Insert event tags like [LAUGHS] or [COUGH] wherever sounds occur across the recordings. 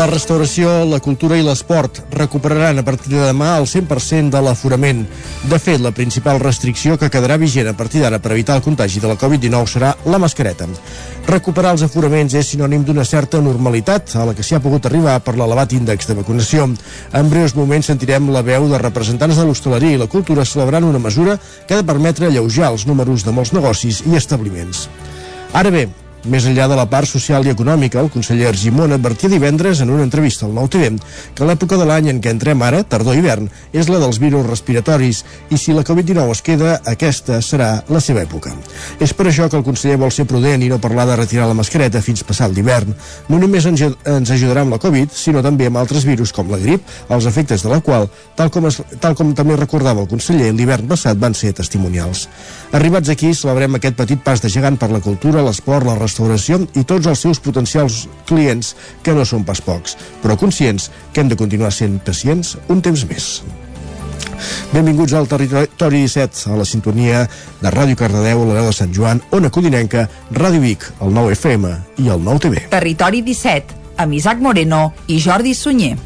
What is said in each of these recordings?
La restauració, la cultura i l'esport recuperaran a partir de demà el 100% de l'aforament. De fet, la principal restricció que quedarà vigent a partir d'ara per evitar el contagi de la Covid-19 serà la mascareta. Recuperar els aforaments és sinònim d'una certa normalitat a la que s'hi ha pogut arribar per l'elevat índex de vacunació. En breus moments sentirem la veu de representants de l'hostaleria i la cultura celebrant una mesura que ha de permetre alleujar els números de molts negocis i establiments. Ara bé, més enllà de la part social i econòmica, el conseller Argimon advertia divendres en una entrevista al Nou TV que l'època de l'any en què entrem ara, tardor-hivern, és la dels virus respiratoris i si la Covid-19 es queda, aquesta serà la seva època. És per això que el conseller vol ser prudent i no parlar de retirar la mascareta fins passat l'hivern. No només ens ajudarà amb la Covid, sinó també amb altres virus com la grip, els efectes de la qual, tal com, es, tal com també recordava el conseller, l'hivern passat van ser testimonials. Arribats aquí, celebrem aquest petit pas de gegant per la cultura, l'esport, la restauració i tots els seus potencials clients, que no són pas pocs, però conscients que hem de continuar sent pacients un temps més. Benvinguts al Territori 17, a la sintonia de Ràdio Cardedeu, la veu de Sant Joan, Ona Codinenca, Ràdio Vic, el 9 FM i el 9 TV. Territori 17, amb Isaac Moreno i Jordi Sunyer.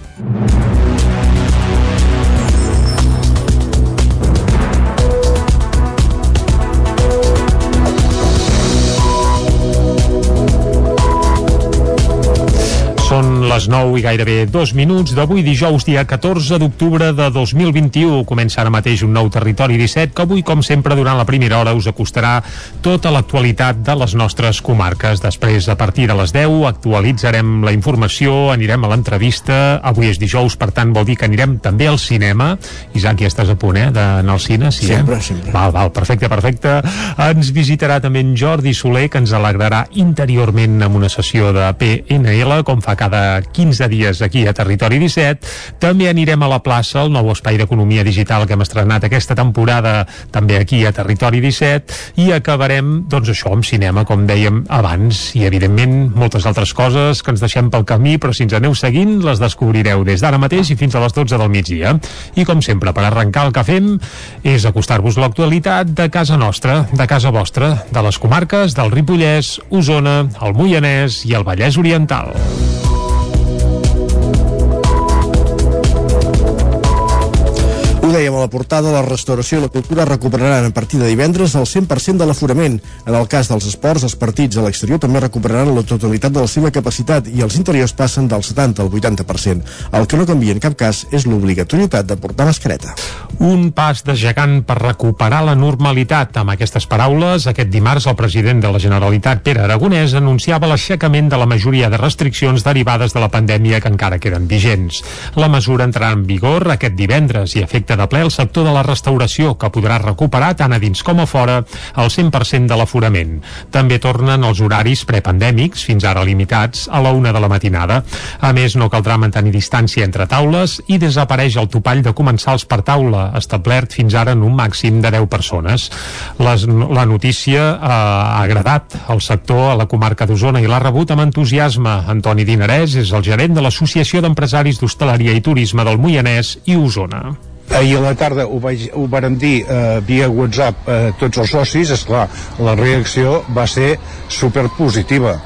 Les 9 i gairebé dos minuts d'avui dijous, dia 14 d'octubre de 2021. Comença ara mateix un nou Territori 17 que avui, com sempre, durant la primera hora us acostarà tota l'actualitat de les nostres comarques. Després, a partir de les 10, actualitzarem la informació, anirem a l'entrevista. Avui és dijous, per tant, vol dir que anirem també al cinema. Isaac, ja estàs a punt, eh, d'anar al cine? Sí, sempre, eh? sempre. Val, val, perfecte, perfecte. Ens visitarà també en Jordi Soler, que ens alegrarà interiorment amb una sessió de PNL, com fa cada 15 dies aquí a Territori 17. També anirem a la plaça, el nou espai d'economia digital que hem estrenat aquesta temporada també aquí a Territori 17 i acabarem, doncs això, amb cinema, com dèiem abans, i evidentment moltes altres coses que ens deixem pel camí, però si ens aneu seguint les descobrireu des d'ara mateix i fins a les 12 del migdia. I com sempre, per arrencar el que fem és acostar-vos l'actualitat de casa nostra, de casa vostra, de les comarques del Ripollès, Osona, el Moianès i el Vallès Oriental. Dèiem a la portada, la restauració i la cultura recuperaran a partir de divendres el 100% de l'aforament. En el cas dels esports, els partits a l'exterior també recuperaran la totalitat de la seva capacitat i els interiors passen del 70 al 80%. El que no canvia en cap cas és l'obligatorietat de portar mascareta. Un pas de gegant per recuperar la normalitat. Amb aquestes paraules, aquest dimarts el president de la Generalitat, Pere Aragonès, anunciava l'aixecament de la majoria de restriccions derivades de la pandèmia que encara queden vigents. La mesura entrarà en vigor aquest divendres i afecta de ple el sector de la restauració, que podrà recuperar tant a dins com a fora el 100% de l'aforament. També tornen els horaris prepandèmics, fins ara limitats, a la una de la matinada. A més, no caldrà mantenir distància entre taules i desapareix el topall de comensals per taula, establert fins ara en un màxim de 10 persones. Les, la notícia eh, ha agradat al sector, a la comarca d'Osona, i l'ha rebut amb entusiasme. Antoni Dinarès és el gerent de l'Associació d'Empresaris d'Hostaleria i Turisme del Moianès i Osona. Ahir a la tarda ho, vaig, ho vàrem dir eh, via WhatsApp eh, tots els socis, és clar, la reacció va ser super positiva.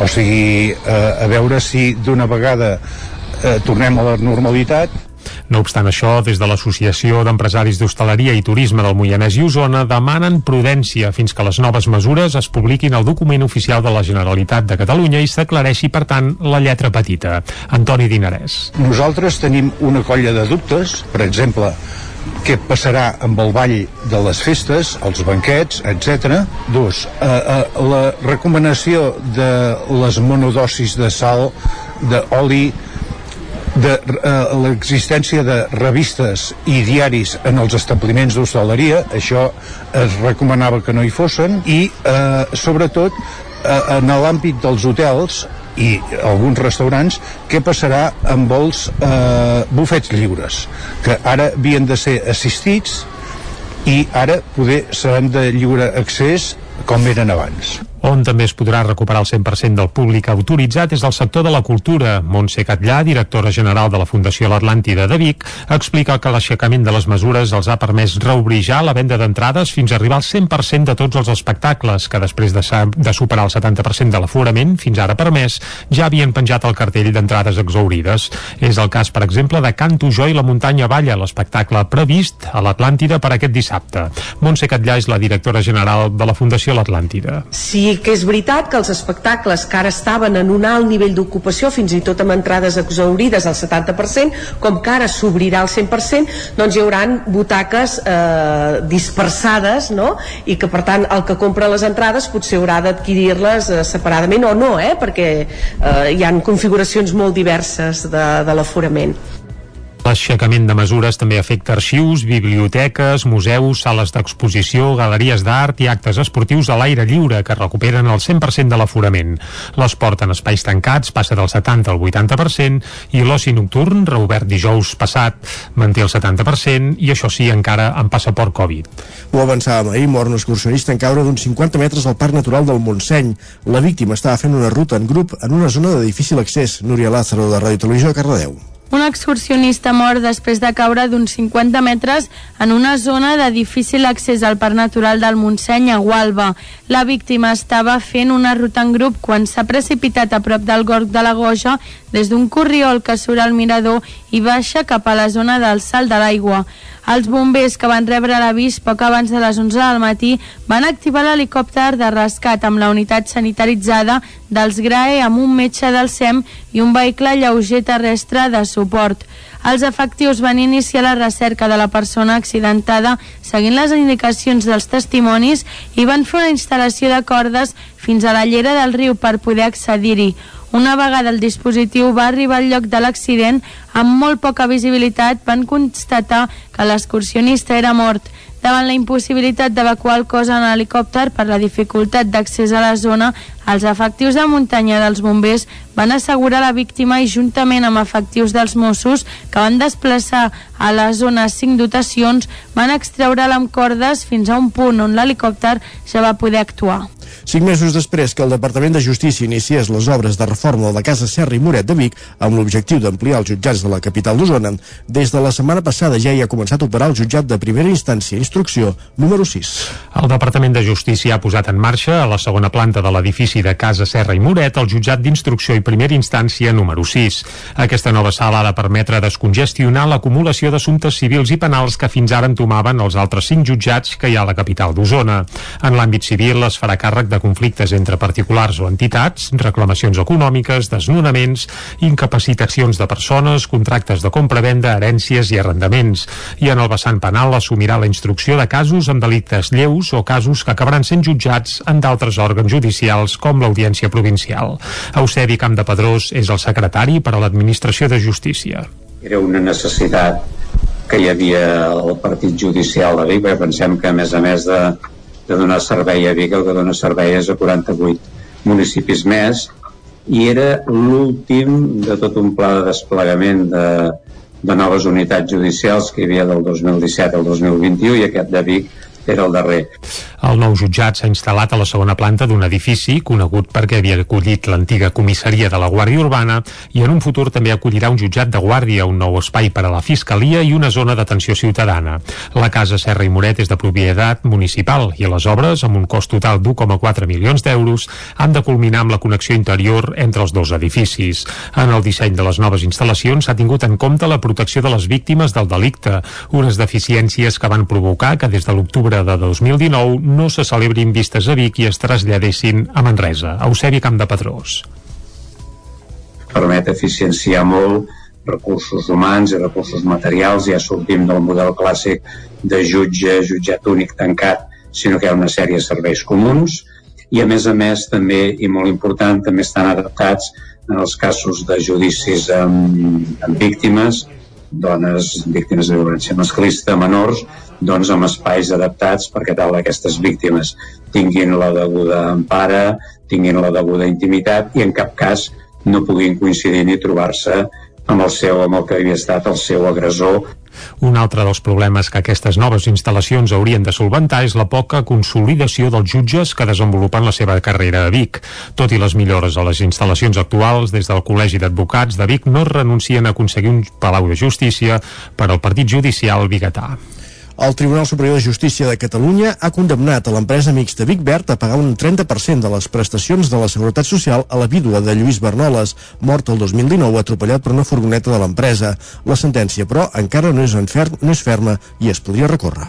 O sigui, eh, a veure si d'una vegada eh, tornem a la normalitat no obstant això, des de l'Associació d'Empresaris d'Hostaleria i Turisme del Moianès i Osona demanen prudència fins que les noves mesures es publiquin al document oficial de la Generalitat de Catalunya i s'aclareixi, per tant, la lletra petita. Antoni Dinarès. Nosaltres tenim una colla de dubtes, per exemple, què passarà amb el ball de les festes, els banquets, etc. Dos, eh, eh, la recomanació de les monodosis de sal, d'oli, de eh, l'existència de revistes i diaris en els establiments d'hostaleria, això es recomanava que no hi fossin, i eh, sobretot eh, en l'àmbit dels hotels i alguns restaurants, què passarà amb els eh, bufets lliures, que ara havien de ser assistits i ara poder seran de lliure accés com eren abans. On també es podrà recuperar el 100% del públic autoritzat és el sector de la cultura. Montse Catllà, directora general de la Fundació L'Atlàntida de Vic, explica que l'aixecament de les mesures els ha permès reobrir ja la venda d'entrades fins a arribar al 100% de tots els espectacles, que després de, de superar el 70% de l'aforament, fins ara permès, ja havien penjat el cartell d'entrades exaurides. És el cas, per exemple, de Canto Jo i la muntanya Valla, l'espectacle previst a l'Atlàntida per aquest dissabte. Montse Catllà és la directora general de la Fundació L'Atlàntida. Sí que és veritat que els espectacles que ara estaven en un alt nivell d'ocupació, fins i tot amb entrades exaurides al 70%, com que ara s'obrirà al 100%, doncs hi haurà butaques eh, dispersades, no? I que per tant el que compra les entrades potser haurà d'adquirir-les eh, separadament o no, eh? Perquè eh, hi han configuracions molt diverses de, de l'aforament. L'aixecament de mesures també afecta arxius, biblioteques, museus, sales d'exposició, galeries d'art i actes esportius a l'aire lliure que recuperen el 100% de l'aforament. L'esport en espais tancats passa del 70 al 80% i l'oci nocturn, reobert dijous passat, manté el 70% i això sí, encara amb passaport Covid. Ho avançàvem ahir, mort un excursionista en caure d'uns 50 metres al Parc Natural del Montseny. La víctima estava fent una ruta en grup en una zona de difícil accés. Núria Lázaro, de Ràdio Televisió, Cardedeu. Un excursionista mort després de caure d'uns 50 metres en una zona de difícil accés al Parc Natural del Montseny a Gualba. La víctima estava fent una ruta en grup quan s'ha precipitat a prop del Gorg de la Goja des d'un corriol que surt al mirador i baixa cap a la zona del salt de l'aigua. Els bombers que van rebre l'avís poc abans de les 11 del matí van activar l'helicòpter de rescat amb la unitat sanitaritzada dels GRAE amb un metge del SEM i un vehicle lleuger terrestre de suport. Els efectius van iniciar la recerca de la persona accidentada seguint les indicacions dels testimonis i van fer una instal·lació de cordes fins a la llera del riu per poder accedir-hi. Una vegada el dispositiu va arribar al lloc de l'accident, amb molt poca visibilitat van constatar que l'excursionista era mort. Davant la impossibilitat d'evacuar el cos en helicòpter per la dificultat d'accés a la zona, els efectius de muntanya dels bombers van assegurar la víctima i juntament amb efectius dels Mossos que van desplaçar a la zona cinc dotacions van extreure amb cordes fins a un punt on l'helicòpter ja va poder actuar. Cinc mesos després que el Departament de Justícia iniciés les obres de reforma de la Casa Serra i Moret de Vic amb l'objectiu d'ampliar els jutjats de la capital d'Osona, des de la setmana passada ja hi ha començat a operar el jutjat de primera instància instrucció número 6. El Departament de Justícia ha posat en marxa a la segona planta de l'edifici de Casa Serra i Moret el jutjat d'instrucció i primera instància número 6. Aquesta nova sala ha de permetre descongestionar l'acumulació d'assumptes civils i penals que fins ara entomaven els altres cinc jutjats que hi ha a la capital d'Osona. En l'àmbit civil es farà càrrec de conflictes entre particulars o entitats, reclamacions econòmiques, desnonaments, incapacitacions de persones, contractes de compra-venda, herències i arrendaments. I en el vessant penal assumirà la instrucció de casos amb delictes lleus o casos que acabaran sent jutjats en d'altres òrgans judicials com l'Audiència Provincial. Eusebi Pedrós és el secretari per a l'Administració de Justícia. Era una necessitat que hi havia al partit judicial de Vic, perquè pensem que a més a més de, de donar servei a Vic, el que dona servei és a 48 municipis més, i era l'últim de tot un pla de desplegament de, de noves unitats judicials que hi havia del 2017 al 2021 i aquest de Vic era el darrer. El nou jutjat s'ha instal·lat a la segona planta d'un edifici conegut perquè havia acollit l'antiga comissaria de la Guàrdia Urbana i en un futur també acollirà un jutjat de guàrdia, un nou espai per a la Fiscalia i una zona d'atenció ciutadana. La casa Serra i Moret és de propietat municipal i les obres, amb un cost total d'1,4 milions d'euros, han de culminar amb la connexió interior entre els dos edificis. En el disseny de les noves instal·lacions s'ha tingut en compte la protecció de les víctimes del delicte, unes deficiències que van provocar que des de l'octubre de 2019 no se celebrin vistes a Vic i es traslladessin a Manresa. Eusebi Camp de Pedrós. Permet eficienciar molt recursos humans i recursos materials, ja sortim del model clàssic de jutge, jutjat únic tancat, sinó que hi ha una sèrie de serveis comuns i a més a més també, i molt important, també estan adaptats en els casos de judicis amb, amb víctimes, dones víctimes de violència masclista, menors, doncs amb espais adaptats perquè tal aquestes víctimes tinguin la deguda empara, tinguin la deguda intimitat i en cap cas no puguin coincidir ni trobar-se amb el seu, amb el que havia estat el seu agressor Un altre dels problemes que aquestes noves instal·lacions haurien de solventar és la poca consolidació dels jutges que desenvolupen la seva carrera a Vic. Tot i les millores a les instal·lacions actuals, des del Col·legi d'Advocats de Vic no renuncien a aconseguir un palau de justícia per al partit judicial biguetà. El Tribunal Superior de Justícia de Catalunya ha condemnat a l'empresa mixta Vicbert a pagar un 30% de les prestacions de la Seguretat Social a la vídua de Lluís Bernoles, mort el 2019 atropellat per una furgoneta de l'empresa. La sentència, però, encara no és, ferm, no és ferma i es podria recórrer.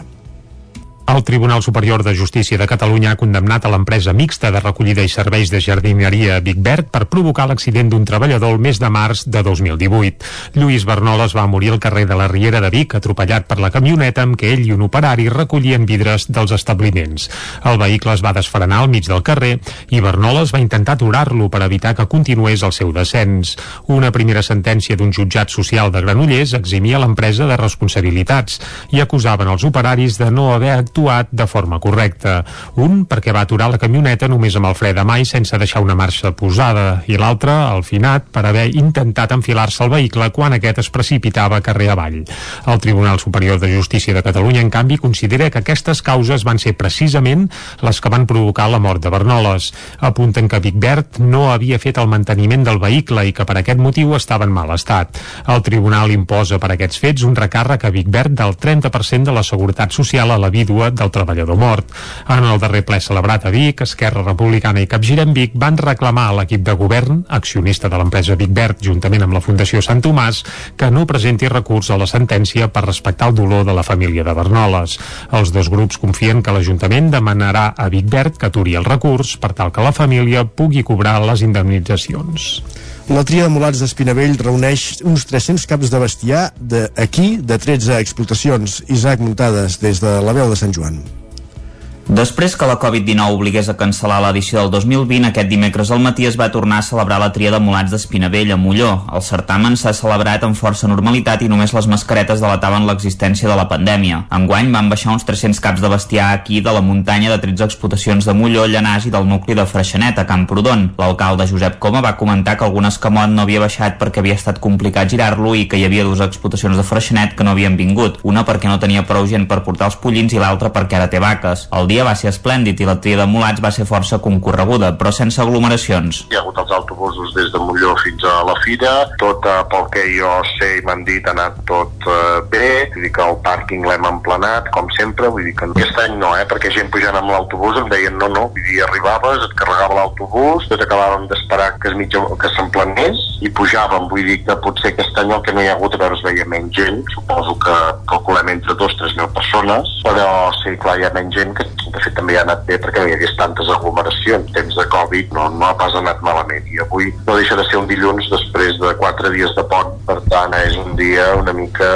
El Tribunal Superior de Justícia de Catalunya ha condemnat a l'empresa mixta de recollida i serveis de jardineria Vicbert per provocar l'accident d'un treballador el mes de març de 2018. Lluís Bernoles va morir al carrer de la Riera de Vic, atropellat per la camioneta amb què ell i un operari recollien vidres dels establiments. El vehicle es va desfrenar al mig del carrer i Bernoles va intentar aturar-lo per evitar que continués el seu descens. Una primera sentència d'un jutjat social de Granollers eximia l'empresa de responsabilitats i acusaven els operaris de no haver actuat de forma correcta. Un perquè va aturar la camioneta només amb el fre de mà i sense deixar una marxa posada, i l'altre, al finat, per haver intentat enfilar-se al vehicle quan aquest es precipitava carrer avall. El Tribunal Superior de Justícia de Catalunya, en canvi, considera que aquestes causes van ser precisament les que van provocar la mort de Bernoles. Apunten que Vicbert no havia fet el manteniment del vehicle i que per aquest motiu estava en mal estat. El Tribunal imposa per aquests fets un recàrrec a Vicbert del 30% de la Seguretat Social a la vídua vídua del treballador mort. En el darrer ple celebrat a Vic, Esquerra Republicana i Capgirem Vic van reclamar a l'equip de govern, accionista de l'empresa Vicbert, juntament amb la Fundació Sant Tomàs, que no presenti recurs a la sentència per respectar el dolor de la família de Bernoles. Els dos grups confien que l'Ajuntament demanarà a Vicbert que aturi el recurs per tal que la família pugui cobrar les indemnitzacions. La tria de mulats d'Espinavell reuneix uns 300 caps de bestiar d'aquí, de 13 explotacions. Isaac Muntades, des de la veu de Sant Joan. Després que la Covid-19 obligués a cancel·lar l'edició del 2020, aquest dimecres al matí es va tornar a celebrar la tria de mulats d'Espinavell a Molló. El certamen s'ha celebrat amb força normalitat i només les mascaretes delataven l'existència de la pandèmia. Enguany van baixar uns 300 caps de bestiar aquí de la muntanya de 13 explotacions de Molló, Llanàs i del nucli de Freixenet, a Camprodon. L'alcalde Josep Coma va comentar que algun escamot no havia baixat perquè havia estat complicat girar-lo i que hi havia dues explotacions de Freixenet que no havien vingut. Una perquè no tenia prou gent per portar els pollins i l'altra perquè ara té vaques. El dia va ser esplèndid i la tria de mulats va ser força concorreguda, però sense aglomeracions. Hi ha hagut els autobusos des de Molló fins a la Fira, tot eh, pel que jo sé i m'han dit ha anat tot eh, bé, vull dir que el pàrquing l'hem emplenat, com sempre, vull dir que aquest any no, eh, perquè gent pujant amb l'autobús em deien no, no, vull dir, arribaves, et carregava l'autobús, tot acabàvem d'esperar que es mitja, que s'emplenés i pujàvem, vull dir que potser aquest any el que no hi ha hagut a veure es veia menys gent, suposo que calculem entre 2-3 mil persones, però sí, clar, hi ha menys gent que de fet també ha anat bé perquè no hi hagués tantes aglomeracions. Temps de Covid no, no ha pas anat malament i avui no deixa de ser un dilluns després de quatre dies de pont, per tant és un dia una mica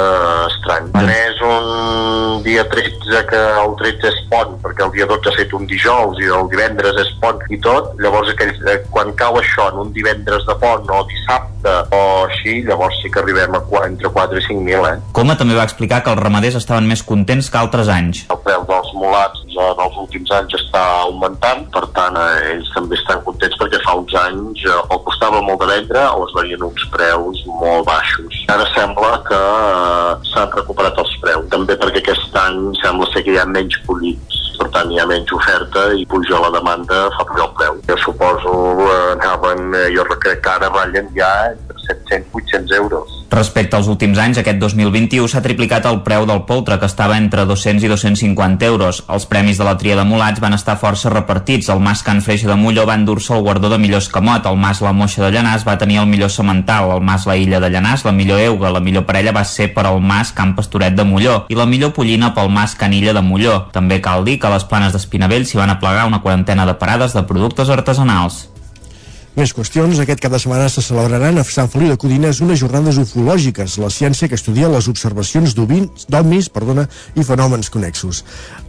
estrany. No és un dia 13 que el 13 és pont, perquè el dia 12 ha fet un dijous i el divendres és pont i tot, llavors aquell, eh, quan cau això en un divendres de pont o dissabte o així, llavors sí que arribem a entre 4 i 5 mil, eh? Coma també va explicar que els ramaders estaven més contents que altres anys. El preu dels mulats en els últims anys està augmentant, per tant eh, ells també estan contents perquè fa uns anys eh, o costava molt de vendre o es venien uns preus molt baixos. Ara sembla que eh, s'han recuperat els preus, també perquè aquest any sembla ser que hi ha menys pollits per tant hi ha menys oferta i puja la demanda fa pujar el preu. Jo suposo eh, anaven, eh, jo crec que ara ballen ja 700-800 euros. Respecte als últims anys, aquest 2021 s'ha triplicat el preu del poltre, que estava entre 200 i 250 euros. Els premis de la tria de mulats van estar força repartits. El Mas Can Freixa de Molló va endur-se el guardó de millor escamot, el Mas La Moixa de Llanàs va tenir el millor semental, el Mas La Illa de Llanàs la millor euga, la millor parella va ser per al Mas Can Pastoret de Molló i la millor pollina pel Mas Canilla de Molló. També cal dir que a les planes d'Espinavell s'hi van aplegar una quarantena de parades de productes artesanals. Més qüestions. Aquest cap de setmana se celebraran a Sant Feliu de Codines unes jornades ufològiques, la ciència que estudia les observacions d'omis i fenòmens connexos.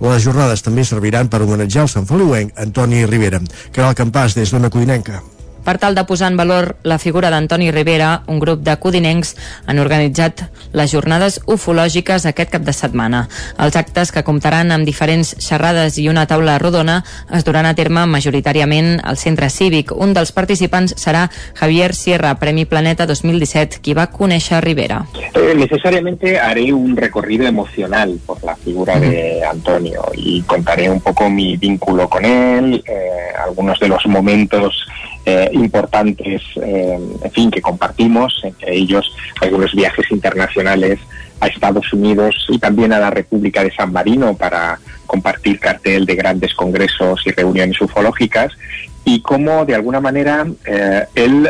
Les jornades també serviran per homenatjar el Sant Feliuenc Antoni Rivera, que era el campàs des d'una codinenca. Per tal de posar en valor la figura d'Antoni Rivera, un grup de codinencs han organitzat les jornades ufològiques aquest cap de setmana. Els actes, que comptaran amb diferents xerrades i una taula rodona, es duran a terme majoritàriament al centre cívic. Un dels participants serà Javier Sierra, Premi Planeta 2017, qui va conèixer Rivera. Eh, necesariamente haré un recorrido emocional por la figura de Antonio y contaré un poco mi vínculo con él, eh, algunos de los momentos eh, importantes, eh, en fin, que compartimos, entre ellos algunos viajes internacionales a Estados Unidos y también a la República de San Marino para compartir cartel de grandes congresos y reuniones ufológicas. Y cómo de alguna manera eh, él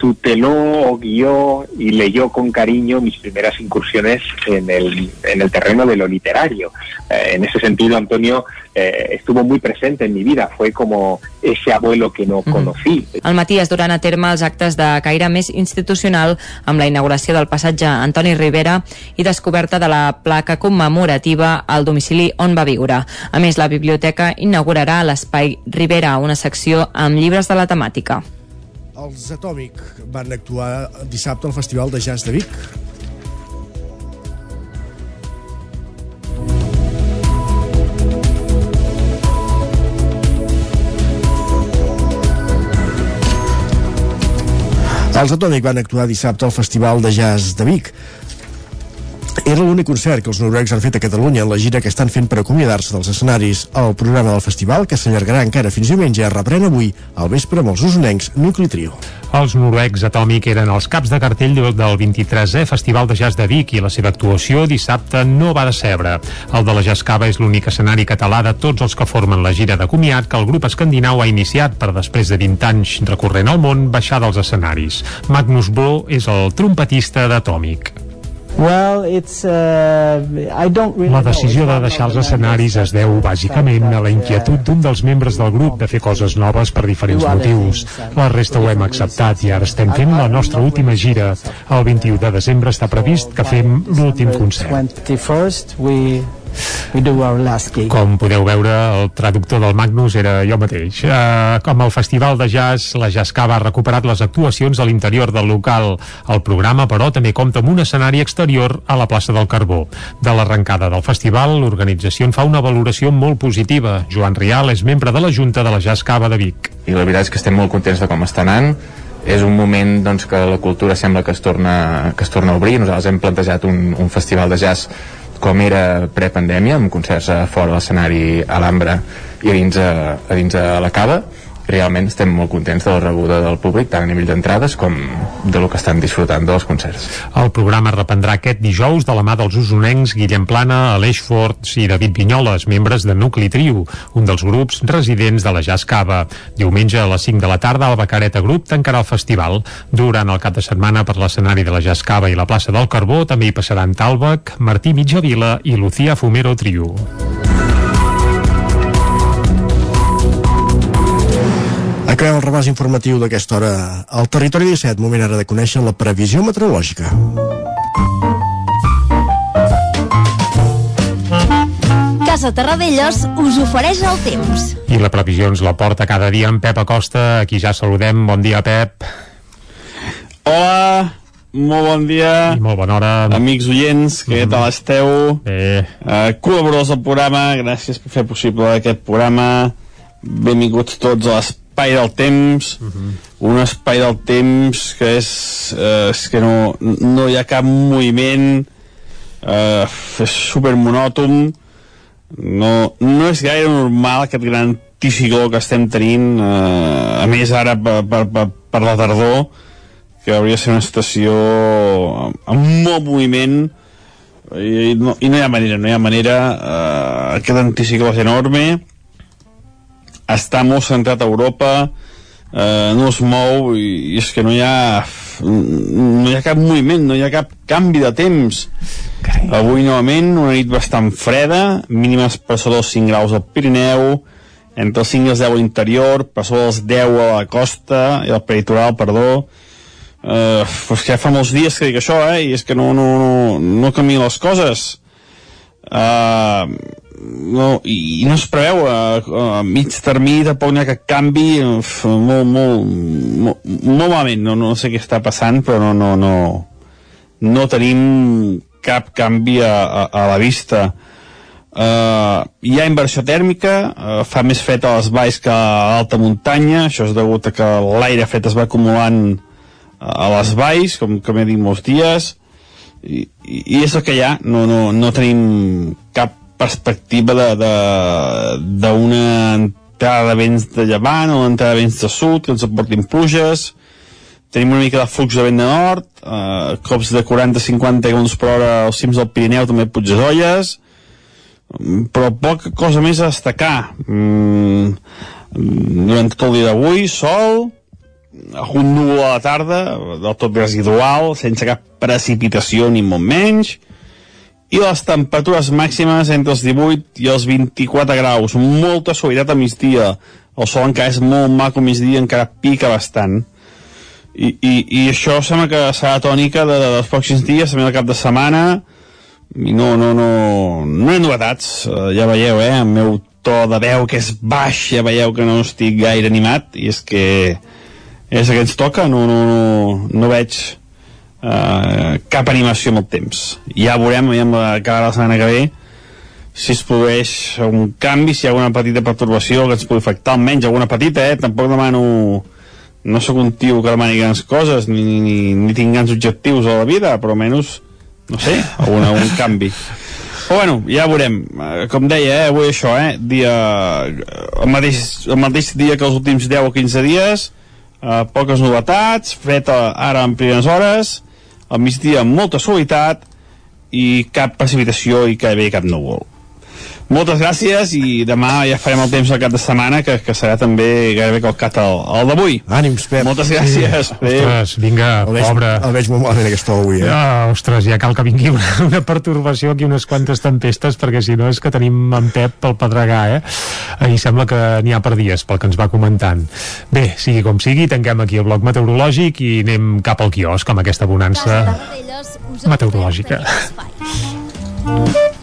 tuteló, guió y leyó con cariño mis primeras incursiones en el, en el terreno de lo literario. Eh, en ese sentido, Antonio eh, estuvo muy presente en mi vida, fue como ese abuelo que no conocí. Al matí es duran a terme els actes de caire més institucional amb la inauguració del passatge Antoni Rivera i descoberta de la placa commemorativa al domicili on va viure. A més, la biblioteca inaugurarà l'espai Rivera, una secció amb llibres de la temàtica. Els Atòmic van actuar dissabte al Festival de Jazz de Vic. Els Atòmic van actuar dissabte al Festival de Jazz de Vic. Era l'únic concert que els noruecs han fet a Catalunya en la gira que estan fent per acomiadar-se dels escenaris. El programa del festival, que s'allargarà encara fins diumenge, reprèn avui al vespre amb els usonencs Nucli Trio. Els noruecs Atòmic eren els caps de cartell del 23è Festival de Jazz de Vic i la seva actuació dissabte no va decebre. El de la Jascava és l'únic escenari català de tots els que formen la gira de comiat que el grup escandinau ha iniciat per després de 20 anys recorrent el món baixar dels escenaris. Magnus Blo és el trompetista d'Atòmic. Well, it's, uh, I don't really La decisió de deixar els escenaris es deu bàsicament a la inquietud d'un dels membres del grup de fer coses noves per diferents motius. La resta ho hem acceptat i ara estem fent la nostra última gira. El 21 de desembre està previst que fem l'últim concert. 21st, we, we do our last gig. Com podeu veure, el traductor del Magnus era jo mateix. Uh, com el Festival de Jazz, la Jazzcava ha recuperat les actuacions a l'interior del local. El programa, però, també compta amb un escenari exterior a la plaça del Carbó. De l'arrencada del festival, l'organització en fa una valoració molt positiva. Joan Rial és membre de la Junta de la Jazzcava de Vic. i la veritat és que estem molt contents de com està anant és un moment doncs, que la cultura sembla que es torna, que es torna a obrir nosaltres hem plantejat un, un festival de jazz com era prepandèmia amb concerts fora l'escenari a l'Ambra i a dins a, a dins a la Cava realment estem molt contents de la rebuda del públic tant a nivell d'entrades com de lo que estan disfrutant dels concerts El programa reprendrà aquest dijous de la mà dels usonencs Guillem Plana, Aleix Forts i David Vinyoles, membres de Nucli Trio, un dels grups residents de la Jazz Cava. Diumenge a les 5 de la tarda el Becareta Grup tancarà el festival. Durant el cap de setmana per l'escenari de la Jazz Cava i la plaça del Carbó també hi passaran Talbec, Martí Mitjavila i Lucía Fumero Trio. Acabem el repàs informatiu d'aquesta hora al Territori 17, moment ara de conèixer la previsió meteorològica. Casa Terradellos us ofereix el temps. I la previsió ens la porta cada dia en Pep Acosta, aquí ja saludem. Bon dia, Pep. Hola, molt bon dia. I molt bona hora. Amics oients, què Mhm. tal esteu? Bé. Uh, col·laboradors del programa, gràcies per fer possible aquest programa. Benvinguts tots a l'espai del temps. Un espai del temps que és, uh, és que no, no hi ha cap moviment, uh, és super monòton. No, no és gaire normal aquest gran anticicló que estem tenint, uh, a més ara per, per, per, per la tardor, que hauria de ser una estació amb, molt moviment i, i, no, i no hi ha manera, no hi ha manera uh, aquest anticicló és enorme està molt centrat a Europa uh, no es mou i, i és que no hi ha no hi ha cap moviment, no hi ha cap canvi de temps Carai. avui novament una nit bastant freda mínimes per sota dels 5 graus al Pirineu entre els 5 i els 10 a l'interior per sota dels 10 a la costa i al peritoral, perdó Uh, pues que ja fa molts dies que dic això, eh? I és que no, no, no, no canvien les coses. Uh, no, i, no es preveu a, a mig termini tampoc n'hi ha cap canvi uf, molt, molt, molt, molt malament. No, no sé què està passant però no, no, no, no tenim cap canvi a, a, a la vista. Uh, hi ha inversió tèrmica uh, fa més fred a les valls que a l'alta muntanya això és degut a que l'aire fred es va acumulant a les valls com, com he dit molts dies i, i és el que hi ha. No, no, no tenim cap perspectiva d'una entrada de vents de llevant o una entrada de vents de sud que ens aportin pluges. Tenim una mica de flux de vent de nord eh, cops de 40-50 km per hora als cims del Pirineu també Puigdesolles però poca cosa més a destacar. Mm, durant tot el dia d'avui sol algun núvol a la tarda del tot residual sense cap precipitació ni molt menys i les temperatures màximes entre els 18 i els 24 graus. Molta suavitat a migdia. El sol encara és molt maco a migdia encara pica bastant. I, i, i això sembla que serà tònica de, de, dels pròxims dies també el cap de setmana. I no, no, no, no hi ha novetats. Uh, ja veieu, eh, el meu to de veu que és baix, ja veieu que no estic gaire animat. I és que és el que ens toca. No, no, no, no veig eh, cap animació amb el temps. Ja veurem, veiem cada la setmana que ve si es produeix un canvi, si hi ha alguna petita perturbació que ens pugui afectar, almenys alguna petita eh? tampoc demano no sóc un tio que demani grans coses ni, ni, ni tinc grans objectius a la vida però almenys, no sé, algun, algun [LAUGHS] canvi. Però bueno, ja veurem. Eh, com deia, eh, avui això eh, dia, el, mateix, el mateix dia que els últims 10 o 15 dies eh, poques novetats fred ara en primeres hores al migdia amb molta suavitat i cap precipitació i que bé cap núvol moltes gràcies i demà ja farem el temps al cap de setmana que, que serà també gairebé calcat el, el d'avui. Ànims Pep. Moltes gràcies. Sí. ostres, vinga, el veig, pobre. el veig molt malament aquesta avui eh? ja, ostres, ja cal que vingui una, una pertorbació aquí unes quantes tempestes perquè si no és que tenim en Pep pel pedregar eh? i sembla que n'hi ha per dies pel que ens va comentant. Bé, sigui com sigui, tanquem aquí el bloc meteorològic i anem cap al quiosc amb aquesta bonança meteorològica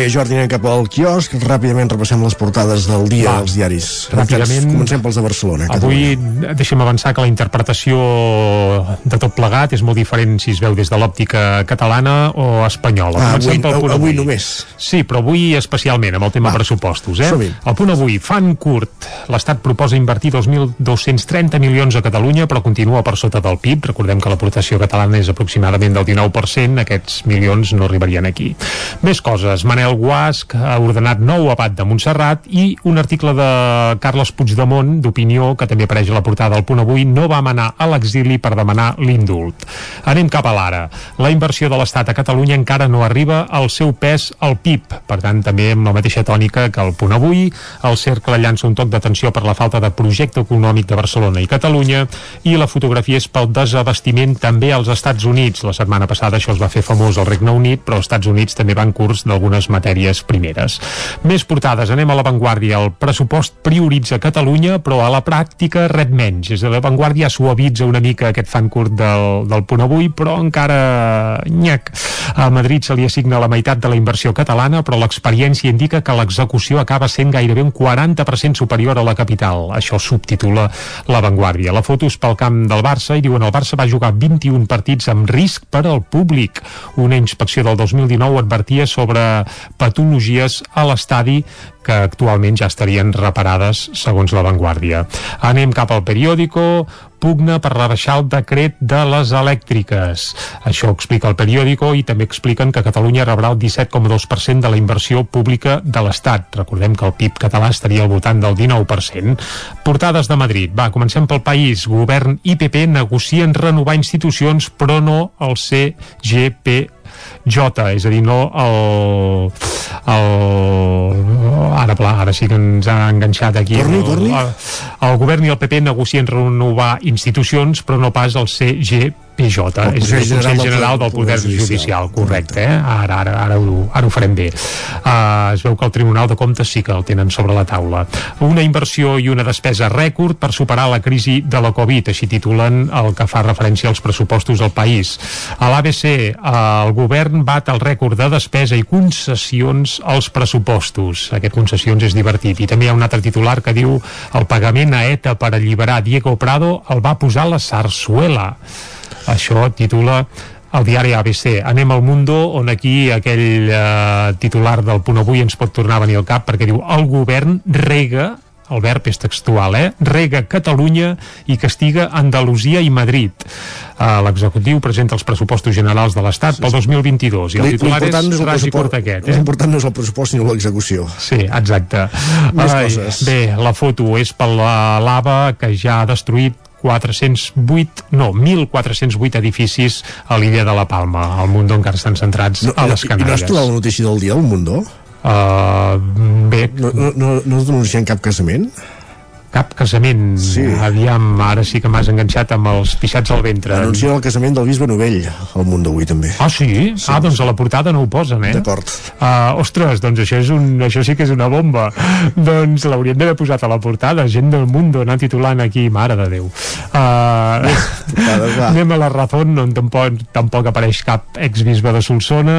Deia Jordi, anem cap al quiosc. Ràpidament repassem les portades del dia Va, dels diaris. ràpidament. Comencem pels de Barcelona. Avui deixem avançar que la interpretació de tot plegat és molt diferent si es veu des de l'òptica catalana o espanyola. Ah, Comencem avui, pel punt avui només. Sí, però avui especialment amb el tema Va, pressupostos. Eh? El punt avui, fan curt. L'Estat proposa invertir 2.230 milions a Catalunya, però continua per sota del PIB. Recordem que l'aportació catalana és aproximadament del 19%. Aquests milions no arribarien aquí. Més coses. Manel Guasc ha ordenat nou abat de Montserrat i un article de Carles Puigdemont d'opinió que també apareix a la portada del punt avui no va manar a l'exili per demanar l'indult. Anem cap a l'ara. La inversió de l'Estat a Catalunya encara no arriba al seu pes al PIB. Per tant, també amb la mateixa tònica que el punt avui, el cercle llança un toc d'atenció per la falta de projecte econòmic de Barcelona i Catalunya i la fotografia és pel desabastiment també als Estats Units. La setmana passada això es va fer famós al Regne Unit, però als Estats Units també van curs d'algunes matèries primeres. Més portades, anem a l'avantguàrdia. El pressupost prioritza Catalunya, però a la pràctica rep menys. És a l'avantguàrdia suavitza una mica aquest fan curt del, del punt avui, però encara nyac. A Madrid se li assigna la meitat de la inversió catalana, però l'experiència indica que l'execució acaba sent gairebé un 40% superior a la capital. Això subtitula l'avantguàrdia. La foto és pel camp del Barça i diuen el Barça va jugar 21 partits amb risc per al públic. Una inspecció del 2019 advertia sobre patologies a l'estadi que actualment ja estarien reparades segons la Vanguardia. Anem cap al periòdico, pugna per rebaixar el decret de les elèctriques. Això explica el periòdico i també expliquen que Catalunya rebrà el 17,2% de la inversió pública de l'Estat. Recordem que el PIB català estaria al voltant del 19%. Portades de Madrid. Va, comencem pel país. Govern i PP negocien renovar institucions però no el CGP J, és a dir, no el, el ara, pla, ara sí que ens ha enganxat aquí Torni, el, torni. El, el govern i el PP negocien renovar institucions però no pas el CGPJ El és el Consell General General del Poder Judicial, correcte, eh? ara, ara, ara, ho, ara ho farem bé. Uh, es veu que el Tribunal de Comptes sí que el tenen sobre la taula. Una inversió i una despesa rècord per superar la crisi de la Covid així titulen el que fa referència als pressupostos del país. A l'ABC uh, el govern bat el rècord de despesa i concessions als pressupostos. Aquest concessions és divertit. I també hi ha un altre titular que diu el pagament a ETA per alliberar Diego Prado el va posar la Sarsuela. Això titula el diari ABC. Anem al Mundo, on aquí aquell eh, titular del punt avui ens pot tornar a venir al cap perquè diu el govern rega el verb és textual, eh? Rega Catalunya i castiga Andalusia i Madrid. Uh, L'executiu presenta els pressupostos generals de l'Estat pel 2022 i el titular és és pressupost- curt aquest, eh? L'important no és el pressupost, sinó l'execució. Sí, exacte. Més coses. Bé, la foto és per la lava que ja ha destruït 408, no, 1.408 edificis a l'illa de la Palma. Al Mundo encara estan centrats No, a les I no has Canàries. trobat la notícia del dia del Mundo? Uh, bé, No, no, no, no denuncien cap casament? Cap casament. Sí. Aviam, ara sí que m'has enganxat amb els pixats al ventre. Anuncien el casament del bisbe Novell, al Mundo avui també. Ah, sí? Sí. Ah, doncs a la portada no ho posen, eh? D'acord. Uh, ostres, doncs això, és un, això sí que és una bomba. [LAUGHS] doncs l'haurien d'haver posat a la portada. Gent del Mundo anar titulant aquí, mare de Déu. Uh, portades, va. [LAUGHS] anem a la Razón, on tampoc, tampoc apareix cap exbisbe de Solsona.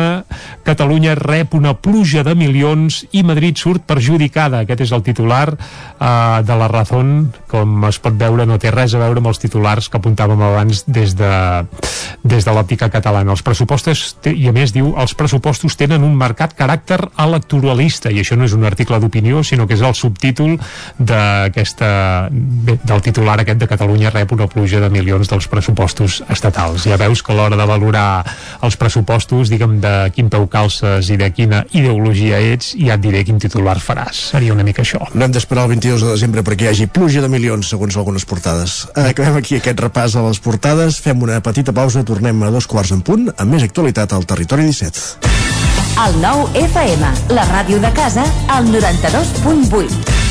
Catalunya rep una pluja de milions i Madrid surt perjudicada. Aquest és el titular uh, de la Razón, com es pot veure, no té res a veure amb els titulars que apuntàvem abans des de, des de l'òptica catalana. Els pressupostos, i a més diu, els pressupostos tenen un marcat caràcter electoralista, i això no és un article d'opinió, sinó que és el subtítol d'aquesta del titular aquest de Catalunya rep una pluja de milions dels pressupostos estatals. Ja veus que a l'hora de valorar els pressupostos, diguem de quin peu calces i de quina ideologia ets, ja et diré quin titular faràs. Seria una mica això. No hem d'esperar el 22 de desembre perquè hagi pluja de milions, segons algunes portades. Acabem aquí aquest repàs a les portades, fem una petita pausa, tornem a dos quarts en punt, amb més actualitat al Territori 17. El nou FM, la ràdio de casa, al 92.8.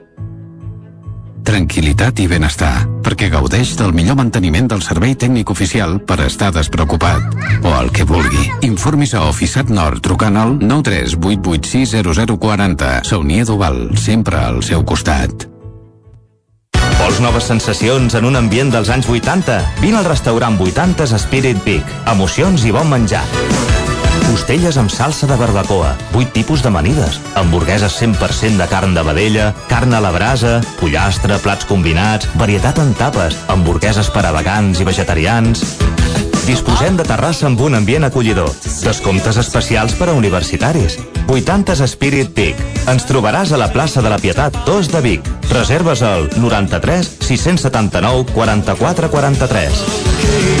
Tranquilitat i benestar, perquè gaudeix del millor manteniment del servei tècnic oficial per estar despreocupat. O el que vulgui. Informis a Oficiat Nord trucant al 938860040. Saunia d'Oval, sempre al seu costat. Vols noves sensacions en un ambient dels anys 80? Vine al restaurant 80s Spirit Peak. Emocions i bon menjar. Costelles amb salsa de barbacoa, 8 tipus d'amanides, hamburgueses 100% de carn de vedella, carn a la brasa, pollastre, plats combinats, varietat en tapes, hamburgueses per a vegans i vegetarians... Disposem de terrassa amb un ambient acollidor. Descomptes especials per a universitaris. 80s Spirit Peak. Ens trobaràs a la plaça de la Pietat 2 de Vic. Reserves al 93 679 44 43.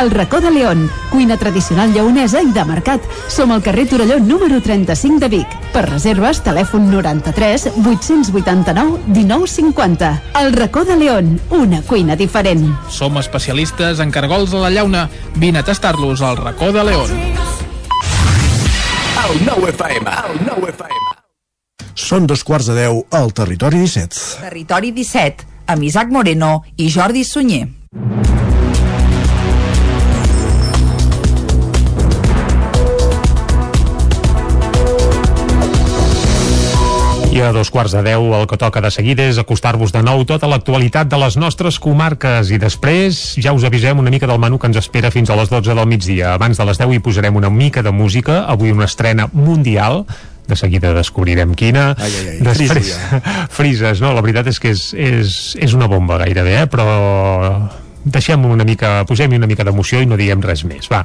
El racó de León, cuina tradicional lleonesa i de mercat. Som al carrer Torelló número 35 de Vic. Per reserves, telèfon 93 889 1950. El racó de León, una cuina diferent. Som especialistes en cargols a la llauna. Vine a tastar-los al racó de León. El nou FM, el nou FM. Són dos quarts de deu al Territori 17. Territori 17, amb Isaac Moreno i Jordi Sunyer. I a dos quarts de deu el que toca de seguida és acostar-vos de nou tota l'actualitat de les nostres comarques i després ja us avisem una mica del menú que ens espera fins a les 12 del migdia. Abans de les 10 hi posarem una mica de música, avui una estrena mundial de seguida descobrirem quina Ai, ai, ai, després frisa [LAUGHS] frises, no? La veritat és que és, és, és una bomba gairebé, eh? però deixem una mica, posem-hi una mica d'emoció i no diguem res més, va.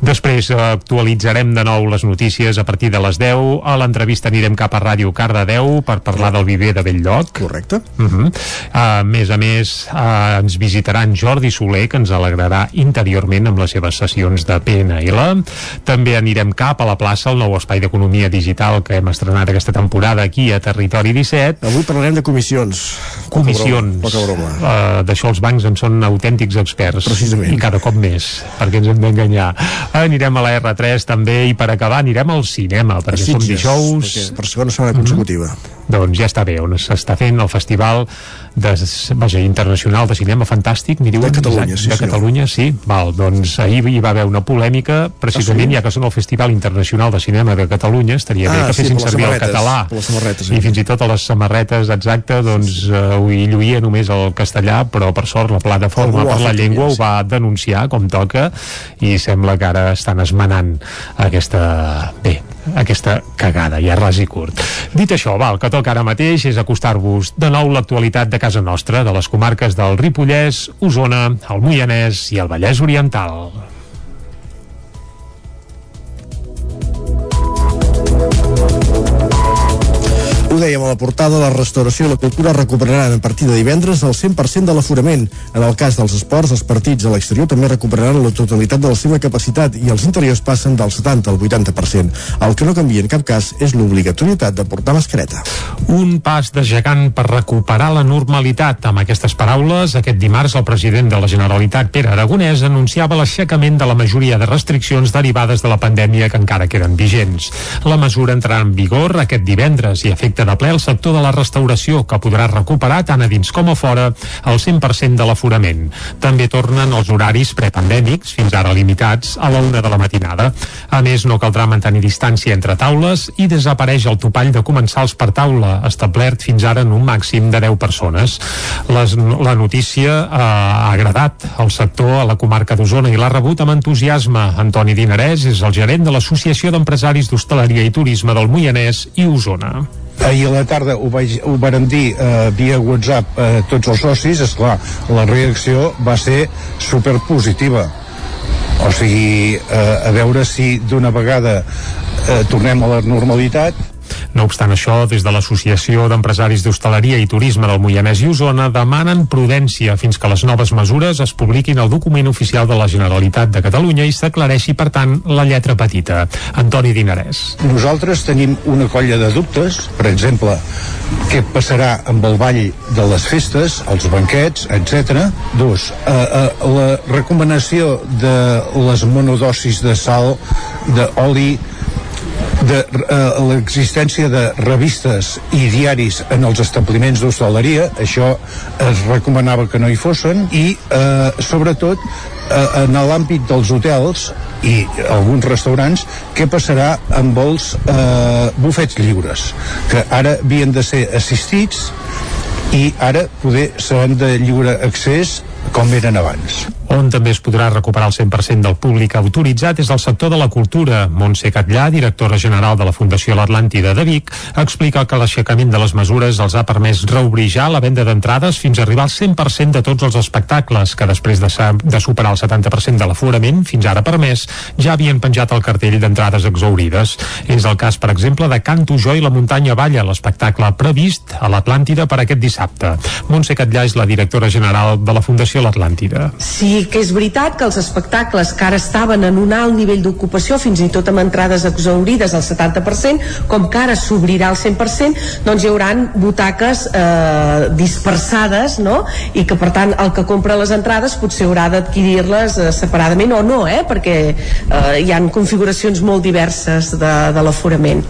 Després eh, actualitzarem de nou les notícies a partir de les 10, a l'entrevista anirem cap a Ràdio Cardedeu per parlar del viver de Belllloc. Correcte. Uh -huh. A més a més, uh, ens visitarà en Jordi Soler, que ens alegrarà interiorment amb les seves sessions de PNL. També anirem cap a la plaça, el nou espai d'economia digital que hem estrenat aquesta temporada aquí a Territori 17. Avui parlarem de comissions. Comissions. Poca broma. Uh, D'això els bancs en són autèntics experts. Precisament. I cada cop més, perquè ens hem d'enganyar. Anirem a la R3 també i per acabar anirem al cinema, perquè som Sitges, dijous... perquè Per segona setmana consecutiva. Doncs ja està bé, on s'està fent el festival de, vaja, internacional de cinema fantàstic, m'hi diuen? De Catalunya, sí, De. Catalunya, sí. Val, doncs ahir hi va haver una polèmica, precisament Ah, sí? ja que són el Festival Internacional de Cinema de Catalunya, estaria bé Ah, que sí, fessin servir el català. samarretes, I fins i tot a les samarretes, exacte, doncs eh, ho hi lluïa només el castellà, però per sort la plataforma ho per la llengua ho va denunciar com toca i sembla que ara estan esmenant aquesta... bé, aquesta cagada, ja ras i curt. Dit això, va, el que toca ara mateix és acostar-vos de nou l'actualitat de casa nostra, de les comarques del Ripollès, Osona, el Moianès i el Vallès Oriental. Ho dèiem a la portada, la restauració i la cultura recuperaran a partir de divendres el 100% de l'aforament. En el cas dels esports, els partits a l'exterior també recuperaran la totalitat de la seva capacitat i els interiors passen del 70 al 80%. El que no canvia en cap cas és l'obligatorietat de portar mascareta. Un pas de gegant per recuperar la normalitat. Amb aquestes paraules, aquest dimarts el president de la Generalitat, Pere Aragonès, anunciava l'aixecament de la majoria de restriccions derivades de la pandèmia que encara queden vigents. La mesura entrarà en vigor aquest divendres i afecta de ple el sector de la restauració, que podrà recuperar tant a dins com a fora el 100% de l'aforament. També tornen els horaris prepandèmics, fins ara limitats, a la una de la matinada. A més, no caldrà mantenir distància entre taules i desapareix el topall de comensals per taula, establert fins ara en un màxim de 10 persones. Les, la notícia eh, ha agradat al sector a la comarca d'Osona i l'ha rebut amb entusiasme. Antoni Dinarès és el gerent de l'Associació d'Empresaris d'Hostaleria i Turisme del Moianès i Osona. Ahir a la tarda ho, vaig, ho varen dir eh, via WhatsApp eh, tots els socis, és clar, la reacció va ser superpositiva. O sigui, eh, a veure si d'una vegada eh, tornem a la normalitat No obstant això, des de l'Associació d'Empresaris d'Hostaleria i Turisme del Moianès i Osona demanen prudència fins que les noves mesures es publiquin al document oficial de la Generalitat de Catalunya i s'aclareixi, per tant, la lletra petita. Antoni Dinarès. Nosaltres tenim una colla de dubtes, per exemple, què passarà amb el ball de les festes, els banquets, etc. Dos, eh, eh, la recomanació de les monodosis de sal, d'oli, de eh, l'existència de revistes i diaris en els establiments d'hostaleria, això es recomanava que no hi fossin, i eh, sobretot eh, en l'àmbit dels hotels i alguns restaurants, què passarà amb els eh, bufets lliures, que ara havien de ser assistits i ara poder seran de lliure accés com eren abans. On també es podrà recuperar el 100% del públic autoritzat és el sector de la cultura. Montse Catllà, directora general de la Fundació L'Atlàntida de Vic, explica que l'aixecament de les mesures els ha permès reobrir ja la venda d'entrades fins a arribar al 100% de tots els espectacles, que després de, de superar el 70% de l'aforament, fins ara permès, ja havien penjat el cartell d'entrades exaurides. És el cas, per exemple, de Canto Jo i la muntanya balla, l'espectacle previst a l'Atlàntida per aquest dissabte. Montse Catllà és la directora general de la Fundació L'Atlàntida. Sí, que és veritat que els espectacles que ara estaven en un alt nivell d'ocupació, fins i tot amb entrades exaurides al 70%, com que ara s'obrirà al 100%, doncs hi haurà butaques eh, dispersades, no? I que per tant el que compra les entrades potser haurà d'adquirir-les eh, separadament o no, eh? Perquè eh, hi han configuracions molt diverses de, de l'aforament.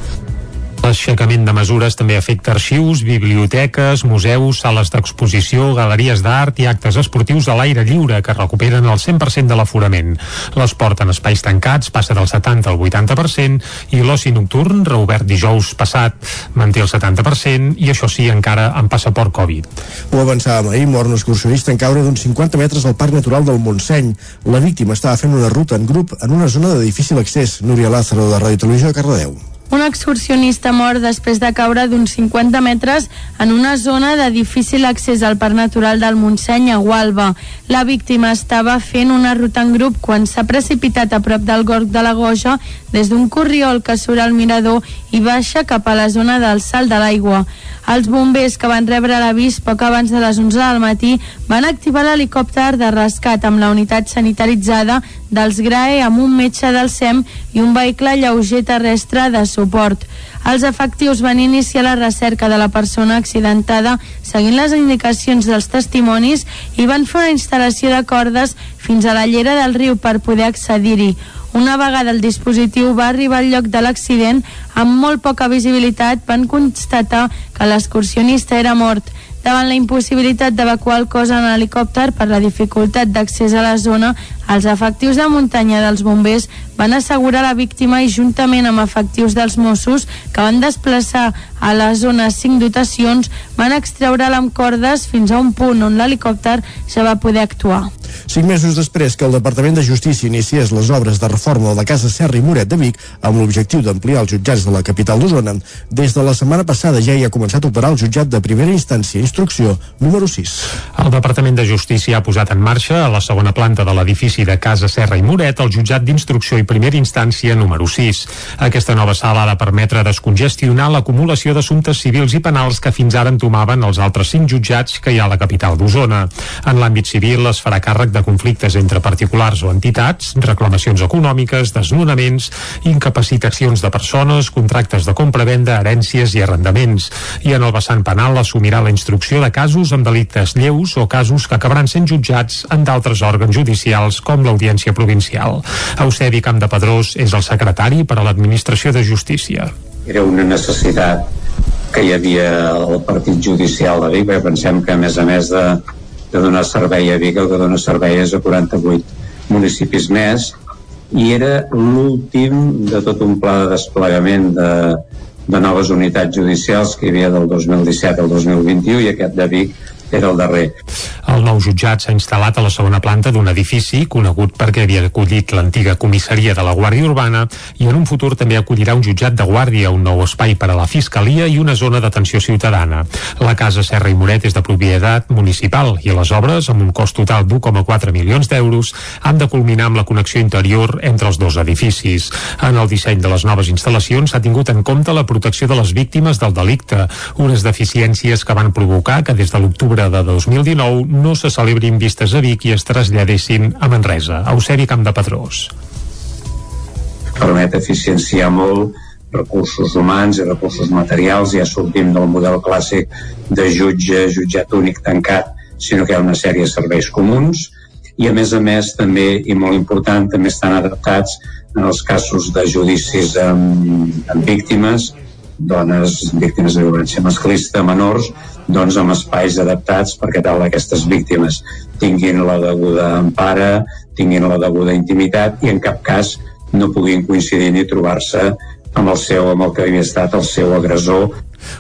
L'aixecament de mesures també afecta arxius, biblioteques, museus, sales d'exposició, galeries d'art i actes esportius a l'aire lliure que recuperen el 100% de l'aforament. L'esport en espais tancats passa del 70 al 80% i l'oci nocturn, reobert dijous passat, manté el 70% i això sí, encara amb passaport Covid. Ho avançàvem ahir, mort un excursionista en caure d'uns 50 metres al Parc Natural del Montseny. La víctima estava fent una ruta en grup en una zona de difícil accés. Núria Lázaro, de Ràdio Televisió de Cardedeu. Un excursionista mort després de caure d'uns 50 metres en una zona de difícil accés al Parc Natural del Montseny a Gualba. La víctima estava fent una ruta en grup quan s'ha precipitat a prop del Gorg de la Goja des d'un corriol que surt al mirador i baixa cap a la zona del salt de l'aigua. Els bombers que van rebre l'avís poc abans de les 11 del matí van activar l'helicòpter de rescat amb la unitat sanitaritzada dels GRAE amb un metge del SEM i un vehicle lleuger terrestre de suport. Els efectius van iniciar la recerca de la persona accidentada seguint les indicacions dels testimonis i van fer una instal·lació de cordes fins a la llera del riu per poder accedir-hi. Una vegada el dispositiu va arribar al lloc de l'accident, amb molt poca visibilitat van constatar que l'excursionista era mort. Davant la impossibilitat d'evacuar el cos en helicòpter per la dificultat d'accés a la zona, els efectius de muntanya dels bombers van assegurar la víctima i juntament amb efectius dels Mossos que van desplaçar a la zona cinc dotacions van extreure-la amb cordes fins a un punt on l'helicòpter ja va poder actuar. Cinc mesos després que el Departament de Justícia iniciés les obres de reforma de la Casa Serra i Moret de Vic amb l'objectiu d'ampliar els jutjats de la capital d'Osona, des de la setmana passada ja hi ha començat a operar el jutjat de primera instància instrucció número 6. El Departament de Justícia ha posat en marxa a la segona planta de l'edifici de Casa Serra i Moret el jutjat d'instrucció i primera instància número 6. Aquesta nova sala ha de permetre descongestionar l'acumulació d'assumptes civils i penals que fins ara entomaven els altres cinc jutjats que hi ha a la capital d'Osona. En l'àmbit civil es farà càrrec de conflictes entre particulars o entitats, reclamacions econòmiques, desnonaments, incapacitacions de persones, contractes de compra-venda, herències i arrendaments. I en el vessant penal assumirà la instrucció de casos amb delictes lleus o casos que acabaran sent jutjats en d'altres òrgans judicials com l'Audiència Provincial. Eusebi Campdepadrós és el secretari per a l'Administració de Justícia. Era una necessitat que hi havia al partit judicial de Vic, perquè pensem que a més a més de, de donar servei a Vic, el que dona servei és a 48 municipis més, i era l'últim de tot un pla de desplegament de, de noves unitats judicials que hi havia del 2017 al 2021 i aquest de Vic era el darrer. El nou jutjat s'ha instal·lat a la segona planta d'un edifici conegut perquè havia acollit l'antiga comissaria de la Guàrdia Urbana i en un futur també acollirà un jutjat de guàrdia, un nou espai per a la Fiscalia i una zona d'atenció ciutadana. La casa Serra i Moret és de propietat municipal i les obres, amb un cost total d'1,4 milions d'euros, han de culminar amb la connexió interior entre els dos edificis. En el disseny de les noves instal·lacions s'ha tingut en compte la protecció de les víctimes del delicte, unes deficiències que van provocar que des de l'octubre de 2019 no se celebrin vistes a Vic i es traslladessin a Manresa. Eusebi Campdepadrós. Permet eficienciar molt recursos humans i recursos materials, ja sortim del model clàssic de jutge, jutjat únic tancat, sinó que hi ha una sèrie de serveis comuns i a més a més també, i molt important, també estan adaptats en els casos de judicis amb, amb víctimes, dones víctimes de violència masclista, menors, doncs amb espais adaptats perquè tal aquestes víctimes tinguin la deguda empara, tinguin la deguda intimitat i en cap cas no puguin coincidir ni trobar-se amb el seu, amb el que havia estat el seu agressor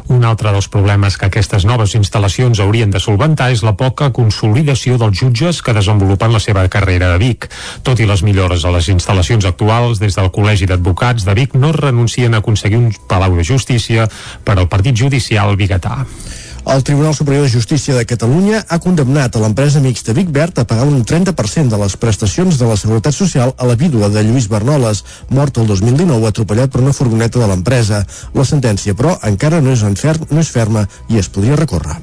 un altre dels problemes que aquestes noves instal·lacions haurien de solventar és la poca consolidació dels jutges que desenvolupen la seva carrera a Vic. Tot i les millores a les instal·lacions actuals, des del Col·legi d'Advocats de Vic no renuncien a aconseguir un palau de justícia per al partit judicial biguetà. El Tribunal Superior de Justícia de Catalunya ha condemnat a l'empresa mixta Vicbert a pagar un 30% de les prestacions de la Seguretat Social a la vídua de Lluís Bernoles, mort el 2019 atropellat per una furgoneta de l'empresa. La sentència, però, encara no és, ferm, no és ferma i es podria recórrer.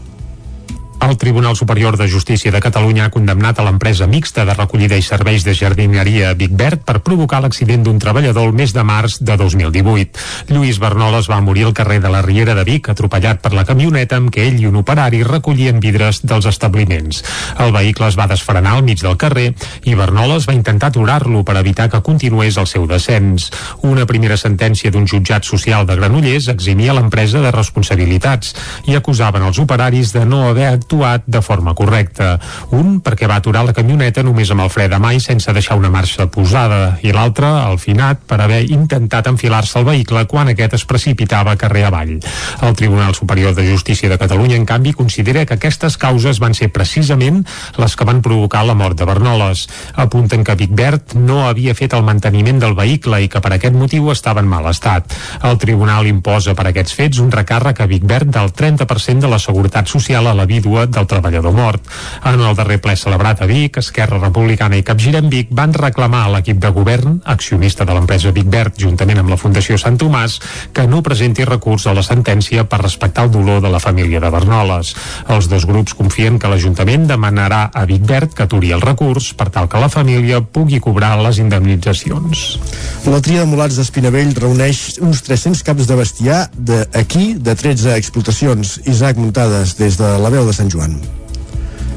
El Tribunal Superior de Justícia de Catalunya ha condemnat a l'empresa mixta de recollida i serveis de jardineria Vicbert per provocar l'accident d'un treballador el mes de març de 2018. Lluís Bernoles va morir al carrer de la Riera de Vic, atropellat per la camioneta amb què ell i un operari recollien vidres dels establiments. El vehicle es va desfrenar al mig del carrer i Bernoles va intentar aturar-lo per evitar que continués el seu descens. Una primera sentència d'un jutjat social de Granollers eximia l'empresa de responsabilitats i acusaven els operaris de no haver actuat actuat de forma correcta. Un, perquè va aturar la camioneta només amb el fre de mà i sense deixar una marxa posada, i l'altre, el finat, per haver intentat enfilar-se al vehicle quan aquest es precipitava carrer avall. El Tribunal Superior de Justícia de Catalunya, en canvi, considera que aquestes causes van ser precisament les que van provocar la mort de Bernoles. Apunten que Vicbert no havia fet el manteniment del vehicle i que per aquest motiu estava en mal estat. El Tribunal imposa per aquests fets un recàrrec a Vicbert del 30% de la Seguretat Social a la vídua del treballador mort. En el darrer ple celebrat a Vic, Esquerra Republicana i Capgirem Vic van reclamar a l'equip de govern, accionista de l'empresa Vicbert, juntament amb la Fundació Sant Tomàs, que no presenti recurs a la sentència per respectar el dolor de la família de Bernoles. Els dos grups confien que l'Ajuntament demanarà a Vicbert que aturi el recurs per tal que la família pugui cobrar les indemnitzacions. La tria de mulats d'Espinavell reuneix uns 300 caps de bestiar d'aquí de 13 explotacions. Isaac Muntades, des de la veu de Sant Joan.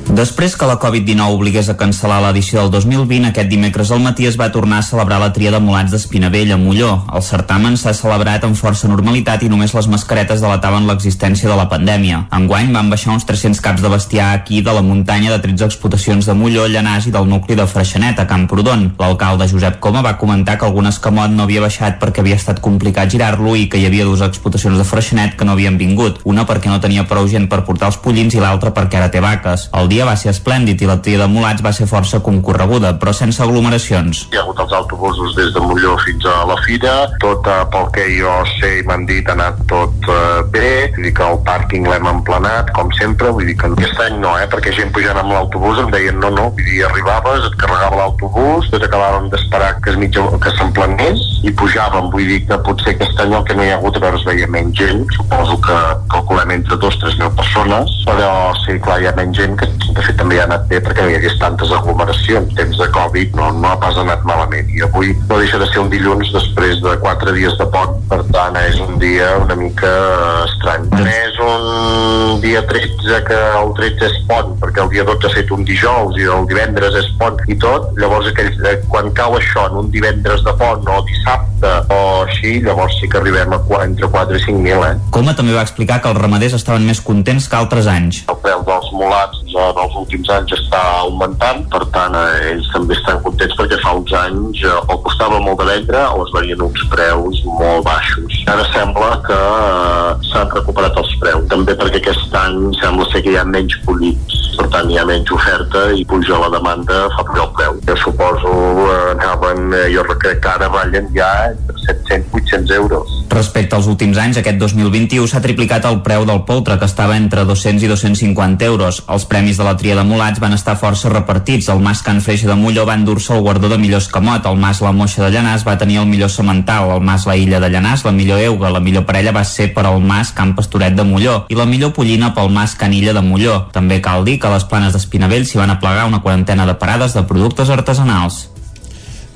Després que la Covid-19 obligués a cancel·lar l'edició del 2020, aquest dimecres al matí es va tornar a celebrar la tria de mulats d'Espinavell a Molló. El certamen s'ha celebrat amb força normalitat i només les mascaretes delataven l'existència de la pandèmia. Enguany van baixar uns 300 caps de bestiar aquí de la muntanya de 13 explotacions de Molló, Llanàs i del nucli de Freixenet, a Camprodon. L'alcalde Josep Coma va comentar que algun escamot no havia baixat perquè havia estat complicat girar-lo i que hi havia dues explotacions de Freixenet que no havien vingut. Una perquè no tenia prou gent per portar els pollins i l'altra perquè ara té vaques. El dia va ser esplèndid i la tria de mulats va ser força concorreguda, però sense aglomeracions. Hi ha hagut els autobusos des de Molló fins a la Fira, tot eh, pel que jo sé i m'han dit ha anat tot eh, bé, vull dir que el pàrquing l'hem emplenat, com sempre, vull dir que aquest any no, eh, perquè gent pujant amb l'autobús em deien no, no, vull dir, arribaves, et carregava l'autobús, tot acabàvem d'esperar que es mitja, que s'emplenés i pujàvem, vull dir que potser aquest any el que no hi ha hagut a veure es veia menys gent, suposo que calculem entre 2-3 persones, però sí, clar, hi ha menys gent que de fet també ha anat bé perquè no hi hagués tantes aglomeracions. Temps de Covid no, no ha pas anat malament. I avui no deixa de ser un dilluns després de quatre dies de pont, per tant és un dia una mica estrany. És un dia 13 que el 13 és pont, perquè el dia 12 ha fet un dijous i el divendres és pont i tot, llavors aquell, eh, quan cau això en un divendres de pont o dissabte o així, llavors sí que arribem a entre 4 i 5 mil, eh? Coma també va explicar que els ramaders estaven més contents que altres anys. El preu dels mulats en els últims anys està augmentant, per tant eh, ells també estan contents perquè fa uns anys eh, o costava molt de vendre o es venien uns preus molt baixos. Ara sembla que eh, s'han recuperat els preus, també perquè aquest any sembla ser que hi ha menys pollits, per tant hi ha menys oferta i puja la demanda fa pujar el preu. Jo suposo eh, anaven, eh, jo crec que ara ballen ja entre 700-800 euros. Respecte als últims anys, aquest 2021 s'ha triplicat el preu del poltre, que estava entre 200 i 250 euros. Els premis de la tria de mulats van estar força repartits. El Mas Can Freixa de Molló va endur-se el guardó de millor escamot, el Mas La Moixa de Llanàs va tenir el millor semental, el Mas La Illa de Llanàs la millor euga, la millor parella va ser per al Mas Can Pastoret de Molló i la millor pollina pel Mas Canilla de Molló. També cal dir que a les planes d'Espinavell s'hi van aplegar una quarantena de parades de productes artesanals.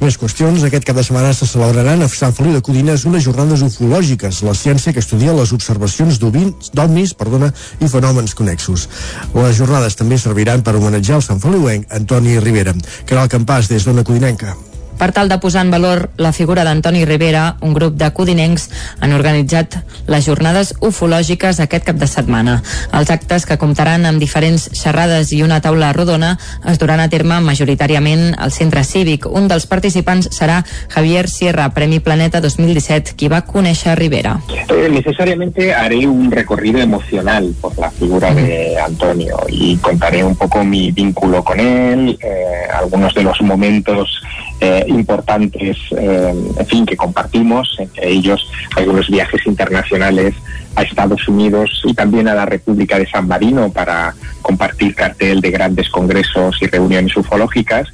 Més qüestions. Aquest cap de setmana se celebraran a Sant Feliu de Codines unes jornades ufològiques, la ciència que estudia les observacions d'ovnis perdona, i fenòmens connexos. Les jornades també serviran per homenatjar el Sant Feliuenc Antoni Rivera, que era el campàs des d'Ona Codinenca. Per tal de posar en valor la figura d'Antoni Rivera, un grup de codinencs han organitzat les jornades ufològiques aquest cap de setmana. Els actes, que comptaran amb diferents xerrades i una taula rodona, es duran a terme majoritàriament al centre cívic. Un dels participants serà Javier Sierra, Premi Planeta 2017, qui va conèixer Rivera. Eh, necesariamente haré un recorrido emocional por la figura de Antonio y contaré un poco mi vínculo con él, eh, algunos de los momentos eh, importantes, eh, en fin, que compartimos, entre ellos algunos viajes internacionales a Estados Unidos y también a la República de San Marino para compartir cartel de grandes congresos y reuniones ufológicas.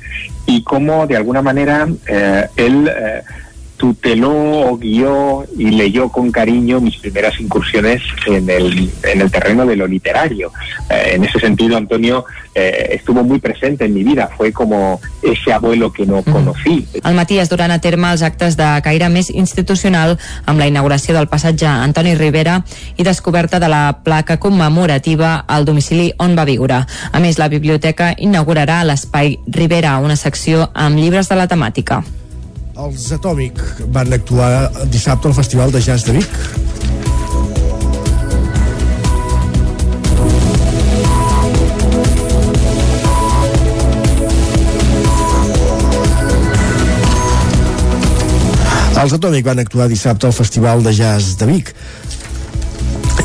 Y cómo de alguna manera eh, él eh, tuteló o guió y leyó con cariño mis primeras incursiones en el, en el terreno de lo literario. Eh, en ese sentido, Antonio eh, estuvo muy presente en mi vida, fue como ese abuelo que no conocí. Al matí es duran a terme els actes de caire més institucional amb la inauguració del passatge Antoni Rivera i descoberta de la placa commemorativa al domicili on va viure. A més, la biblioteca inaugurarà l'espai Rivera, una secció amb llibres de la temàtica. Els Atòmic van actuar dissabte al Festival de Jazz de Vic. Els Atòmic van actuar dissabte al Festival de Jazz de Vic.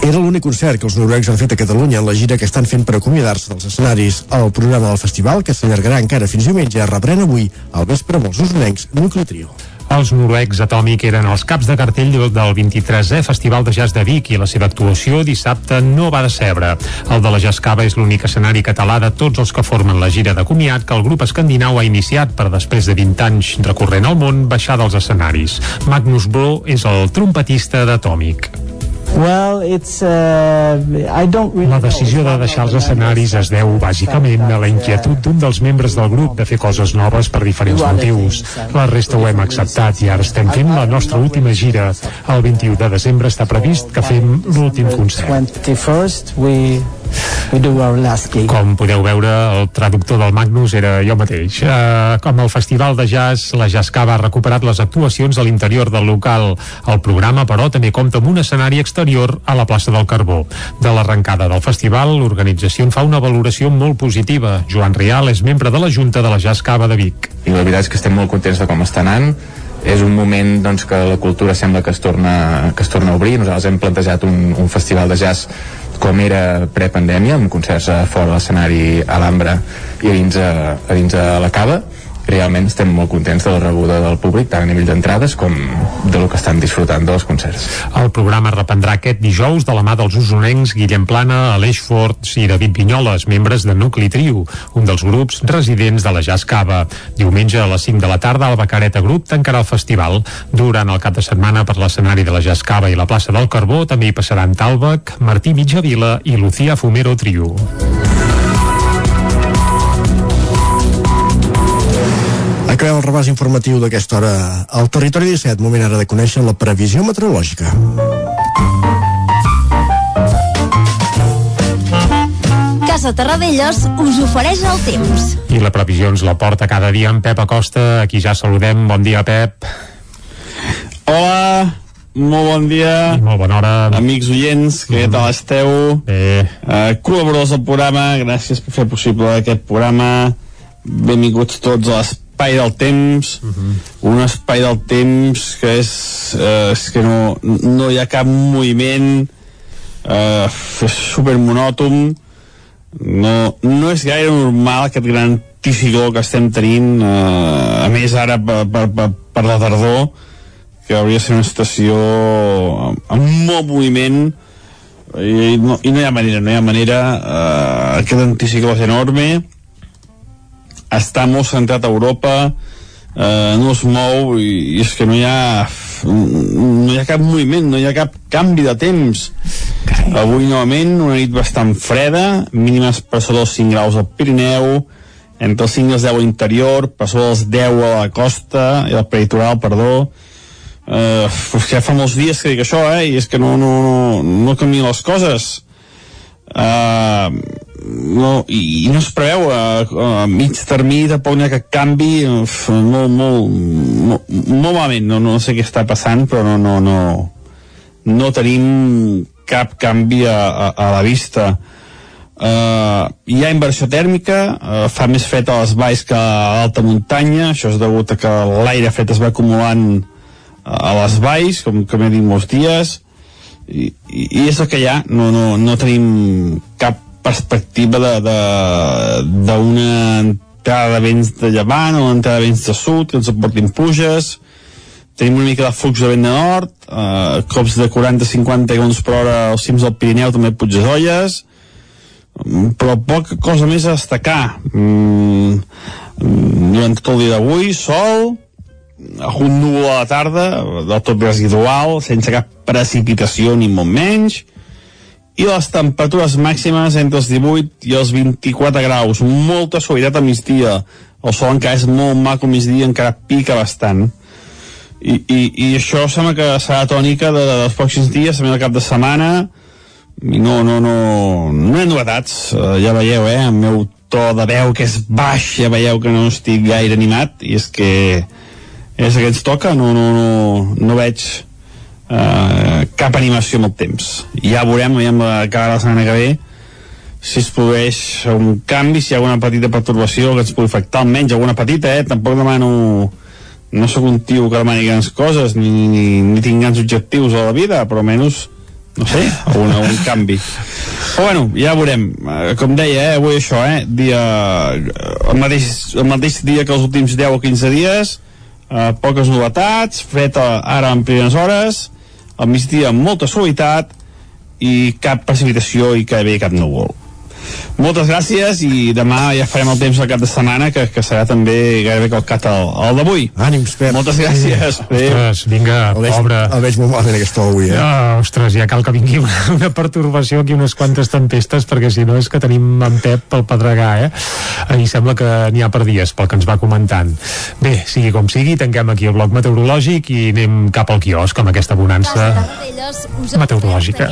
Era l'únic concert que els noruecs han fet a Catalunya en la gira que estan fent per acomiadar-se dels escenaris. El programa del festival, que s'allargarà encara fins diumenge, reprèn avui al vespre amb els usonencs Nucli Trio. Els noruecs Atòmic eren els caps de cartell del 23è Festival de Jazz de Vic i la seva actuació dissabte no va decebre. El de la Jazz és l'únic escenari català de tots els que formen la gira de comiat que el grup escandinau ha iniciat per després de 20 anys recorrent el món baixar dels escenaris. Magnus Bro és el trompetista d'Atòmic. Well, it's, uh, I don't really La decisió de deixar els escenaris es deu bàsicament a la inquietud d'un dels membres del grup de fer coses noves per diferents motius. La resta ho hem acceptat i ara estem fent la nostra última gira. El 21 de desembre està previst que fem l'últim concert. 21st, we, do our last gig. Com podeu veure, el traductor del Magnus era jo mateix. Uh, com el Festival de Jazz, la Jazz Cava ha recuperat les actuacions a l'interior del local. El programa, però, també compta amb un escenari exterior a la plaça del Carbó. De l'arrencada del festival, l'organització en fa una valoració molt positiva. Joan Rial és membre de la Junta de la Jazz Cava de Vic. I la veritat és que estem molt contents de com està anant és un moment doncs, que la cultura sembla que es torna, que es torna a obrir. Nosaltres hem plantejat un, un festival de jazz com era prepandèmia, amb concerts fora l'escenari a l'Ambra i a dins, a, a dins de la Cava realment estem molt contents de la rebuda del públic tant a nivell d'entrades com de lo que estan disfrutant dels concerts. El programa reprendrà aquest dijous de la mà dels usonencs Guillem Plana, Aleix Forts i David Vinyoles, membres de Nucli Trio, un dels grups residents de la Jazz Cava. Diumenge a les 5 de la tarda el Becareta Grup tancarà el festival. Durant el cap de setmana per l'escenari de la Jazz Cava i la plaça del Carbó també hi passaran Talbec, Martí Mitjavila i Lucía Fumero Trio. Acabem el repàs informatiu d'aquesta hora al Territori 17. Moment ara de conèixer la previsió meteorològica. Casa Terradellos us ofereix el temps. I la previsió ens la porta cada dia en Pep Acosta. Aquí ja saludem. Bon dia, Pep. Hola, molt bon dia. I molt bona hora. Amics oients, què Mm. tal esteu? Bé. Uh, col·laboradors del programa, gràcies per fer possible aquest programa. Benvinguts tots a l'espai del temps. Un espai del temps que és, uh, és que no, no hi ha cap moviment, uh, és super monòton. No, no és gaire normal aquest gran anticicló que estem tenint, uh, a més ara per, per, per, per la tardor, que hauria de ser una estació amb, molt moviment i no, i no hi ha manera, no hi ha manera uh, aquest anticicló és enorme està molt centrat a Europa uh, no es mou i, i és que no hi ha no hi ha cap moviment, no hi ha cap canvi de temps avui novament una nit bastant freda mínimes per sota dels 5 graus al Pirineu entre els 5 i els 10 a l'interior per sota dels 10 a la costa i al peritoral, perdó Uh, ja fa molts dies que dic això, eh? I és que no, no, no, no canvien les coses. Uh, no, i, i no es preveu a, a mig termini de poc cap canvi uf, molt, molt, molt, molt malament no, no sé què està passant però no, no, no, no tenim cap canvi a, a, a la vista. Uh, hi ha inversió tèrmica, uh, fa més fred a les valls que a l'alta muntanya, això és degut a que l'aire fred es va acumulant a les valls, com, com he dit molts dies, i, i, i és el que hi ha, no, no, no tenim cap perspectiva d'una entrada de vents de llevant o una entrada de vents de sud que ens aportin puges, tenim una mica de flux de vent de nord, uh, cops de 40-50 km per hora als cims del Pirineu, també Puigdesolles, Mm, però poca cosa més a destacar. Mm, durant tot el dia d'avui sol un núvol a la tarda del tot residual sense cap precipitació ni molt menys i les temperatures màximes entre els 18 i els 24 graus. Molta suavitat a migdia. El sol encara és molt maco a migdia encara pica bastant. I, i, i això sembla que serà tònica de, de, dels pròxims dies també el cap de setmana. No, no, no, no hi ha novetats, uh, ja veieu, eh, el meu to de veu que és baix, ja veieu que no estic gaire animat, i és que és que ens toca, no, no, no, no veig uh, cap animació amb el temps. Ja veurem, veiem cada la setmana que ve, si es produeix un canvi, si hi ha alguna petita perturbació que ens pugui afectar, almenys alguna petita, eh? Tampoc demano... No sóc un tio que demani grans coses, ni, ni, ni tinc grans objectius a la vida, però almenys no sé, un, un canvi però bueno, ja veurem uh, com deia, eh, avui això, eh, dia el mateix, el mateix dia que els últims 10 o 15 dies uh, poques novetats, fred ara en primeres hores al migdia molta suavitat i cap precipitació i que bé cap núvol moltes gràcies i demà ja farem el temps al cap de setmana que, que serà també gairebé calcat el, el d'avui. Ànims Pep. Moltes gràcies. [LAUGHS] Ostres, vinga, el veig, pobre. el veig molt malament aquesta avui eh? Oh, ostres, ja cal que vingui una, [LAUGHS] una pertorbació aquí unes quantes tempestes perquè si no és que tenim en Pep pel pedregar eh? i sembla que n'hi ha per dies pel que ens va comentant. Bé, sigui com sigui, tanquem aquí el bloc meteorològic i anem cap al quiosc amb aquesta bonança meteorològica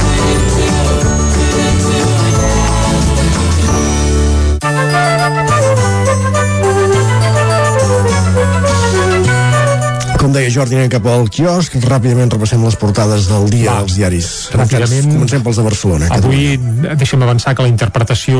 Com deia Jordi, anem cap al quiosc. Ràpidament repassem les portades del dia Va, dels diaris. ràpidament. Comencem pels de Barcelona. Avui deixem avançar que la interpretació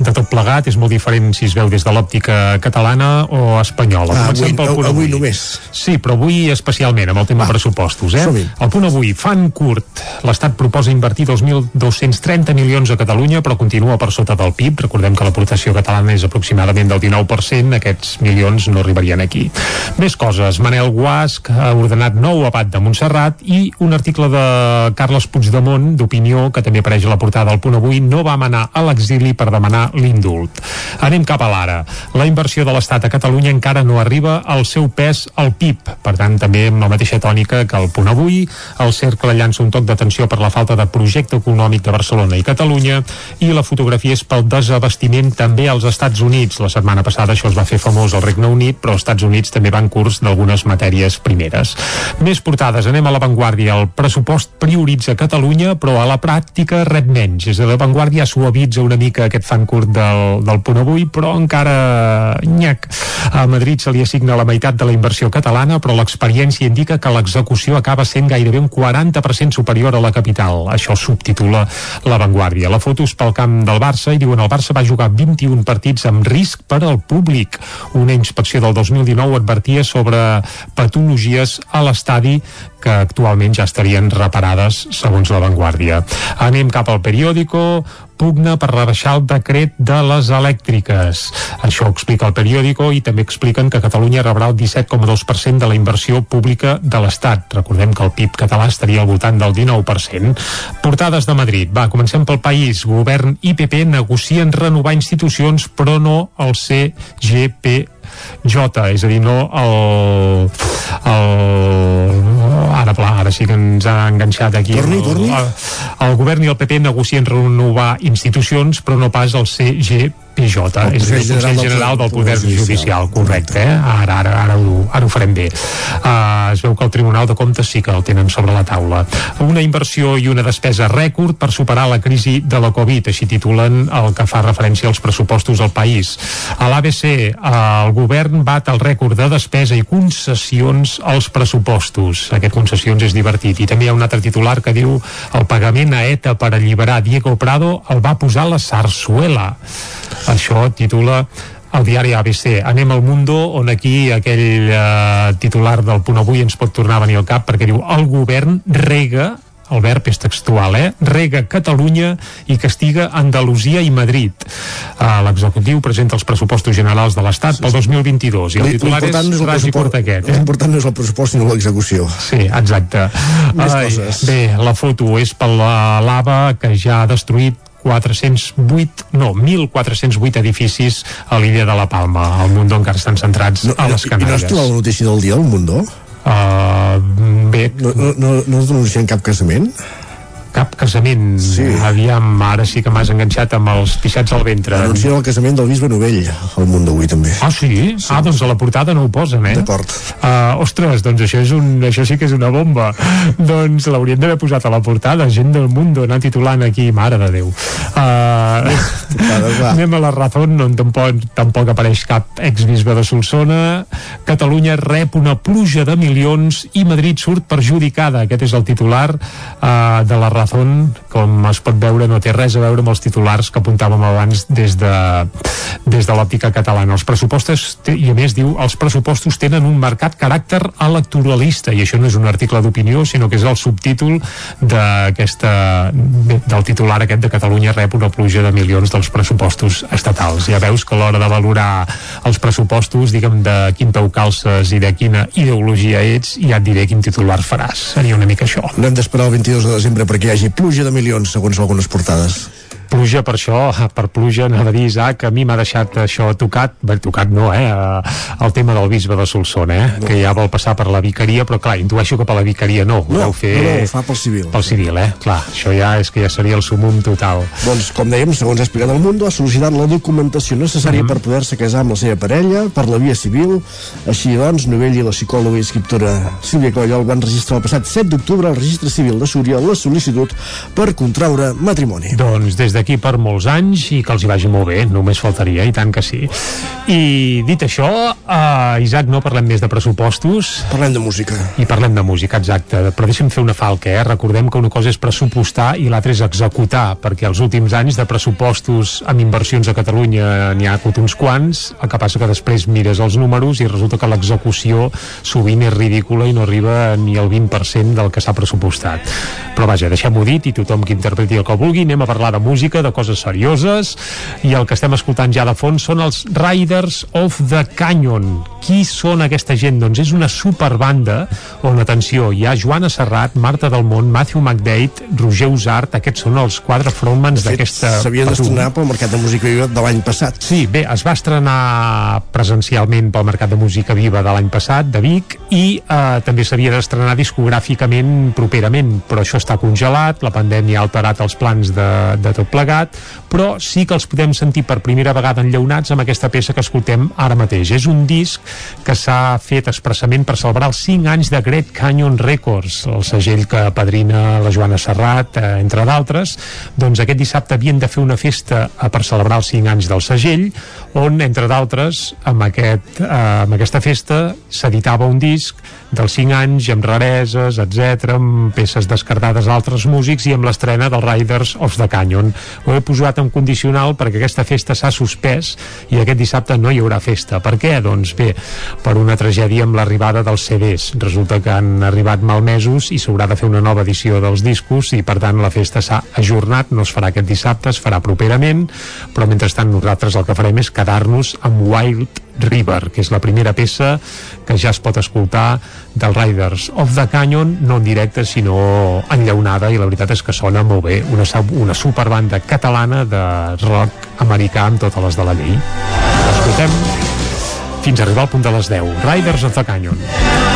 de tot plegat és molt diferent si es veu des de l'òptica catalana o espanyola. Ah, Comencem avui- pel punt avui només. Sí, però avui especialment amb el tema pressupostos. Eh? El punt avui, fan curt. L'Estat proposa invertir 2.230 milions a Catalunya, però continua per sota del PIB. Recordem que l'aportació catalana és aproximadament del 19%. Aquests milions no arribarien aquí. Més coses. Manel Guasc ha ordenat nou abat de Montserrat i un article de Carles Puigdemont d'opinió que també apareix a la portada del punt avui no va manar a l'exili per demanar l'indult. Anem cap a l'ara. La inversió de l'Estat a Catalunya encara no arriba al seu pes al PIB. Per tant, també amb la mateixa tònica que el punt avui, el cercle llança un toc d'atenció per la falta de projecte econòmic de Barcelona i Catalunya i la fotografia és pel desabastiment també als Estats Units. La setmana passada això es va fer famós al Regne Unit, però als Estats Units també van curs d'algunes matèries primeres. Més portades, anem a l'avantguàrdia. El pressupost prioritza Catalunya, però a la pràctica rep menys. És a l'avantguàrdia suavitza una mica aquest fan curt del, del punt avui, però encara nyac. A Madrid se li assigna la meitat de la inversió catalana, però l'experiència indica que l'execució acaba sent gairebé un 40% superior a la capital. Això subtitula l'avantguàrdia. La foto és pel camp del Barça i diuen el Barça va jugar 21 partits amb risc per al públic. Una inspecció del 2019 advertia sobre patologies a l'estadi que actualment ja estarien reparades segons l'avantguàrdia. Anem cap al periòdico pugna per rebaixar el decret de les elèctriques. Això ho explica el periòdico i també expliquen que Catalunya rebrà el 17,2% de la inversió pública de l'Estat. Recordem que el PIB català estaria al voltant del 19%. Portades de Madrid. Va, comencem pel país. Govern i PP negocien renovar institucions però no el CGP J, és a dir, no el, el ara, pla, ara sí que ens ha enganxat aquí torni, el, torni. El, el govern i el PP negocien renovar institucions però no pas el CGP PJ, El és a dir, el Consell General del Poder Judicial, correcte, eh? ara, ara, ara, ho, ara ho farem bé. Uh, es veu que el Tribunal de Comptes sí que el tenen sobre la taula. Una inversió i una despesa rècord per superar la crisi de la Covid, així titulen el que fa referència als pressupostos al país. A l'ABC, uh, el govern bat el rècord de despesa i concessions als pressupostos. Aquest concessions és divertit. I també hi ha un altre titular que diu el pagament a ETA per alliberar Diego Prado el va posar la Sarsuela. Això titula el diari ABC. Anem al Mundo, on aquí aquell eh, titular del punt avui ens pot tornar a venir al cap perquè diu el govern rega el verb és textual, eh? Rega Catalunya i castiga Andalusia i Madrid. Uh, L'executiu presenta els pressupostos generals de l'Estat pel 2022 i el titular és és el ras i pressupost, cortaquet, eh? l'important no és el pressupost sinó l'execució. Sí, exacte. Més coses. Bé, la foto és per la lava que ja ha destruït 408, no, 1.408 edificis a l'illa de la Palma. Al Mundo encara estan centrats No, a les I no Canàries. has trobat la notícia del dia del Mundo? Uh, bé, No, no, no, no es denuncien cap casament? Cap casament. Sí. Aviam, ara sí que m'has enganxat amb els pixats al ventre. Denuncien el casament del bisbe Novell al Mundo avui també. Ah, sí? sí? Ah, doncs a la portada no ho posen, eh? D'acord. Uh, ostres, doncs això, és un, això sí que és una bomba. [LAUGHS] doncs l'haurien d'haver posat a la portada, gent del Mundo, anar titulant aquí, mare de Déu. Uh, [LAUGHS] anem a la raó, on tampoc, tampoc apareix cap exbisbe de Solsona. Catalunya rep una pluja de milions i Madrid surt perjudicada. Aquest és el titular uh, de la raó, com es pot veure, no té res a veure amb els titulars que apuntàvem abans des de, des de l'òptica catalana. Els pressupostos, i a més diu, els pressupostos tenen un marcat caràcter electoralista, i això no és un article d'opinió, sinó que és el subtítol d'aquesta del titular aquest de Catalunya rep una pluja de milions dels pressupostos estatals. Ja veus que a l'hora de valorar els pressupostos, diguem, de quin peu calces i de quina ideologia ets, ja et diré quin titular faràs. Seria una mica això. No hem d'esperar el 22 de desembre perquè hi hagi pluja de milions, segons algunes portades. Pluja per això, [LAUGHS] per pluja anava a dir Isaac, a mi m'ha deixat això tocat bé, tocat no, eh, el tema del bisbe de Solsona, eh, no. que ja vol passar per la vicaria, però clar, intueixo que per la vicaria no, ho No, deu fer no, no, ho fa pel civil. pel civil, eh, clar, això ja és que ja seria el sumum total Doncs, com dèiem, segons ha explicat el Mundo, ha sol·licitat la documentació necessària Mhm. per poder-se casar amb la seva parella per la via civil. Així doncs, Novell i la psicòloga i escriptora Sílvia Collol van registrar el passat 7 d'octubre al registre civil de Súria la sol·licitud per contraure matrimoni. Doncs des d'aquí per molts anys i que els hi vagi molt bé, només faltaria, i tant que sí. I dit això, uh, Isaac, no parlem més de pressupostos. Parlem de música. I parlem de música, exacte. Però deixa'm fer una falca, eh? Recordem que una cosa és pressupostar i l'altra és executar, perquè els últims anys de pressupostos amb inversions a Catalunya n'hi ha hagut uns quants, el que passa que després mires els números i resulta que l'execució sovint és ridícula i no arriba ni al 20% del que s'ha pressupostat. Però vaja, deixem-ho dit i tothom que interpreti el que vulgui, anem a parlar de música, de coses serioses, i el que estem escoltant ja de fons són els Riders of the Canyon. Qui són aquesta gent? Doncs és una superbanda on, atenció, hi ha Joana Serrat, Marta del Mont, Matthew McDade, Roger Usart, aquests són els quatre frontmans d'aquesta... S'havien d'estrenar pel Mercat de Música Viva de l'any passat. Sí, bé, es va estrenar presencialment pel Mercat de Música Viva de l'any passat, de Vic, i eh, també s'havia d'estrenar discogràficament properament, però això està congelat, la pandèmia ha alterat els plans de, de tot plegat, però sí que els podem sentir per primera vegada enllaunats amb aquesta peça que escoltem ara mateix. És un disc que s'ha fet expressament per celebrar els 5 anys de Great Canyon Records, el segell que padrina la Joana Serrat, eh, entre d'altres. Doncs aquest dissabte havien de fer una festa eh, per celebrar els 5 anys del segell, on, entre d'altres, amb, aquest, eh, amb aquesta festa s'editava un disc dels 5 anys, amb rareses, etc, amb peces descartades d'altres músics i amb l'estrena del Riders of the Canyon. Ho he posat en condicional perquè aquesta festa s'ha suspès i aquest dissabte no hi haurà festa. Per què? Doncs bé, per una tragèdia amb l'arribada dels CDs. Resulta que han arribat malmesos i s'haurà de fer una nova edició dels discos i per tant la festa s'ha ajornat, no es farà aquest dissabte, es farà properament, però mentrestant nosaltres el que farem és quedar-nos amb Wild River, que és la primera peça que ja es pot escoltar del Riders of the Canyon, no en directe sinó enllaunada i la veritat és que sona molt bé, una, una superbanda catalana de rock americà amb totes les de la llei. Escoltem fins a arribar al punt de les 10. Riders of the Canyon.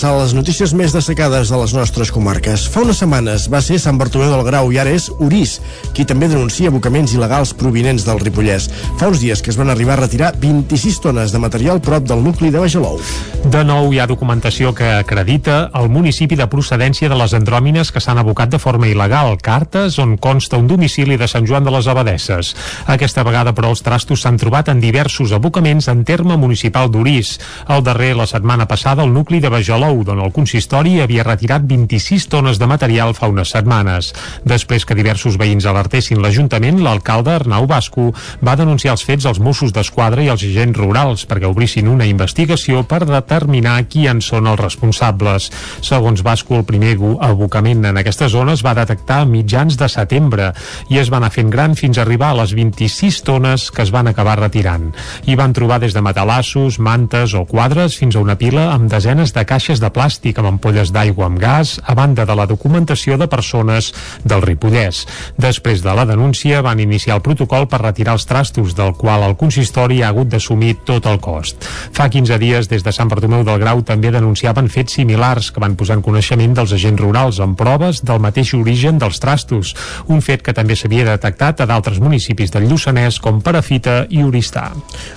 Repassar les notícies més destacades de les nostres comarques. Fa unes setmanes va ser Sant Bartomeu del Grau i ara és Orís, qui també denuncia abocaments il·legals provinents del Ripollès. Fa uns dies que es van arribar a retirar 26 tones de material prop del nucli de Bajalou. De nou hi ha documentació que acredita el municipi de procedència de les andròmines que s'han abocat de forma il·legal, cartes on consta un domicili de Sant Joan de les Abadesses. Aquesta vegada, però, els trastos s'han trobat en diversos abocaments en terme municipal d'Orís. El darrer, la setmana passada, el nucli de Bajalou Salou, d'on el consistori havia retirat 26 tones de material fa unes setmanes. Després que diversos veïns alertessin l'Ajuntament, l'alcalde Arnau Basco va denunciar els fets als Mossos d'Esquadra i als agents rurals perquè obrissin una investigació per determinar qui en són els responsables. Segons Basco, el primer abocament en aquesta zona es va detectar a mitjans de setembre i es va anar fent gran fins a arribar a les 26 tones que es van acabar retirant. Hi van trobar des de matalassos, mantes o quadres fins a una pila amb desenes de caixes de plàstic amb ampolles d'aigua amb gas, a banda de la documentació de persones del Ripollès. Després de la denúncia van iniciar el protocol per retirar els trastos, del qual el consistori ha hagut d'assumir tot el cost. Fa 15 dies, des de Sant Bartomeu del Grau, també denunciaven fets similars que van posar en coneixement dels agents rurals amb proves del mateix origen dels trastos, un fet que també s'havia detectat a d'altres municipis del Lluçanès com Perafita i Oristà.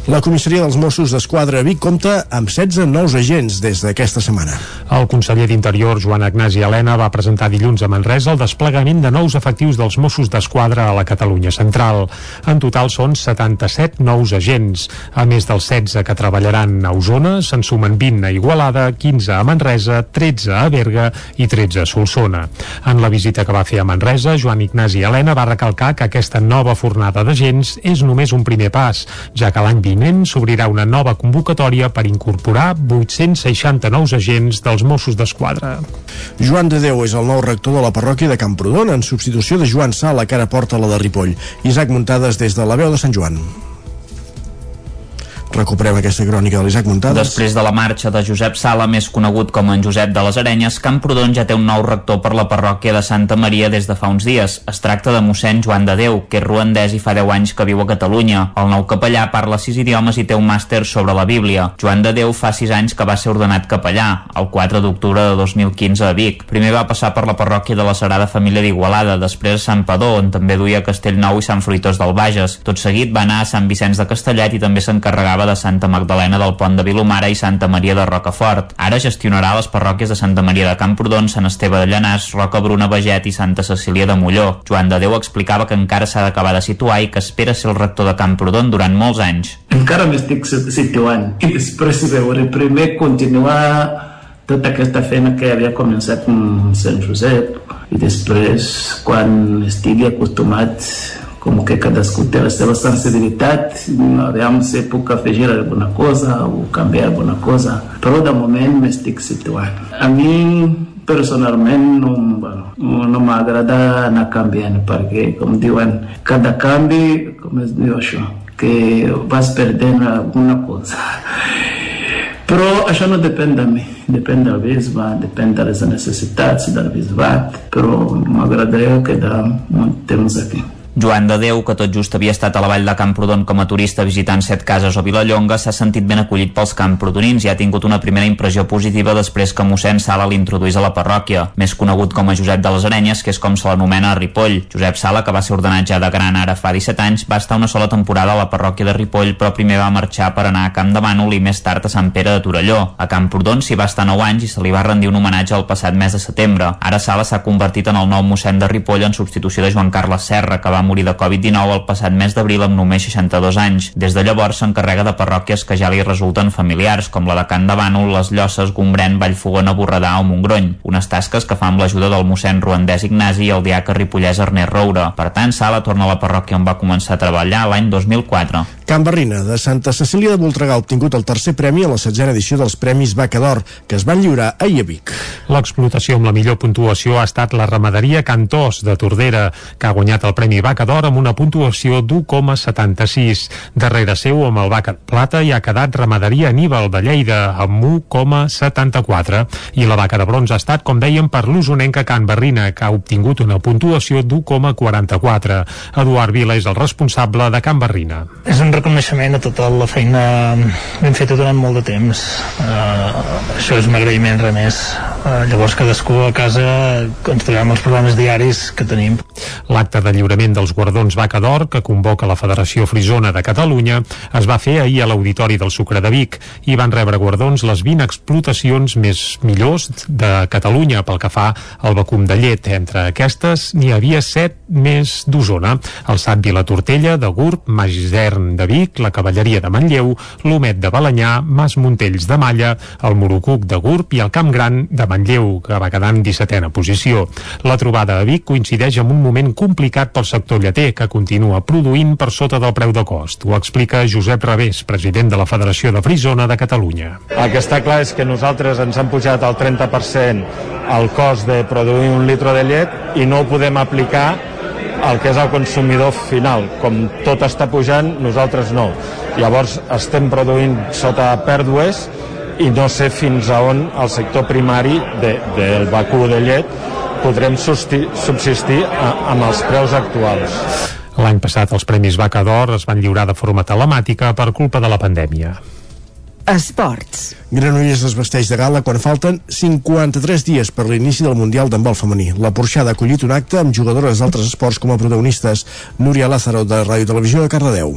La comissaria dels Mossos d'Esquadra Vic compta amb 16 nous agents des d'aquesta setmana. El conseller d'Interior, Joan Agnès i Helena, va presentar dilluns a Manresa el desplegament de nous efectius dels Mossos d'Esquadra a la Catalunya central. En total són 77 nous agents. A més dels 16 que treballaran a Osona, se'n sumen 20 a Igualada, 15 a Manresa, 13 a Berga i 13 a Solsona. En la visita que va fer a Manresa, Joan Ignasi Helena va recalcar que aquesta nova fornada d'agents és només un primer pas, ja que l'any vinent s'obrirà una nova convocatòria per incorporar 860 nous agents agents dels Mossos d'Esquadra. Joan de Déu és el nou rector de la parròquia de Camprodon en substitució de Joan Sala, que ara porta la de Ripoll. Isaac Muntades des de la veu de Sant Joan recuperem aquesta crònica de l'Isaac Muntades. Després de la marxa de Josep Sala, més conegut com en Josep de les Arenyes, Camprodon ja té un nou rector per la parròquia de Santa Maria des de fa uns dies. Es tracta de mossèn Joan de Déu, que és ruandès i fa 10 anys que viu a Catalunya. El nou capellà parla sis idiomes i té un màster sobre la Bíblia. Joan de Déu fa 6 anys que va ser ordenat capellà, el 4 d'octubre de 2015 a Vic. Primer va passar per la parròquia de la Sagrada Família d'Igualada, després a Sant Padó, on també duia Castellnou i Sant Fruitós del Bages. Tot seguit va anar a Sant Vicenç de Castellet i també s'encarregava gestionava de Santa Magdalena del Pont de Vilomara i Santa Maria de Rocafort. Ara gestionarà les parròquies de Santa Maria de Camprodon, Sant Esteve de Llanàs, Roca Bruna Beget i Santa Cecília de Molló. Joan de Déu explicava que encara s'ha d'acabar de situar i que espera ser el rector de Camprodon durant molts anys. Encara m'estic situant i després veure primer continuar tota aquesta feina que havia començat amb Sant Josep i després quan estigui acostumat com que cadascú té la seva sensibilitat, aviam si puc afegir alguna cosa o canviar alguna cosa, però de moment m'estic situant. A mi personalment no, bueno, no m'agrada anar canviant perquè, com diuen, cada canvi, com es diu això, que vas perdent alguna cosa. Però això no depèn de mi, depèn del bisbe, depèn de les necessitats del bisbat, però m'agradaria quedar molt temps aquí. Joan de Déu, que tot just havia estat a la vall de Camprodon com a turista visitant set cases o Vilallonga, s'ha sentit ben acollit pels camprodonins i ha tingut una primera impressió positiva després que mossèn Sala l'introduís a la parròquia, més conegut com a Josep de les Arenyes, que és com se l'anomena a Ripoll. Josep Sala, que va ser ordenat ja de gran ara fa 17 anys, va estar una sola temporada a la parròquia de Ripoll, però primer va marxar per anar a Camp de Bànol i més tard a Sant Pere de Torelló. A Camprodon s'hi va estar 9 anys i se li va rendir un homenatge el passat mes de setembre. Ara Sala s'ha convertit en el nou mossèn de Ripoll en substitució de Joan Carles Serra, que va morir de Covid-19 el passat mes d'abril amb només 62 anys. Des de llavors s'encarrega de parròquies que ja li resulten familiars, com la de Can de Bànol, Les Llosses, Gombrèn, Vallfogona, Borredà o Montgrony. Unes tasques que fa amb l'ajuda del mossèn Ruandès Ignasi i el diaca ripollès Ernest Roure. Per tant, Sala torna a la parròquia on va començar a treballar l'any 2004. Can Barrina, de Santa Cecília de Voltregà, ha obtingut el tercer premi a la setzena edició dels Premis Vaca d'Or, que es van lliurar a Vic. L'explotació amb la millor puntuació ha estat la ramaderia Cantós, de Tordera, que ha guanyat el Premi Vaca d'Or amb una puntuació d'1,76. Darrere seu, amb el Vaca Plata, hi ha quedat Ramaderia Aníbal de Lleida, amb 1,74. I la Vaca de Bronze ha estat, com dèiem, per l'usonenca Can Barrina, que ha obtingut una puntuació d'1,44. Eduard Vila és el responsable de Can Barrina. És un reconeixement a tota la feina ben feta durant molt de temps. Uh, això és un agraïment, res més. Uh, llavors cadascú a casa ens trobem els problemes diaris que tenim. L'acte de lliurament dels guardons Vaca d'Or, que convoca la Federació Frisona de Catalunya, es va fer ahir a l'Auditori del Sucre de Vic i van rebre guardons les 20 explotacions més millors de Catalunya pel que fa al vacum de llet. Entre aquestes n'hi havia 7 més d'Osona. El SAT Vilatortella, de Gurb, Magistern de Vic, la Cavalleria de Manlleu, l'Homet de Balanyà, Mas Montells de Malla, el Morucuc de Gurb i el Camp Gran de Manlleu, que va quedar en 17a posició. La trobada a Vic coincideix amb un moment complicat pel sector lleter, que continua produint per sota del preu de cost. Ho explica Josep Revés, president de la Federació de Frisona de Catalunya. El que està clar és que nosaltres ens han pujat al 30% el cost de produir un litre de llet i no ho podem aplicar el que és el consumidor final. Com tot està pujant, nosaltres no. Llavors estem produint sota pèrdues i no sé fins a on el sector primari de, del vacú de llet podrem subsistir amb els preus actuals. L'any passat els Premis Vaca d'Or es van lliurar de forma telemàtica per culpa de la pandèmia. Esports. Granollers es vesteix de gala quan falten 53 dies per l'inici del Mundial d'handbol femení. La Porxada ha acollit un acte amb jugadores d'altres esports com a protagonistes. Núria Lázaro, de Ràdio Televisió de Cardedeu.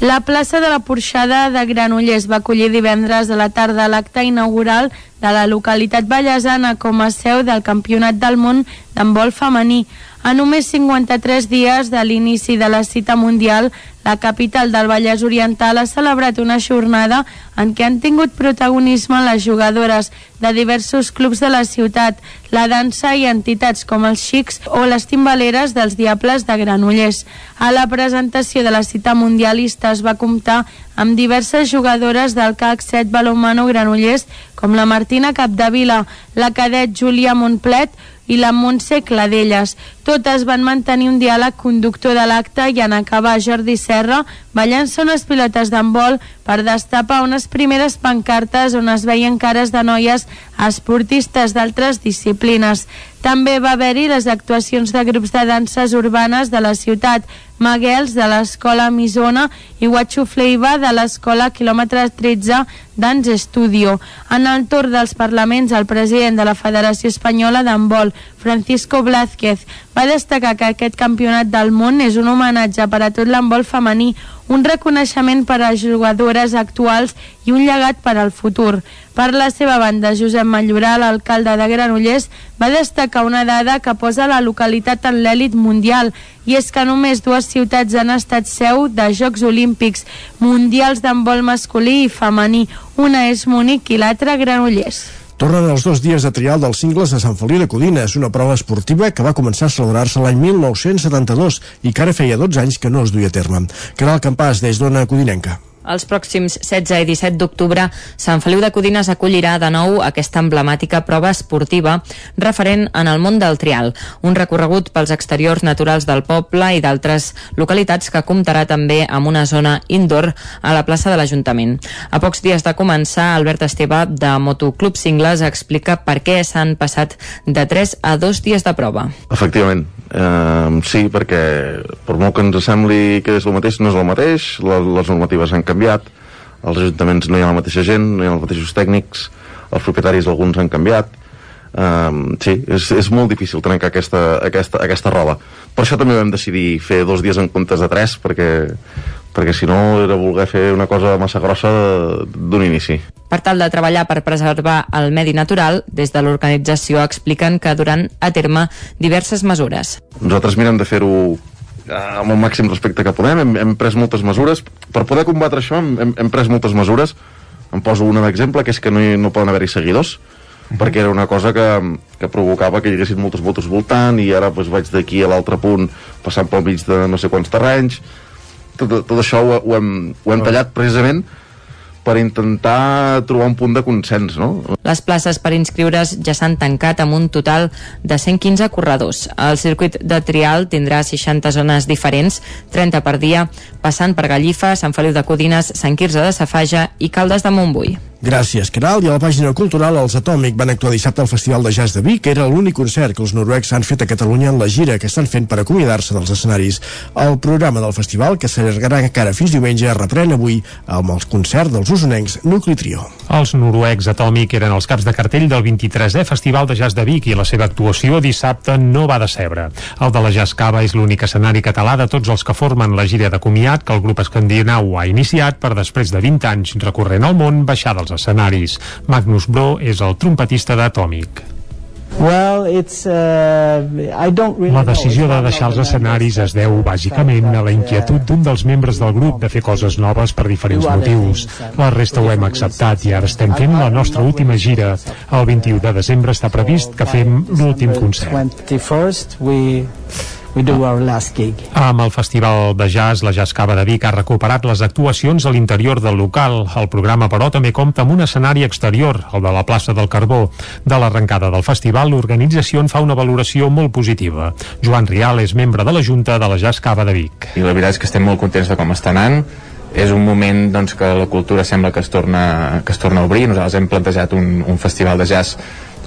La plaça de la Porxada de Granollers va acollir divendres a la tarda l'acte inaugural de la localitat ballesana com a seu del Campionat del Món d'handbol femení. A només 53 dies de l'inici de la cita mundial, la capital del Vallès Oriental ha celebrat una jornada en què han tingut protagonisme les jugadores de diversos clubs de la ciutat, la dansa i entitats com els Xics o les timbaleres dels Diables de Granollers. A la presentació de la cita mundialista es va comptar amb diverses jugadores del CAC 7 Balomano Granollers com la Martina Capdevila, la cadet Júlia Montplet i la Montse Cladelles. Totes van mantenir un diàleg conductor de l'acte i en acabar Jordi Serra ballant-se unes pilotes d'handbol per destapar unes primeres pancartes on es veien cares de noies esportistes d'altres disciplines. També va haver-hi les actuacions de grups de danses urbanes de la ciutat, Maguels de l'escola Misona i Guacho Fleiva de l'escola quilòmetre 13 Dance Studio. En el torn dels parlaments, el president de la Federació Espanyola d'Handbol, Francisco Blázquez, Va destacar que aquest campionat del món és un homenatge per a tot l'embol femení, un reconeixement per a jugadores actuals i un llegat per al futur. Per la seva banda, Josep Mallorà, l'alcalde de Granollers, va destacar una dada que posa la localitat en l'èlit mundial i és que només dues ciutats han estat seu de Jocs Olímpics mundials d'handbol masculí i femení. Una és Munic i l'altra Granollers. Tornen els dos dies de trial dels cingles de Sant Feliu de Codines, una prova esportiva que va començar a celebrar-se l'any 1972 i que ara feia 12 anys que no es duia a terme. Canal Campàs, des d'Ona Codinenca. Els pròxims 16 i 17 d'octubre, Sant Feliu de Codines acollirà de nou aquesta emblemàtica prova esportiva referent en el món del trial, un recorregut pels exteriors naturals del poble i d'altres localitats que comptarà també amb una zona indoor a la plaça de l'Ajuntament. A pocs dies de començar, Albert Esteve de Motoclub Cingles explica per què s'han passat de 3 a 2 dies de prova. Efectivament, eh, sí, perquè per molt que ens sembli que és el mateix, no és el mateix, les, les normatives han canviat, als ajuntaments no hi ha la mateixa gent, no hi ha els mateixos tècnics, els propietaris alguns han canviat, Um, sí, és, és molt difícil trencar aquesta, aquesta, aquesta roba. Per això també vam decidir fer dos dies en comptes de tres perquè, perquè si no era voler fer una cosa massa grossa d'un inici Per tal de treballar per preservar el medi natural, des de l'organització expliquen que duran a terme diverses mesures. nosaltres mirem de fer-ho eh, amb el màxim respecte que podem. Hem, hem pres moltes mesures. Per poder combatre això hem, hem, hem pres moltes mesures. Em poso una d'exemple que és que no, hi, no poden haver-hi seguidors perquè era una cosa que, que provocava que hi haguessin moltes motos voltant i ara doncs, vaig d'aquí a l'altre punt passant pel mig de no sé quants terrenys. Tot, tot això ho, ho, hem, ho hem tallat precisament per intentar trobar un punt de consens no? Les places per inscriure's ja s'han tancat amb un total de 115 corredors. El circuit de trial tindrà 60 zones diferents, 30 per dia, passant per Gallifa, Sant Feliu de Codines, Sant Quirze de Safaja i Caldes de Montbui. Gràcies, Caral. I a la pàgina cultural, els Atòmic van actuar dissabte al Festival de Jazz de Vic, que era l'únic concert que els noruecs han fet a Catalunya en la gira que estan fent per acomiadar-se dels escenaris. El programa del festival, que s'allargarà encara fins diumenge, reprèn avui amb el concert dels usonencs Nucli Trio. Els noruecs Atòmic eren els caps de cartell del 23è Festival de Jazz de Vic i la seva actuació dissabte no va decebre. El de la Jazz Cava és l'únic escenari català de tots els que formen la gira de comiat que el grup escandinau ha iniciat per després de 20 anys recorrent el món baixar dels escenaris. Magnus Bro és el trompetista d'Atòmic. Well, it's, uh, I don't really La decisió de deixar els escenaris es deu bàsicament a la inquietud d'un dels membres del grup de fer coses noves per diferents motius. La resta ho hem acceptat i ara estem fent la nostra última gira. El 21 de desembre està previst que fem l'últim concert. 21st, we, we do our last gig. Amb el Festival de Jazz, la Jazz Cava de Vic ha recuperat les actuacions a l'interior del local. El programa, però, també compta amb un escenari exterior, el de la plaça del Carbó. De l'arrencada del festival, l'organització en fa una valoració molt positiva. Joan Rial és membre de la Junta de la Jazz Cava de Vic. I la veritat és que estem molt contents de com està anant és un moment doncs, que la cultura sembla que es torna, que es torna a obrir. Nosaltres hem plantejat un, un festival de jazz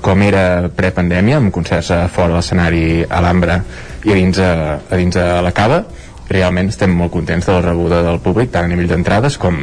com era prepandèmia amb concerts a fora de l'escenari a l'Ambra i a dins, a, a dins de la Cava. Realment estem molt contents de la rebuda del públic tant a nivell d'entrades com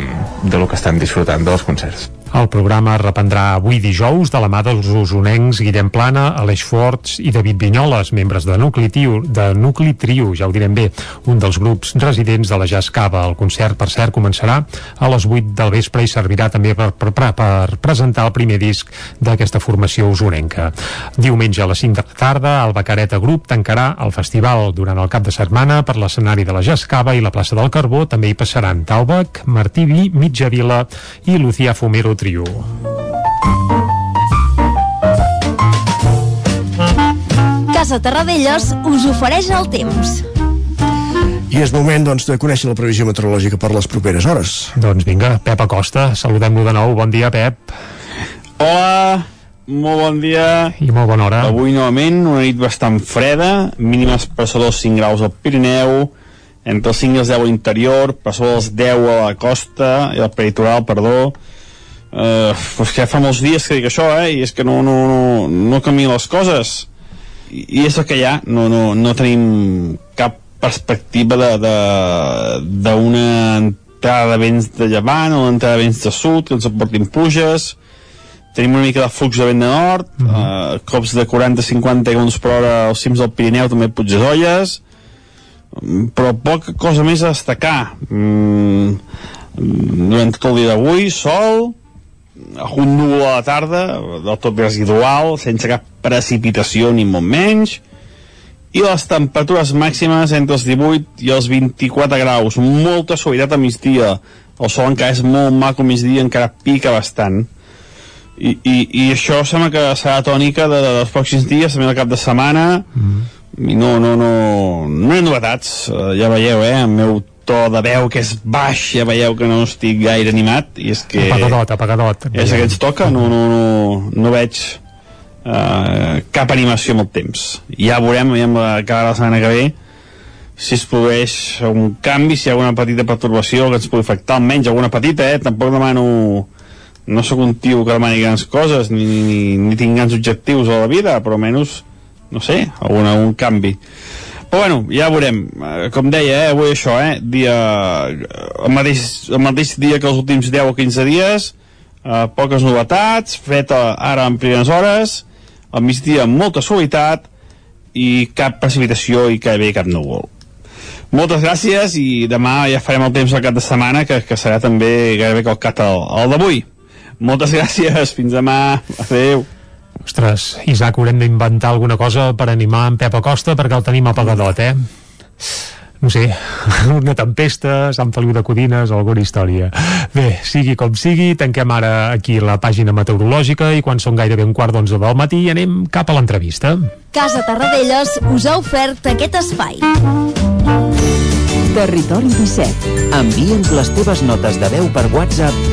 de lo que estan disfrutant dels concerts El programa es reprendrà avui dijous de la mà dels usonencs Guillem Plana, Aleix Forts i David Vinyoles, membres de Nucli, Tio, de Nucli Trio, ja ho direm bé, un dels grups residents de la Jazz Cava. El concert, per cert, començarà a les 8 del vespre i servirà també per, per, per, per presentar el primer disc d'aquesta formació usonenca. Diumenge a les 5 de la tarda, el Bacareta Group tancarà el festival durant el cap de setmana per l'escenari de la Jazz Cava i la plaça del Carbó. També hi passaran Taubac, Martí Vi, Mitja Vila i Lucía Fumero Trio. Casa Terradellos us ofereix el temps. I és moment, doncs, de conèixer la previsió meteorològica per les properes hores. Doncs vinga, Pep Acosta, saludem-lo de nou. Bon dia, Pep. Hola, molt bon dia. I molt bona hora. Avui, novament, una nit bastant freda, mínimes per sobre dels 5 graus al Pirineu, entre els 5 i els 10 a l'interior, per sobre dels 10 a la costa i al peritoral, perdó. Uh, pues que ja fa molts dies que dic això, eh? I és que no, no, no, no canvien les coses. I, i és el que hi ha, no, no, no tenim cap perspectiva d'una entrada de vents de llevant o entrada de vents de sud que ens aportin pluges tenim una mica de flux de vent de nord, uh -huh. uh, cops de 40-50 km per hora als cims del Pirineu, també Puigdessolles, però poca cosa més a destacar. Mm, durant tot el dia d'avui, sol, un núvol a la tarda, del tot residual, sense cap precipitació ni molt menys, i les temperatures màximes entre els 18 i els 24 graus, molta suavitat a migdia, el sol encara és molt maco a migdia, encara pica bastant, i, i, i això sembla que serà tònica de, de, dels pròxims dies, també el cap de setmana, mm. i no, no, no, no hi ha novetats, uh, ja veieu, eh, el meu to de veu que és baix, ja veieu que no estic gaire animat, i és que... Apagadot, apagadot. És que ens toca, no, no, no, no veig uh, cap animació amb el temps. Ja veurem, veiem cada la setmana que ve, si es produeix un canvi, si hi ha alguna petita pertorbació que ens pugui afectar, almenys alguna petita, eh? Tampoc demano no sóc un tio que demani grans coses ni, ni, ni tinc grans objectius a la vida però almenys, no sé, algun, algun canvi però bueno, ja veurem eh, com deia, eh, avui això eh, dia, el, mateix, el mateix dia que els últims 10 o 15 dies eh, poques novetats feta ara en primeres hores al migdia molta suavitat i cap precipitació i gairebé cap núvol moltes gràcies i demà ja farem el temps al cap de setmana que, que serà també gairebé calcat el, el d'avui moltes gràcies, fins demà. Adéu. Ostres, Isaac, haurem d'inventar alguna cosa per animar en Pep Acosta perquè el tenim apagadot, eh? no sé, [LAUGHS] una tempesta, Sant Feliu de Codines, alguna història. Bé, sigui com sigui, tanquem ara aquí la pàgina meteorològica i quan són gairebé un quart d'onze del matí anem cap a l'entrevista. Casa Tarradellas us ha ofert aquest espai. Territori 17. Envia'ns les teves notes de veu per WhatsApp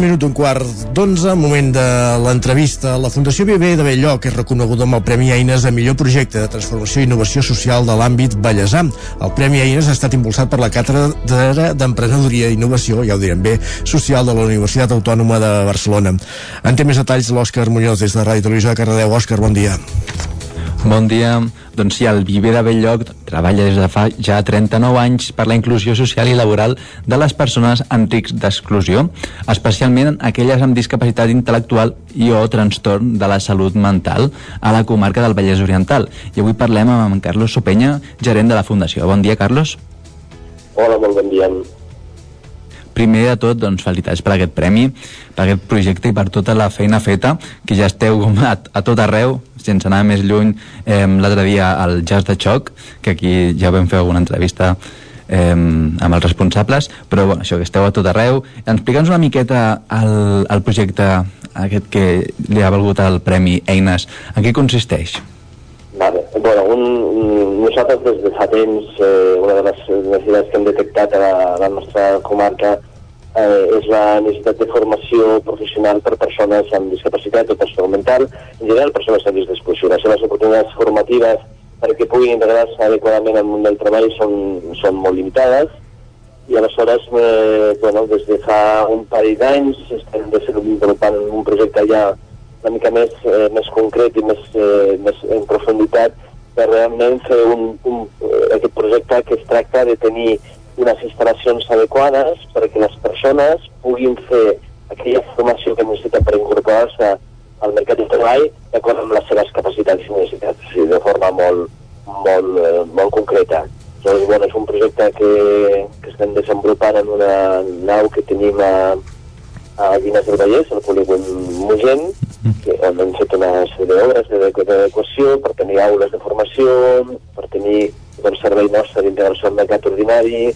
Un minut d'un quart d'onze, moment de l'entrevista. La Fundació BB de Belllloc és reconeguda amb el Premi Eines a millor projecte de transformació i innovació social de l'àmbit Vallèsà. El Premi Eines ha estat impulsat per la Càtedra d'Emprenedoria i Innovació, ja ho direm bé, social de la Universitat Autònoma de Barcelona. En té més detalls l'Òscar Muñoz des de Ràdio Televisió de Cardedeu. Òscar, bon dia. Bon dia. Doncs sí, el Viver de Belllloc treballa des de fa ja 39 anys per la inclusió social i laboral de les persones en risc d'exclusió, especialment aquelles amb discapacitat intel·lectual i o trastorn de la salut mental a la comarca del Vallès Oriental. I avui parlem amb en Carlos Sopenya, gerent de la Fundació. Bon dia, Carlos. Hola, molt bon dia. Primer de tot, doncs, felicitats per aquest premi, per aquest projecte i per tota la feina feta, que ja esteu a, a tot arreu, sense anar més lluny, eh, l'altre dia al Jazz de Xoc, que aquí ja vam fer alguna entrevista eh, amb els responsables, però bueno, això que esteu a tot arreu. Explica'ns una miqueta el, el projecte aquest que li ha valgut el Premi Eines. En què consisteix? Vale. Bueno, un, nosaltres des de fa temps, eh, una de les necessitats que hem detectat a la, a la nostra comarca eh, és la necessitat de formació professional per persones amb discapacitat o trastorn mental, en general persones amb risc. Les seves oportunitats formatives perquè puguin integrar-se adequadament al món del treball són, són molt limitades i aleshores, eh, bueno, des de fa un parell d'anys estem desenvolupant un projecte ja una mica més, eh, més concret i més, eh, més en profunditat per realment fer un, un, eh, aquest projecte que es tracta de tenir unes instal·lacions adequades perquè les persones puguin fer aquella formació que necessiten per incorporar-se al mercat de treball d'acord amb les seves capacitats i necessitats, o sigui, de forma molt, molt, eh, molt concreta. Doncs, bueno, és un projecte que, que estem desenvolupant en una nau que tenim a, a Llinars del Vallès, al polígon Mugent, que, on hem fet una sèrie d'obres d'adequació per tenir aules de formació, per tenir un servei nostre d'integració al mercat ordinari,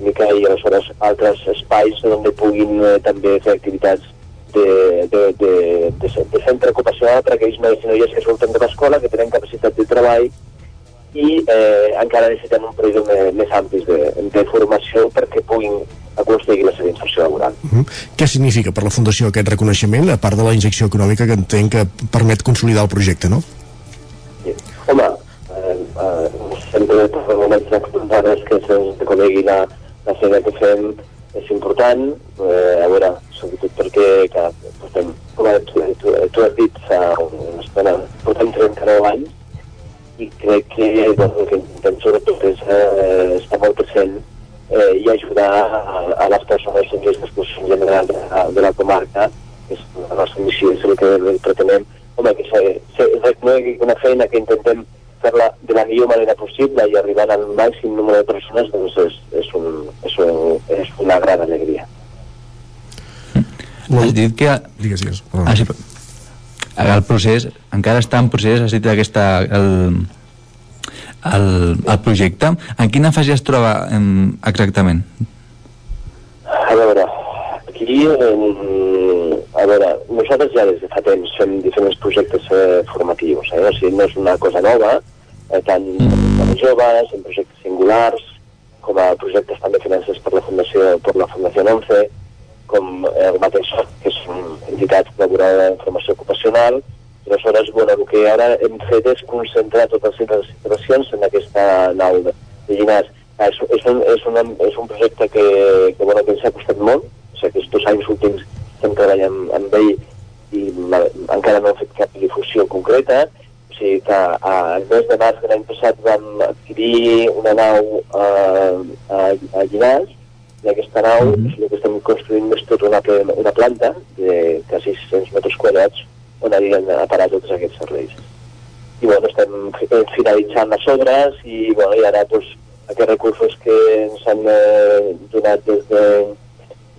mica i aleshores altres espais on puguin eh, també fer activitats de, de, de, de, de centre ocupacional per a aquells nois i noies que surten de l'escola, que tenen capacitat de treball i eh, encara necessiten un període més, més ampli de, de formació perquè puguin aconseguir la seva inserció laboral. Uh -huh. Què significa per la Fundació aquest reconeixement, a part de la injecció econòmica que entenc que permet consolidar el projecte, no? Sí. Home, eh, eh, sempre per moments que se'ns reconegui la, la feina que fem és important, eh, a veure, sobretot perquè que portem, com tu, tu, tu has dit fa una estona, portem 39 anys i crec que doncs, el que intentem sobretot és eh, estar molt present eh, i ajudar a, a les persones en aquesta exposició general de, de la comarca, que és la nostra missió, és el que pretenem, home, que se reconegui una feina que intentem fer-la de la millor manera possible i arribar al màxim número de persones, doncs és, és, un, és, un, és una gran alegria. Has dit que... Digues, digues. Ah, sí, el procés, encara està en procés, has dit aquesta, el, el, el projecte. En quina fase es troba em, exactament? A veure, aquí, eh, a veure, nosaltres ja des de fa temps fem diferents projectes eh, formatius, eh? o sigui, no és una cosa nova, eh, tant per als joves, en projectes singulars, com a projectes també financers per la Fundació, per la Fundació 11, com el mateix que són entitats col·laborades en formació ocupacional, aleshores, bueno, el que ara hem fet és concentrar totes les situacions en aquesta nau de, Llinars. Ah, és, és, un, és, una, és un projecte que, que, bueno, que ens ha costat molt, o sigui, aquests dos anys últims estem treballant amb, ell i encara no hem fet cap difusió concreta, sigui que a, el mes de març de l'any passat vam adquirir una nau eh, a, a Llinars, i aquesta nau mm -hmm. el que estem construint és tota una, una planta de quasi 600 metres quadrats on aniran a parar tots aquests serveis. I bueno, estem finalitzant les obres i, bueno, i ara doncs, aquests recursos que ens han eh, donat des de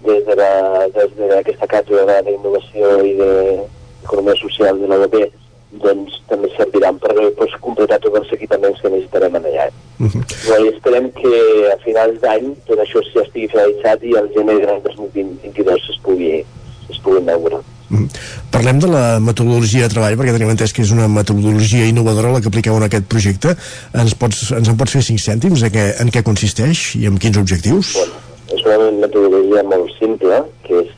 des de, la, des d'aquesta càtedra d'innovació i d'economia social de l'OB doncs també serviran per doncs, completar tots els equipaments que necessitarem allà. Uh -huh. bueno, esperem que a finals d'any tot això ja estigui finalitzat i al gener de l'any 2022 es pugui, es pugui. Uh -huh. Parlem de la metodologia de treball, perquè tenim entès que és una metodologia innovadora la que apliqueu en aquest projecte. Ens, pots, ens en pots fer cinc cèntims en què, en què consisteix i amb quins objectius? Bueno, és una metodologia molt simple, que és,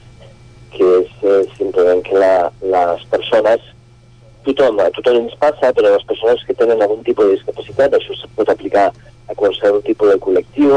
que és eh, simplement que la, les persones tothom, a tothom ens passa, però les persones que tenen algun tipus de discapacitat, això es pot aplicar a qualsevol tipus de col·lectiu,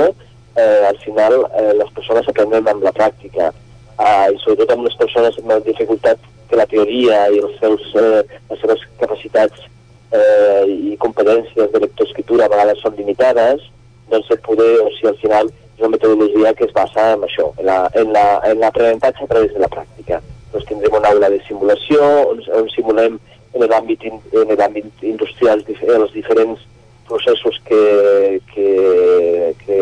eh, al final eh, les persones aprenen amb la pràctica, eh, i sobretot amb les persones amb dificultat que la teoria i els seus, eh, les seves capacitats eh, i competències de lectoescriptura a vegades són limitades, doncs el poder, o sigui, al final és una metodologia que es basa en això, en l'aprenentatge la, en a través de la pràctica. Doncs tindrem una aula de simulació on, on simulem en l'àmbit en l'àmbit industrial els diferents processos que, que, que,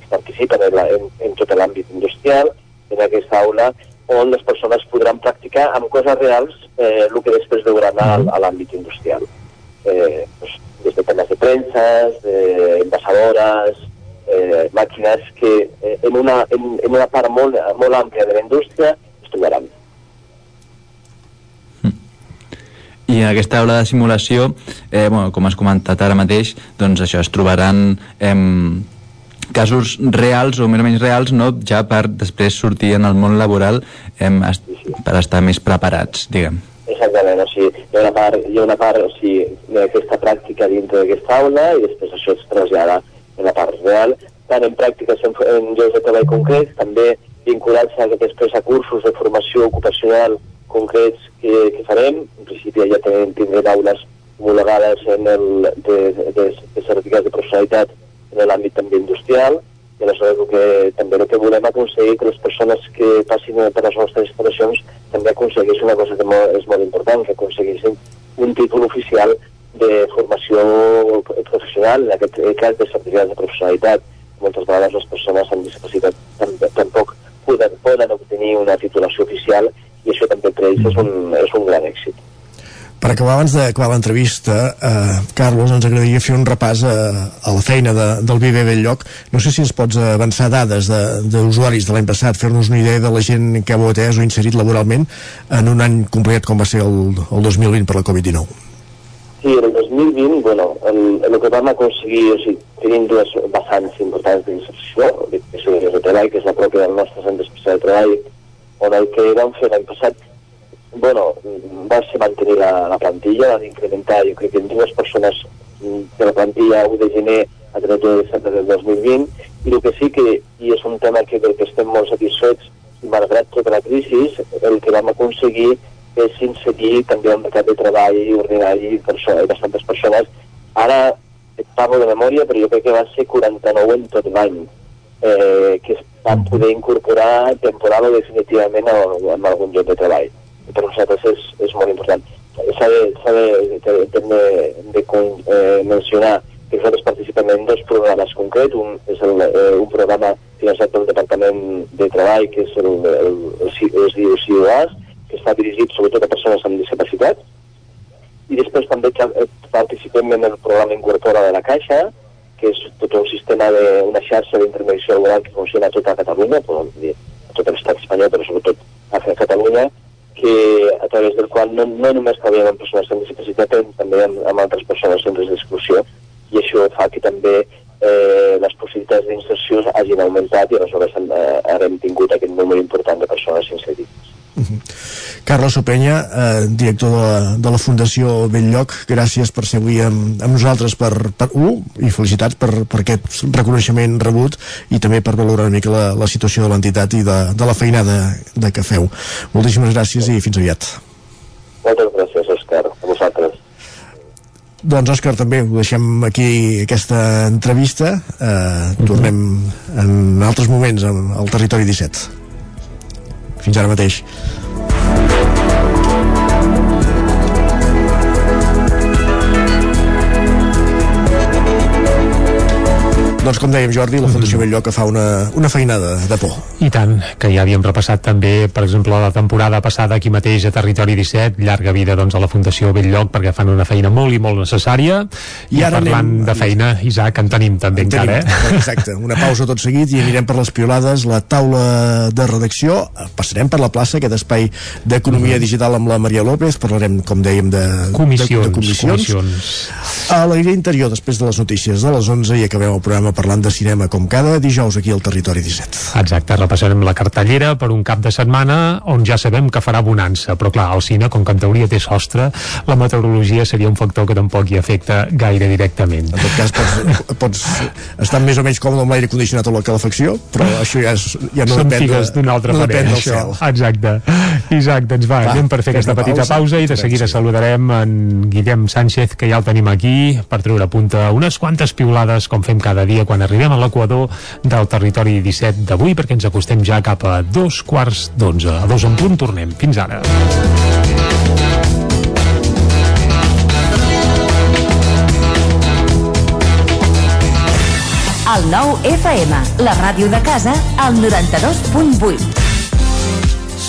que participen en, la, en, en tot l'àmbit industrial, en aquesta aula, on les persones podran practicar amb coses reals eh, el que després veuran a, a l'àmbit industrial. Eh, doncs, des de temes de premses, d'envasadores, eh, màquines que eh, en, una, en, en una part molt, molt àmplia de la indústria es trobaran. I en aquesta aula de simulació, eh, bueno, com has comentat ara mateix, doncs això, es trobaran eh, casos reals o més o menys reals no? ja per després sortir en el món laboral eh, per estar més preparats, diguem. Exactament, o sigui, hi ha una part, hi ha una part o sigui, d'aquesta pràctica dintre d'aquesta aula i després això es trasllada en la part real, tant en pràctiques en, en llocs de treball concrets, també vinculats a després a cursos de formació ocupacional concrets que, que farem. En principi ja tenim, tindrem aules homologades en el, de, de, de certificats de professionalitat en l'àmbit també industrial, i aleshores el que, també el que volem aconseguir que les persones que passin per les nostres instal·lacions també aconsegueixin una cosa que molt, és molt important, que aconsegueixin un títol oficial de formació professional, en aquest cas de certificat de professionalitat. Moltes vegades les persones amb discapacitat tampoc poden, poden obtenir una titulació oficial i això també per ells és un, és un gran èxit. Per acabar, abans d'acabar l'entrevista, eh, Carlos, ens agradaria fer un repàs a, a la feina de, del Viver Belllloc. No sé si ens pots avançar dades d'usuaris de, de l'any passat, fer-nos una idea de la gent que heu atès o inserit laboralment en un any complet com va ser el, el 2020 per la Covid-19. Sí, el 2020, bueno, el, el que vam aconseguir, o sigui, tenim dues vessants importants d'inserció, que és el treball, que és la pròpia del nostre centre especial de treball, on el que vam fer l'any passat. Bueno, va ser mantenir la, la plantilla, van incrementar, jo crec que en dues persones de la plantilla 1 de gener a 30 de desembre del 2020, i el que sí que, i és un tema que crec que estem molt satisfets, i malgrat tota la crisi, el que vam aconseguir és inserir també el mercat de treball ordinari i bastantes persones. Ara et parlo de memòria, però jo crec que va ser 49 en tot l'any, eh, que es van poder incorporar temporal o definitivament en algun lloc de treball per nosaltres és, és molt important. S'ha de, de, de, de, de, eh, mencionar que nosaltres participem en dos programes concrets. Un és el, eh, un programa finançat pel Departament de Treball, que és el, el, el, el es diu CIOAS, que està dirigit sobretot a persones amb discapacitat. I després també eh, participem en el programa Incorpora de la Caixa, que és tot un sistema de una xarxa d'intermediació laboral que funciona a tota Catalunya, podem dir, a tot l'estat espanyol, però sobretot a Catalunya, que a través del qual no, no només treballem amb persones amb discapacitat, però també amb, amb altres persones en risc d'exclusió, i això fa que també eh, les possibilitats d'inserció hagin augmentat i aleshores eh, hem tingut aquest número important de persones inserides. Uh -huh. Carlos Openya, eh, director de la, de la Fundació Belllloc, gràcies per ser avui amb, amb nosaltres per, per uh, i felicitats per, per aquest reconeixement rebut i també per valorar una mica la, la situació de l'entitat i de, de la feinada de que feu. Moltíssimes gràcies i fins aviat. Moltes gràcies, Òscar, a vosaltres. Doncs Òscar, també ho deixem aquí aquesta entrevista eh, tornem en altres moments al Territori 17 fins ara mateix. Doncs com dèiem Jordi, la Fundació mm. Belllloc que fa una, una feina de, por. I tant, que ja havíem repassat també, per exemple, la temporada passada aquí mateix a Territori 17, llarga vida doncs, a la Fundació Belllloc perquè fan una feina molt i molt necessària. I, I ara parlant anem... de feina, Isaac, en tenim també en encara, tenim, eh? Exacte, una pausa tot seguit i anirem per les piolades, la taula de redacció, passarem per la plaça, aquest espai d'economia mm. digital amb la Maria López, parlarem, com dèiem, de comissions. De, de comissions. comissions. A l'aire interior, després de les notícies de les 11 i acabem el programa parlant de cinema com cada dijous aquí al Territori 17. Exacte, repassarem la cartellera per un cap de setmana on ja sabem que farà bonança, però clar, el cine, com que en teoria té sostre, la meteorologia seria un factor que tampoc hi afecta gaire directament. En tot cas, pots, pots estar més o menys còmode amb l'aire condicionat o la calefacció, però això ja, és, ja no Són depèn, d'un altre no depèn del això. cel. Exacte. Isaac, doncs va, va anem per fer aquesta petita pausa, pausa i de seguida saludarem en Guillem Sánchez, que ja el tenim aquí, per treure a punta unes quantes piulades, com fem cada dia quan arribem a l'equador del territori 17 d'avui, perquè ens acostem ja cap a dos quarts d'onze. A dos en punt tornem. Fins ara. El nou FM, la ràdio de casa, al 92.8.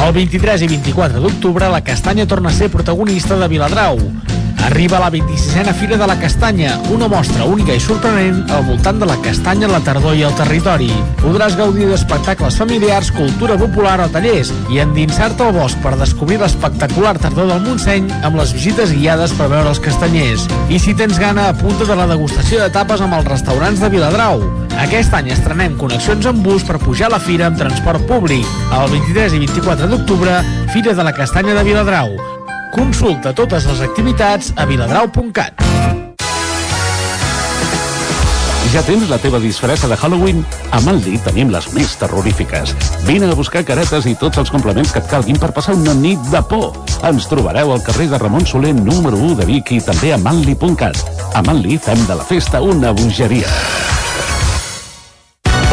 El 23 i 24 d'octubre la castanya torna a ser protagonista de Viladrau. Arriba la 26a Fira de la Castanya, una mostra única i sorprenent al voltant de la castanya, la tardor i el territori. Podràs gaudir d'espectacles familiars, cultura popular o tallers i endinsar-te al bosc per descobrir l'espectacular tardor del Montseny amb les visites guiades per veure els castanyers. I si tens gana, apunta de la degustació de tapes amb els restaurants de Viladrau. Aquest any estrenem connexions amb bus per pujar a la fira amb transport públic. El 23 i 24 d'octubre, Fira de la Castanya de Viladrau. Consulta totes les activitats a viladrau.cat. Ja tens la teva disfressa de Halloween? A Manli tenim les més terrorífiques. Vine a buscar caretes i tots els complements que et calguin per passar una nit de por. Ens trobareu al carrer de Ramon Soler número 1 de Vic i també a manli.cat. A Manli fem de la festa una bogeria.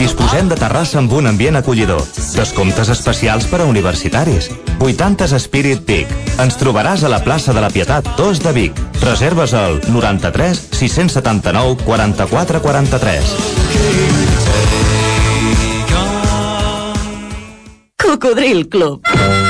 Disposem de terrassa amb un ambient acollidor. Descomptes especials per a universitaris. 80s Spirit Peak. Ens trobaràs a la plaça de la Pietat 2 de Vic. Reserves al 93 679 44 43. Cocodril Club.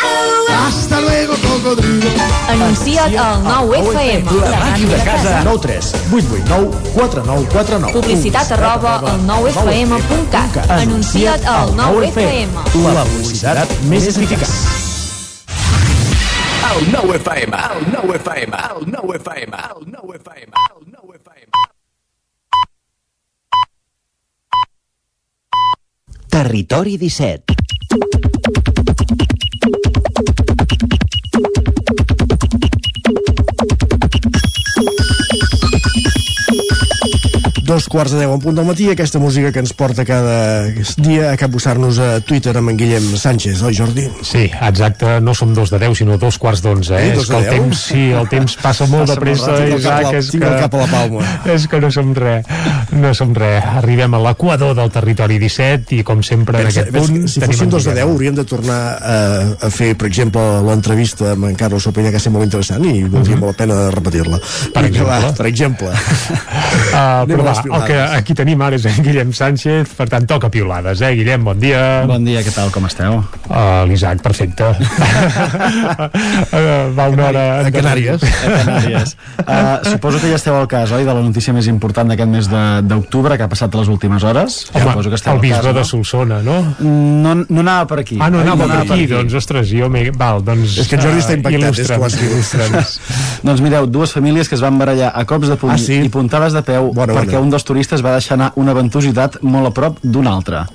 Hasta luego, cocodrilo. Anuncia't al 9FM. La màquina de casa. 9 3 8 8 9 4 9 4 9. Publicitat arroba al 9FM.cat. Anuncia't al 9FM. La publicitat més eficaç. El 9 FM, el 9 FM, el 9 FM, el 9 FM, el 9 FM. Territori 17. Dos quarts de deu en punt del matí, aquesta música que ens porta cada dia a capbussar-nos a Twitter amb en Guillem Sánchez, oi Jordi? Sí, exacte, no som dos de deu, sinó dos quarts d'onze, eh? Eh, és que de el temps, sí, el temps passa molt de Passa molt pressa, cap Isaac, la- és que... cap a la palma. [LAUGHS] És que no som res, no som res. Arribem a l'equador del territori 17 i, com sempre, en Pensa, aquest pensa, punt... si en dos de deu hauríem de tornar a, a fer, per exemple, l'entrevista amb en Carlos Sopella, que ha estat molt interessant i valdria molt la pena repetir-la. Per exemple. Per exemple. [LAUGHS] Uh, però va, el que aquí tenim ara és en Guillem Sánchez, per tant, toca piulades, eh, Guillem? Bon dia. Bon dia, què tal, com esteu? Uh, L'Isaac, perfecte. uh, [LAUGHS] va una hora... A Canàries. A Canàries. Uh, suposo que ja esteu al cas, oi, de la notícia més important d'aquest mes de- d'octubre que ha passat a les últimes hores? Home, suposo que esteu el al bisbe cas, de no? Solsona, no? No, no anava per aquí. Ah, no oi? anava per aquí, doncs, ostres, jo m'he... Val, doncs... És que en Jordi està eh, impactat, és que ho has dit. [LAUGHS] Doncs mireu, dues famílies que es van barallar a cops de puny Ah, sí? i puntades de peu Bona, perquè bona. un dels turistes va deixar anar una ventositat molt a prop d'un altre.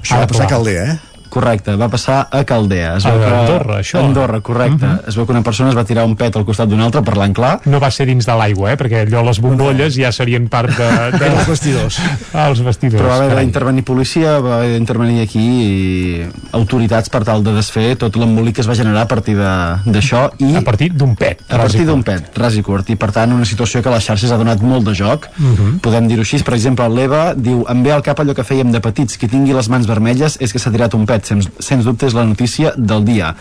Això va passar a Caldea, eh? Correcte, va passar a Caldea. Es A veu que- Andorra, això. A Andorra, correcte. Es veu que una persona es va tirar un pet al costat d'una altra, parlant clar. No va ser dins de l'aigua, eh? Perquè allò, les bombolles ja serien part de... de... [LAUGHS] Els vestidors. Ah, els vestidors. Però va haver d'intervenir policia, va haver d'intervenir aquí i autoritats per tal de desfer tot l'embolic que es va generar a partir de- d'això i... A partir d'un pet. A partir d'un pet, ras i curt. I per tant una situació que a les xarxes ha donat molt de joc. Mhm. Podem dir-ho així. Per exemple, l'Eva diu em ve al cap allò que fèiem de petits. Qui tingui les mans vermelles és que s'ha tirat un pet. Sens, sens dubte és la notícia del dia.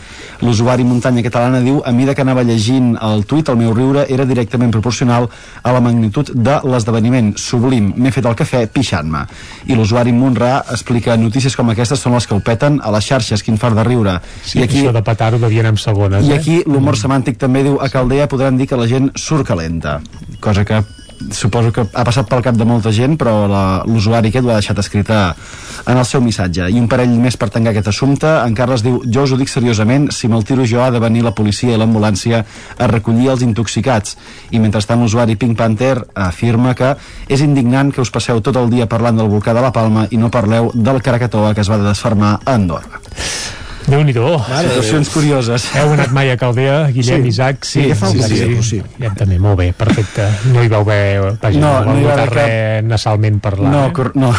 L'usuari muntanya catalana diu a mida que anava llegint el tuit, el meu riure era directament proporcional a la magnitud de l'esdeveniment. Sublim, m'he fet el cafè pixant-me. I l'usuari Munra explica notícies com aquestes són les que ho peten a les xarxes, quin fart de riure. Sí, I aquí... això de petar-ho devia anar amb segones, I eh? aquí l'humor semàntic també diu a Caldea podran dir que la gent surt calenta, cosa que suposo que ha passat pel cap de molta gent però l'usuari aquest ho ha deixat escrita en el seu missatge. I un parell més per tancar aquest assumpte. En Carles diu, jo us ho dic seriosament si me'l tiro jo ha de venir la policia i l'ambulància a recollir els intoxicats. I mentrestant l'usuari Pink Panther afirma que és indignant que us passeu tot el dia parlant del volcà de la Palma i no parleu del Krakatoa que es va desfermar a Andorra Déu-n'hi-do. Situacions curioses. Heu anat mai a Caldea, Guillem, Sí. Isaac? Sí, ja fa algun dia, però sí. Ja també, molt bé, perfecte. No hi vau haver, vaja, No, no, no hi va haver res nasalment parlar. No, eh? cor no.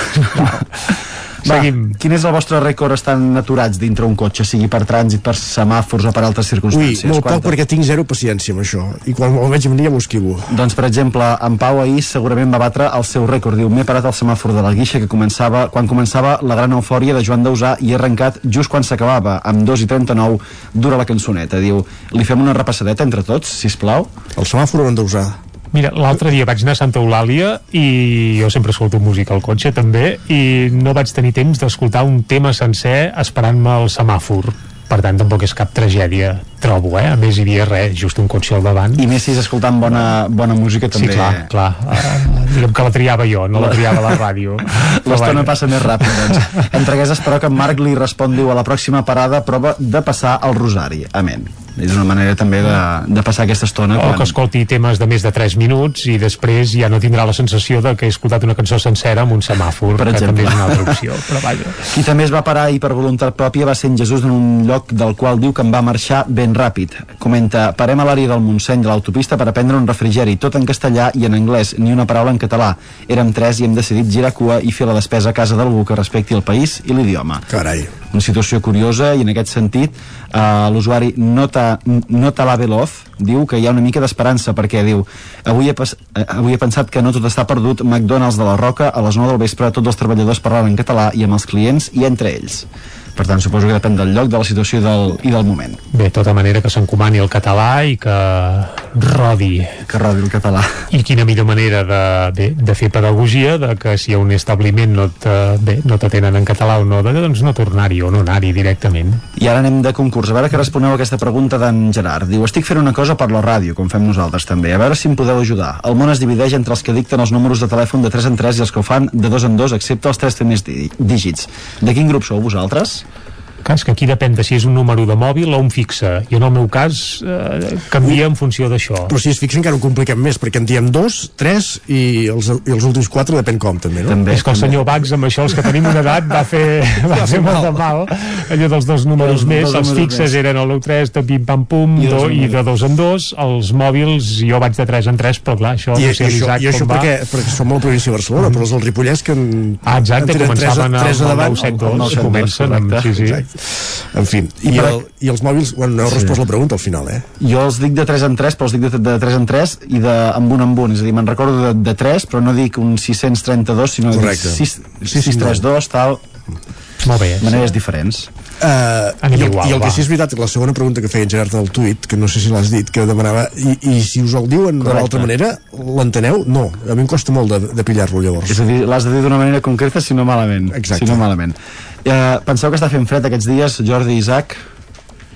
Va, Seguim. quin és el vostre rècord estan aturats dintre un cotxe, sigui per trànsit, per semàfors o per altres Ui, circumstàncies? molt poc perquè tinc zero paciència amb això. I quan el veig venir ja m'ho esquivo. Doncs, per exemple, en Pau ahir segurament va batre el seu rècord. Diu, m'he parat al semàfor de la guixa que començava, quan començava la gran eufòria de Joan Dausà i he arrencat just quan s'acabava, amb 2 i 39 dura la cançoneta. Diu, li fem una repassadeta entre tots, si plau. El semàfor ho han d'usar. Mira, l'altre dia vaig anar a Santa Eulàlia i jo sempre escolto música al cotxe també i no vaig tenir temps d'escoltar un tema sencer esperant-me al semàfor per tant tampoc és cap tragèdia trobo, eh? a més hi havia res, just un cotxe al davant I més si és escoltant bona, bona música també. Sí, clar, clar. Uh, diguem que la triava jo, no la triava la ràdio. [LAUGHS] L'estona passa més ràpid, doncs. Entregues però que en Marc li respon, diu, a la pròxima parada prova de passar el rosari. Amén. És una manera també de, de passar aquesta estona. O que escolti temes de més de 3 minuts i després ja no tindrà la sensació de que he escoltat una cançó sencera amb un semàfor, Per que exemple. també és una altra opció. Però vaja. [LAUGHS] Qui també es va parar i per voluntat pròpia va ser en Jesús en un lloc del qual diu que en va marxar ben ràpid. Comenta, parem a l'àrea del Montseny de l'autopista per a prendre un refrigeri, tot en castellà i en anglès, ni una paraula en català. Érem tres i hem decidit girar cua i fer la despesa a casa d'algú que respecti el país i l'idioma. Carai. Una situació curiosa i en aquest sentit eh, l'usuari Nota, Nota la Veloz diu que hi ha una mica d'esperança perquè diu avui he, eh, avui he pensat que no tot està perdut McDonald's de la Roca a les 9 del vespre tots els treballadors parlant en català i amb els clients i entre ells per tant suposo que depèn del lloc, de la situació i del, i del moment Bé, de tota manera que s'encomani el català i que rodi. Que rodi el català. I quina millor manera de, bé, de fer pedagogia de que si a un establiment no te- bé, no t'atenen en català o no, doncs no tornar-hi o no anar-hi directament. I ara anem de concurs. A veure què responeu a aquesta pregunta d'en Gerard. Diu, estic fent una cosa per la ràdio, com fem nosaltres també. A veure si em podeu ajudar. El món es divideix entre els que dicten els números de telèfon de 3 en 3 i els que ho fan de 2 en 2, excepte els 3 primers dí- dígits. De quin grup sou vosaltres? Clar, és que aquí depèn de si és un número de mòbil o un fixe. I en el meu cas eh, canvia en funció d'això. Però si es fixa encara ho compliquem més, perquè en diem dos, tres i els, i els últims quatre depèn com, també, no? També, és que el senyor Bax, amb això, els que tenim una edat, va fer, [LAUGHS] va fer molt de mal. Allò dels dos números Els més, dos els fixes més. eren el 3 de pim-pam-pum, I dos do, en i dos. de dos en dos, els mòbils, jo vaig de 3 en 3, però clar, això I, no i, sé això, i això com va. perquè, perquè som la província de Barcelona, però els del Ripollès que en, Ah, exacte, en tenen començaven tres, a- tres amb a el davant, 972, el 972, comencen amb- sí, sí. exacte. En fi, i, I el, i els mòbils, bueno, no heu Sí. respost la pregunta al final, eh? Jo els dic de 3 en 3, però els dic de, de 3 en 3 i de, amb un en un. És a dir, me'n recordo de, de 3, però no dic un 632, sinó Correcte. dic 6, 632, tal. Molt bé. Maneres diferents. Uh, Anem i, el, igual, I el que sí és veritat, la segona pregunta que feia en Gerard al tuit, que no sé si l'has dit, que demanava, i, i si us el diuen de Correcte. l'altra manera, l'enteneu? No, a mi em costa molt de, de pillar-lo llavors. És a dir, l'has de dir d'una manera concreta, si no malament. Exacte. Si no malament. Eh, penseu que està fent fred aquests dies, Jordi i Isaac?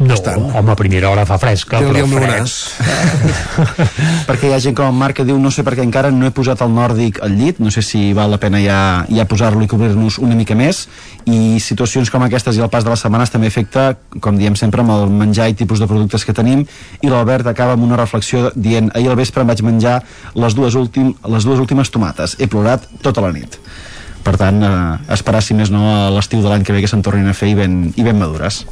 No, home, a primera hora fa fresca, Déu-n'hi però fred. Eh, [LAUGHS] perquè hi ha gent com en Marc que diu no sé per què encara no he posat el nòrdic al llit, no sé si val la pena ja, ja posar-lo i cobrir-nos una mica més. I situacions com aquestes i el pas de les setmanes també afecta, com diem sempre amb el menjar i tipus de productes que tenim. I l'Albert acaba amb una reflexió dient ahir al vespre em vaig menjar les dues, últim, les dues últimes tomates. He plorat tota la nit per tant, eh, esperar si més no a l'estiu de l'any que ve que se'n tornin a fer i ben, i ben madures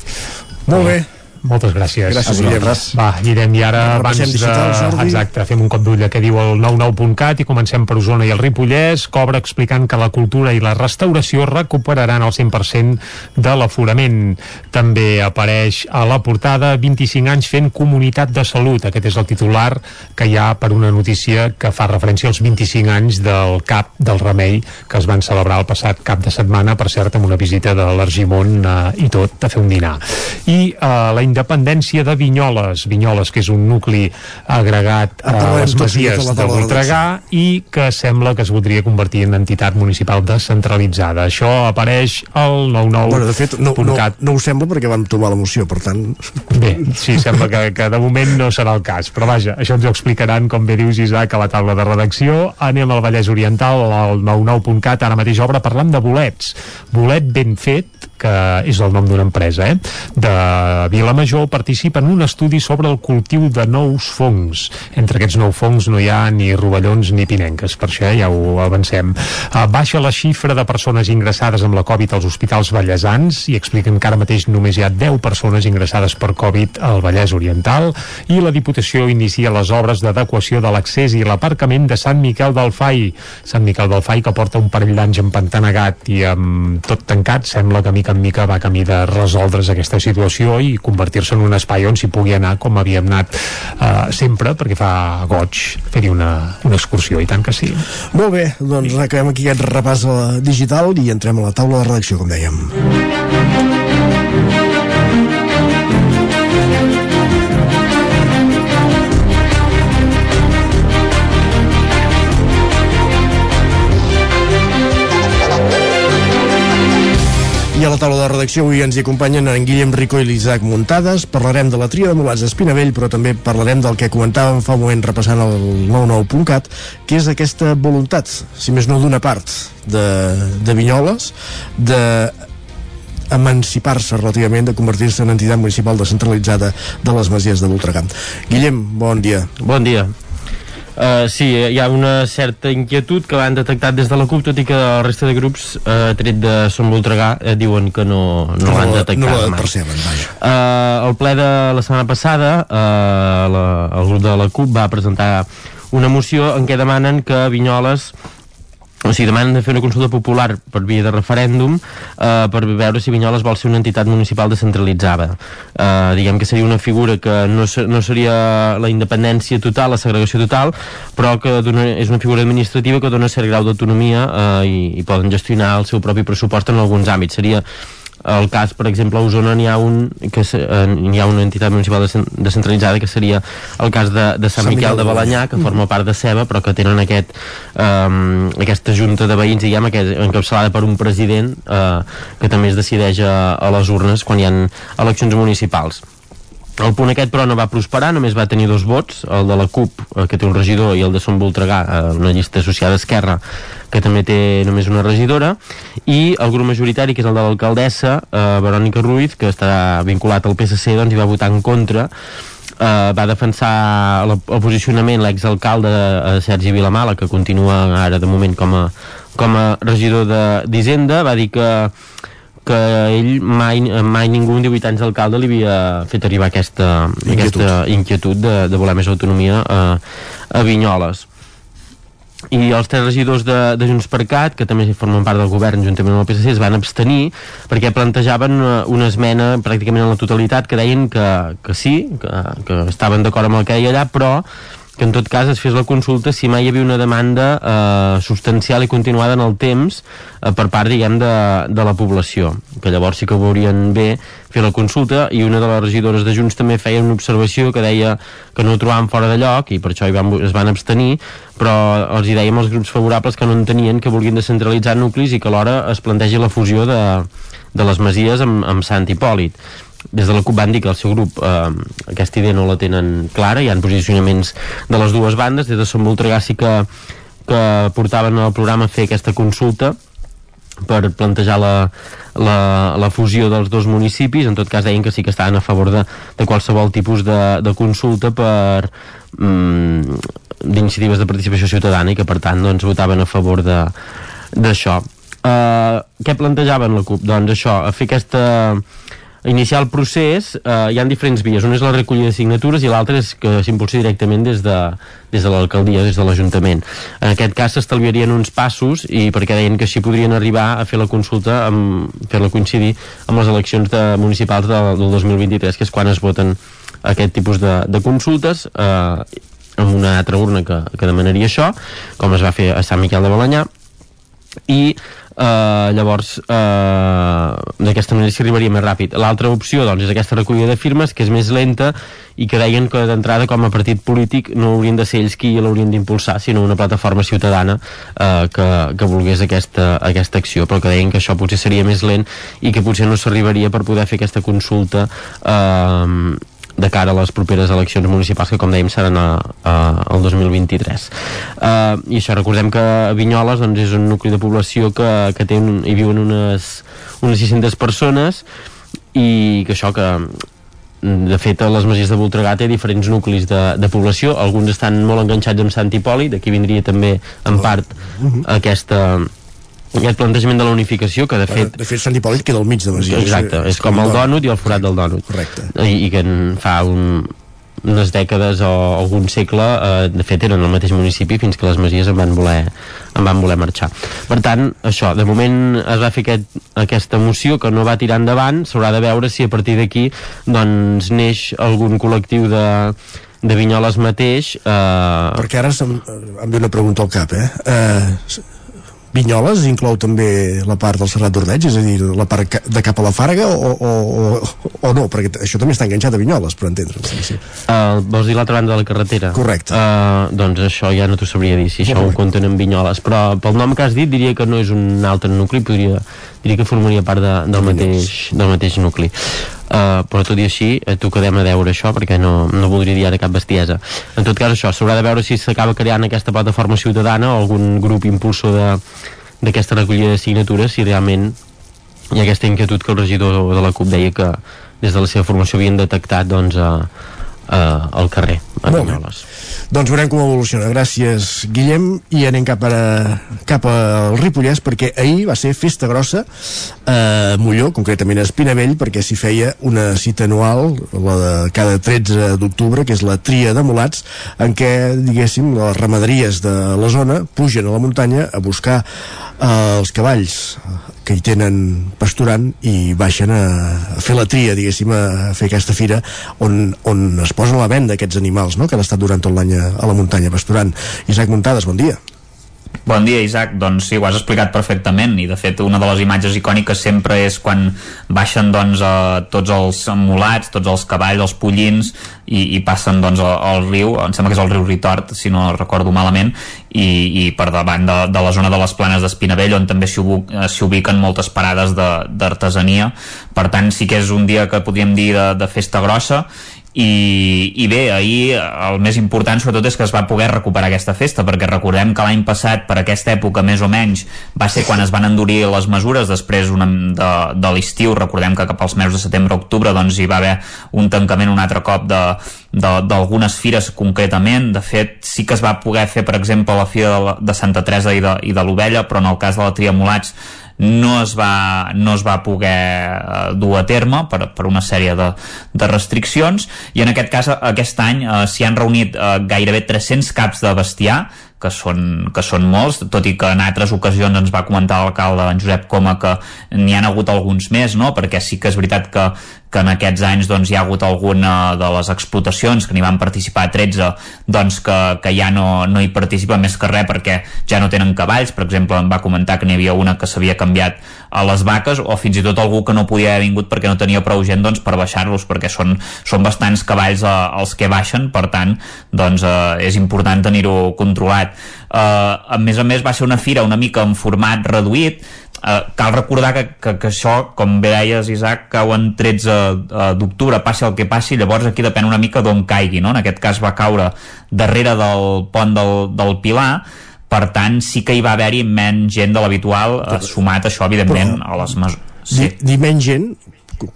Molt bé. Moltes gràcies. Gràcies. Guillem. Va, Guillem, i ara abans Repassem de... Exacte, fem un cop d'ull a què diu el 99.cat i comencem per Osona i el Ripollès, cobra explicant que la cultura i la restauració recuperaran el 100% de l'aforament. També apareix a la portada 25 anys fent comunitat de salut. Aquest és el titular que hi ha per una notícia que fa referència als 25 anys del CAP del Remei que es van celebrar el passat cap de setmana, per cert, amb una visita de l'Argimon eh, i tot, a fer un dinar. I eh, la independència de Vinyoles, Vinyoles, que és un nucli agregat a les masies seguit a la de Voltregà i que sembla que es voldria convertir en entitat municipal descentralitzada. Això apareix al 99.cat. Bueno, de fet, no, no, no ho sembla perquè vam trobar la moció, per tant... Bé, sí, sembla que, que de moment no serà el cas, però vaja, això ens ho explicaran, com bé dius, Isaac, a la taula de redacció. Anem al Vallès Oriental, al 99.cat, ara mateix obre, parlant de bolets. Bolet ben fet que és el nom d'una empresa, eh? de Vilamajor, participa en un estudi sobre el cultiu de nous fongs. Entre aquests nous fongs no hi ha ni rovellons ni pinenques, per això ja ho avancem. Uh, baixa la xifra de persones ingressades amb la Covid als hospitals ballesans i expliquen que ara mateix només hi ha 10 persones ingressades per Covid al Vallès Oriental i la Diputació inicia les obres d'adequació de l'accés i l'aparcament de Sant Miquel del Fai. Sant Miquel del Fai que porta un parell d'anys empantanegat i amb tot tancat, sembla que mica en mica va camí de resoldre's aquesta situació i convertir-se en un espai on s'hi pugui anar com havíem anat eh, sempre, perquè fa goig fer-hi una, una excursió, i tant que sí. Molt bé, doncs acabem aquí aquest repàs la digital i entrem a la taula de redacció, com dèiem. I a la taula de redacció avui ens hi acompanyen en Guillem Rico i l'Isaac Muntades. Parlarem de la tria de mulats d'Espinavell, però també parlarem del que comentàvem fa un moment repassant el 99.cat, que és aquesta voluntat, si més no d'una part, de, de Vinyoles, de emancipar-se relativament, de convertir-se en entitat municipal descentralitzada de les Masies de Voltregà. Guillem, bon dia. Bon dia. Uh, sí, hi ha una certa inquietud que l'han detectat des de la CUP, tot i que la resta de grups, uh, tret de Som Voltregà, uh, diuen que no, no, no l'han detectat no la perceben, vaja. Uh, el ple de la setmana passada, uh, la, el grup de la CUP va presentar una moció en què demanen que Vinyoles o sigui, demanen de fer una consulta popular per via de referèndum eh, per veure si Vinyoles vol ser una entitat municipal descentralitzada. Eh, diguem que seria una figura que no, se- no seria la independència total, la segregació total, però que dona, és una figura administrativa que dona cert grau d'autonomia eh, i, i poden gestionar el seu propi pressupost en alguns àmbits. Seria el cas, per exemple, a Osona n'hi ha, un, que eh, n'hi ha una entitat municipal descentralitzada que seria el cas de, de Sant, Miquel de Balanyà, que forma part de Ceba, però que tenen aquest, um, aquesta junta de veïns, diguem, que és encapçalada per un president eh, que també es decideix a, a les urnes quan hi ha eleccions municipals. El punt aquest, però, no va prosperar, només va tenir dos vots, el de la CUP, eh, que té un regidor, i el de Som Voltregà, eh, una llista associada a Esquerra, que també té només una regidora, i el grup majoritari, que és el de l'alcaldessa, eh, Verònica Ruiz, que està vinculat al PSC, doncs hi va votar en contra, eh, va defensar el, el posicionament l'exalcalde eh, Sergi Vilamala, que continua ara de moment com a, com a regidor d'Hisenda, va dir que que ell mai, mai ningú en 18 anys d'alcalde li havia fet arribar aquesta inquietud, aquesta inquietud de, de voler més autonomia a, a Vinyoles. I els tres regidors de, de Junts per Cat, que també formen part del govern juntament amb el PSC, es van abstenir perquè plantejaven una, una esmena pràcticament en la totalitat que deien que, que sí, que, que estaven d'acord amb el que deia allà, però que en tot cas es fes la consulta si mai hi havia una demanda eh, substancial i continuada en el temps eh, per part, diguem, de, de la població. Que llavors sí que veurien bé fer la consulta i una de les regidores de Junts també feia una observació que deia que no ho trobaven fora de lloc i per això hi van, es van abstenir però els hi dèiem als grups favorables que no entenien que volguin descentralitzar nuclis i que alhora es plantegi la fusió de, de les masies amb, amb Sant Hipòlit des de la CUP van dir que el seu grup eh, aquesta idea no la tenen clara, hi ha posicionaments de les dues bandes, des de Som Voltregà sí que, que portaven al programa a fer aquesta consulta per plantejar la, la, la fusió dels dos municipis, en tot cas deien que sí que estaven a favor de, de qualsevol tipus de, de consulta per mm, d'iniciatives de participació ciutadana i que per tant doncs, votaven a favor d'això. Uh, què plantejaven la CUP? Doncs això, a fer aquesta iniciar el procés eh, hi ha diferents vies, una és la recollida de signatures i l'altra és que s'impulsi directament des de, des de l'alcaldia, des de l'Ajuntament. En aquest cas s'estalviarien uns passos i perquè deien que així podrien arribar a fer la consulta fer-la coincidir amb les eleccions de, municipals de, del 2023 que és quan es voten aquest tipus de, de consultes eh, amb una altra urna que, que demanaria això com es va fer a Sant Miquel de Balanyà i eh, llavors eh, d'aquesta manera s'hi arribaria més ràpid. L'altra opció doncs és aquesta recollida de firmes que és més lenta i que deien que d'entrada com a partit polític no haurien de ser ells qui l'haurien d'impulsar sinó una plataforma ciutadana eh, que, que volgués aquesta, aquesta acció. Però que deien que això potser seria més lent i que potser no s'arribaria per poder fer aquesta consulta eh, de cara a les properes eleccions municipals que com dèiem seran a, a, el 2023 uh, i això recordem que Vinyoles doncs, és un nucli de població que, que té un, hi viuen unes, unes 600 persones i que això que de fet, a les Masies de Voltregà té diferents nuclis de, de població, alguns estan molt enganxats amb Sant Hipòlit, d'aquí vindria també en part aquesta aquest plantejament de la unificació que de fet... De fet, Sant Hipòlit queda al mig de Masies. Exacte, és com el dònut i el forat del dònut. Correcte. I, i que en fa un, unes dècades o algun segle eh, de fet eren el mateix municipi fins que les Masies en van voler, en van voler marxar per tant, això, de moment es va fer aquest, aquesta moció que no va tirar endavant s'haurà de veure si a partir d'aquí doncs neix algun col·lectiu de, de Vinyoles mateix eh... perquè ara em, em ve una pregunta al cap eh? eh Vinyoles inclou també la part del Serrat d'Ordeig, és a dir, la part de cap a la Fàrega o, o, o, o no, perquè això també està enganxat a Vinyoles, per entendre'ns. Sí, sí. Uh, vols dir l'altra banda de la carretera? Correcte. Uh, doncs això ja no t'ho sabria dir, si això ho compten en Vinyoles. Però pel nom que has dit diria que no és un altre nucli, podria, diria que formaria part de, del, mateix, del mateix nucli. Uh, però tot i així, eh, quedem a veure això perquè no, no voldria dir ara cap bestiesa. En tot cas això, s'haurà de veure si s'acaba creant aquesta plataforma ciutadana o algun grup impulsor d'aquesta recollida de signatures si realment hi ha aquesta inquietud que el regidor de la CUP deia que des de la seva formació havien detectat doncs, a, a, al carrer a. Vinyoles. Doncs veurem com evoluciona. Gràcies, Guillem. I anem cap, a, cap al Ripollès, perquè ahir va ser festa grossa a Molló, concretament a Espinavell, perquè s'hi feia una cita anual, la de cada 13 d'octubre, que és la tria de mulats, en què, diguéssim, les ramaderies de la zona pugen a la muntanya a buscar eh, els cavalls que hi tenen pasturant i baixen a, a fer la tria, diguéssim, a fer aquesta fira on, on es posen a la venda aquests animals, no?, que han estat durant tot l'any a, a la muntanya pasturant. Isaac Muntades, bon dia. Bon dia, Isaac. Doncs sí, ho has explicat perfectament i de fet una de les imatges icòniques sempre és quan baixen doncs, a tots els mulats, tots els cavalls, els pollins i, i passen doncs, al, riu, em sembla que és el riu Ritort, si no recordo malament, i, i per davant de, de la zona de les planes d'Espinavell on també s'hi eh, ubiquen moltes parades de- d'artesania. Per tant, sí que és un dia que podríem dir de, de festa grossa i, i bé, ahir el més important sobretot és que es va poder recuperar aquesta festa perquè recordem que l'any passat per aquesta època més o menys va ser quan es van endurir les mesures després una, de, de l'estiu. Recordem que cap als mesos de setembre-octubre doncs hi va haver un tancament un altre cop d'algunes fires concretament. De fet sí que es va poder fer per exemple la fira de, de Santa Teresa i de, i de l'Ovella però en el cas de la Tria Mulats no es va, no es va poder eh, dur a terme per, per una sèrie de, de restriccions i en aquest cas aquest any eh, s'hi han reunit eh, gairebé 300 caps de bestiar que són, que són molts, tot i que en altres ocasions ens va comentar l'alcalde en Josep Coma que n'hi han hagut alguns més, no? perquè sí que és veritat que, que en aquests anys doncs, hi ha hagut alguna de les explotacions que n'hi van participar 13 doncs que, que ja no, no hi participa més que res perquè ja no tenen cavalls, per exemple em va comentar que n'hi havia una que s'havia canviat a les vaques o fins i tot algú que no podia haver vingut perquè no tenia prou gent doncs, per baixar-los perquè són, són bastants cavalls eh, els que baixen, per tant doncs, eh, és important tenir-ho controlat. Eh, a més a més va ser una fira una mica en format reduït Uh, cal recordar que, que, que això, com bé deies Isaac, cau en 13 uh, d'octubre, passi el que passi, llavors aquí depèn una mica d'on caigui, no? En aquest cas va caure darrere del pont del, del Pilar, per tant sí que hi va haver-hi menys gent de l'habitual, uh, sumat això, evidentment, a les mesures. Sí. Dir menys gent,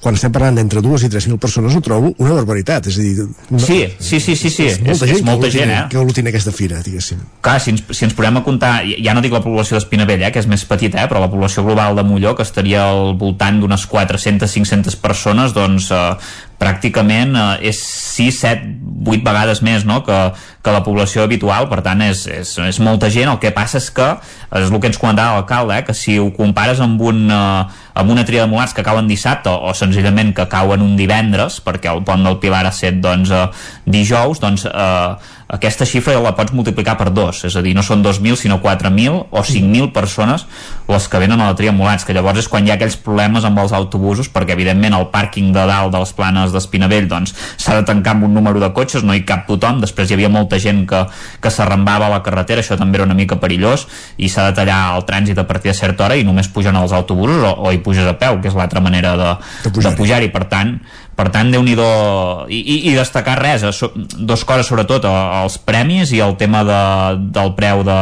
quan estem parlant d'entre 2 i 3.000 persones ho trobo una barbaritat, és a dir... No, Sí, sí, sí, sí, sí. És molta És- gent, és molta que gent, eh? que aglutina aquesta fira, diguéssim. Clar, si ens, si ens posem a comptar, ja no dic la població d'Espinavell, eh, que és més petita, eh, però la població global de Molló, que estaria al voltant d'unes 400-500 persones, doncs eh, pràcticament eh, és 6, 7, 8 vegades més no? que, que la població habitual, per tant és, és, és molta gent, el que passa és que és el que ens comentava l'alcalde, eh, que si ho compares amb, un, eh, amb una tria de mulats que cauen dissabte o senzillament que cauen un divendres, perquè el pont del Pilar ha set doncs, eh, dijous, doncs eh, aquesta xifra la pots multiplicar per dos, és a dir, no són 2.000 sinó 4.000 o 5.000 persones les que venen a la tria mulats, que llavors és quan hi ha aquells problemes amb els autobusos, perquè evidentment el pàrquing de dalt de les planes d'Espinavell doncs s'ha de tancar amb un número de cotxes, no hi cap tothom, després hi havia molta gent que, que s'arrambava a la carretera, això també era una mica perillós i s'ha de tallar el trànsit a partir de certa hora i només pugen als autobusos o, o hi puges a peu, que és l'altra manera de, de pujar-hi, per tant per tant, déu nhi i, i, i destacar res, so, dos coses sobretot, els premis i el tema de, del preu de,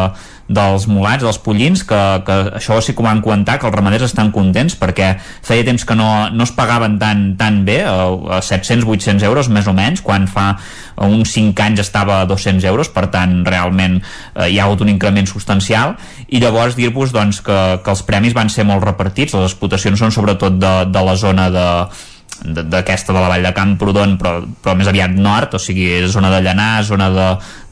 dels mulats, dels pollins, que, que això sí que ho van comentar, que els ramaders estan contents perquè feia temps que no, no es pagaven tan, tan bé, a 700-800 euros més o menys, quan fa uns 5 anys estava a 200 euros, per tant realment eh, hi ha hagut un increment substancial. I llavors dir-vos doncs, que, que els premis van ser molt repartits, les explotacions són sobretot de, de la zona de, d'aquesta de, la vall de Camprodon però, però més aviat nord, o sigui zona de Llanà, zona de,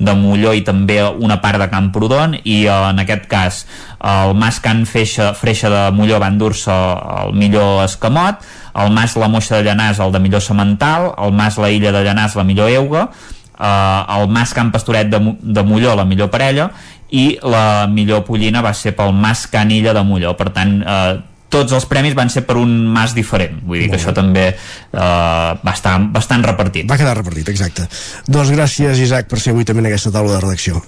de Molló i també una part de Camprodon i eh, en aquest cas el mas Can Freixa, Freixa de Molló va endur-se el millor escamot el mas La Moixa de Llanàs el de millor semental, el mas La Illa de Llanàs la millor euga eh, el mas Can Pastoret de, de Molló la millor parella i la millor pollina va ser pel mas Canilla de Molló. Per tant eh, tots els premis van ser per un mas diferent. Vull dir que això també eh, va estar bastant repartit. Va quedar repartit, exacte. Doncs gràcies Isaac per ser avui també en aquesta taula de redacció.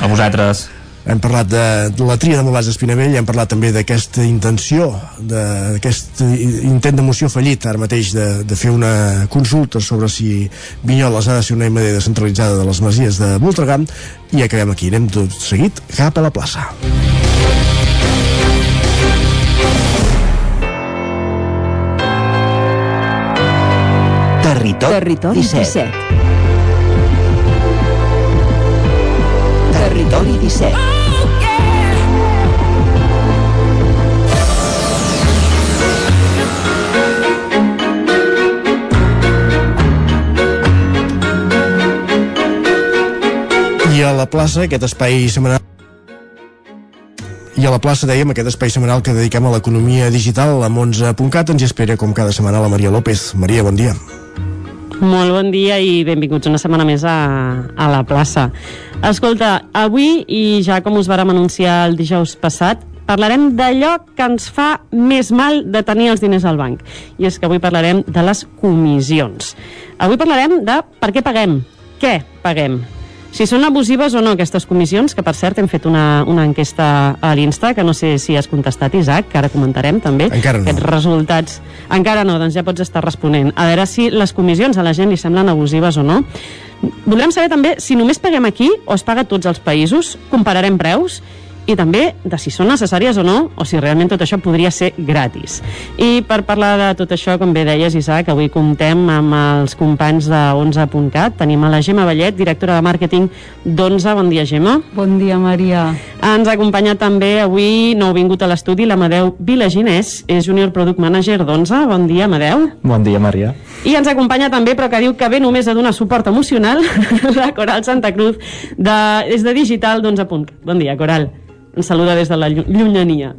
A vosaltres. Hem parlat de, la tria de Malats d'Espinavell hem parlat també d'aquesta intenció d'aquest intent de moció fallit ara mateix de, de fer una consulta sobre si Vinyoles ha de ser una MD descentralitzada de les masies de Voltregà i acabem aquí, anem tot seguit cap a la plaça Territori, Territori 17. 17. Territori 17. I a la plaça, aquest espai setmanal i a la plaça, dèiem, aquest espai setmanal que dediquem a l'economia digital, a 11.cat, ens hi espera, com cada setmana, la Maria López. Maria, bon dia. Molt bon dia i benvinguts una setmana més a, a la plaça. Escolta, avui, i ja com us vàrem anunciar el dijous passat, parlarem d'allò que ens fa més mal de tenir els diners al banc. I és que avui parlarem de les comissions. Avui parlarem de per què paguem, què paguem, si són abusives o no aquestes comissions, que per cert hem fet una, una enquesta a l'Insta, que no sé si has contestat, Isaac, que ara comentarem també. Encara no. Aquests resultats. Encara no, doncs ja pots estar responent. A veure si les comissions a la gent li semblen abusives o no. Voldrem saber també si només paguem aquí o es paga a tots els països. Compararem preus i també de si són necessàries o no, o si realment tot això podria ser gratis. I per parlar de tot això, com bé deies, Isaac, avui comptem amb els companys de 11.cat. Tenim a la Gemma Vallet, directora de màrqueting d'11. Bon dia, Gemma. Bon dia, Maria. Ens acompanya també avui, no ha vingut a l'estudi, l'Amadeu Vilaginès, és Junior Product Manager d'11. Bon dia, Amadeu. Bon dia, Maria. I ens acompanya també, però que diu que ve només a donar suport emocional, [LAUGHS] la Coral Santa Cruz, de, és de Digital d'11.cat. Bon dia, Coral ens saluda des de la llunyania.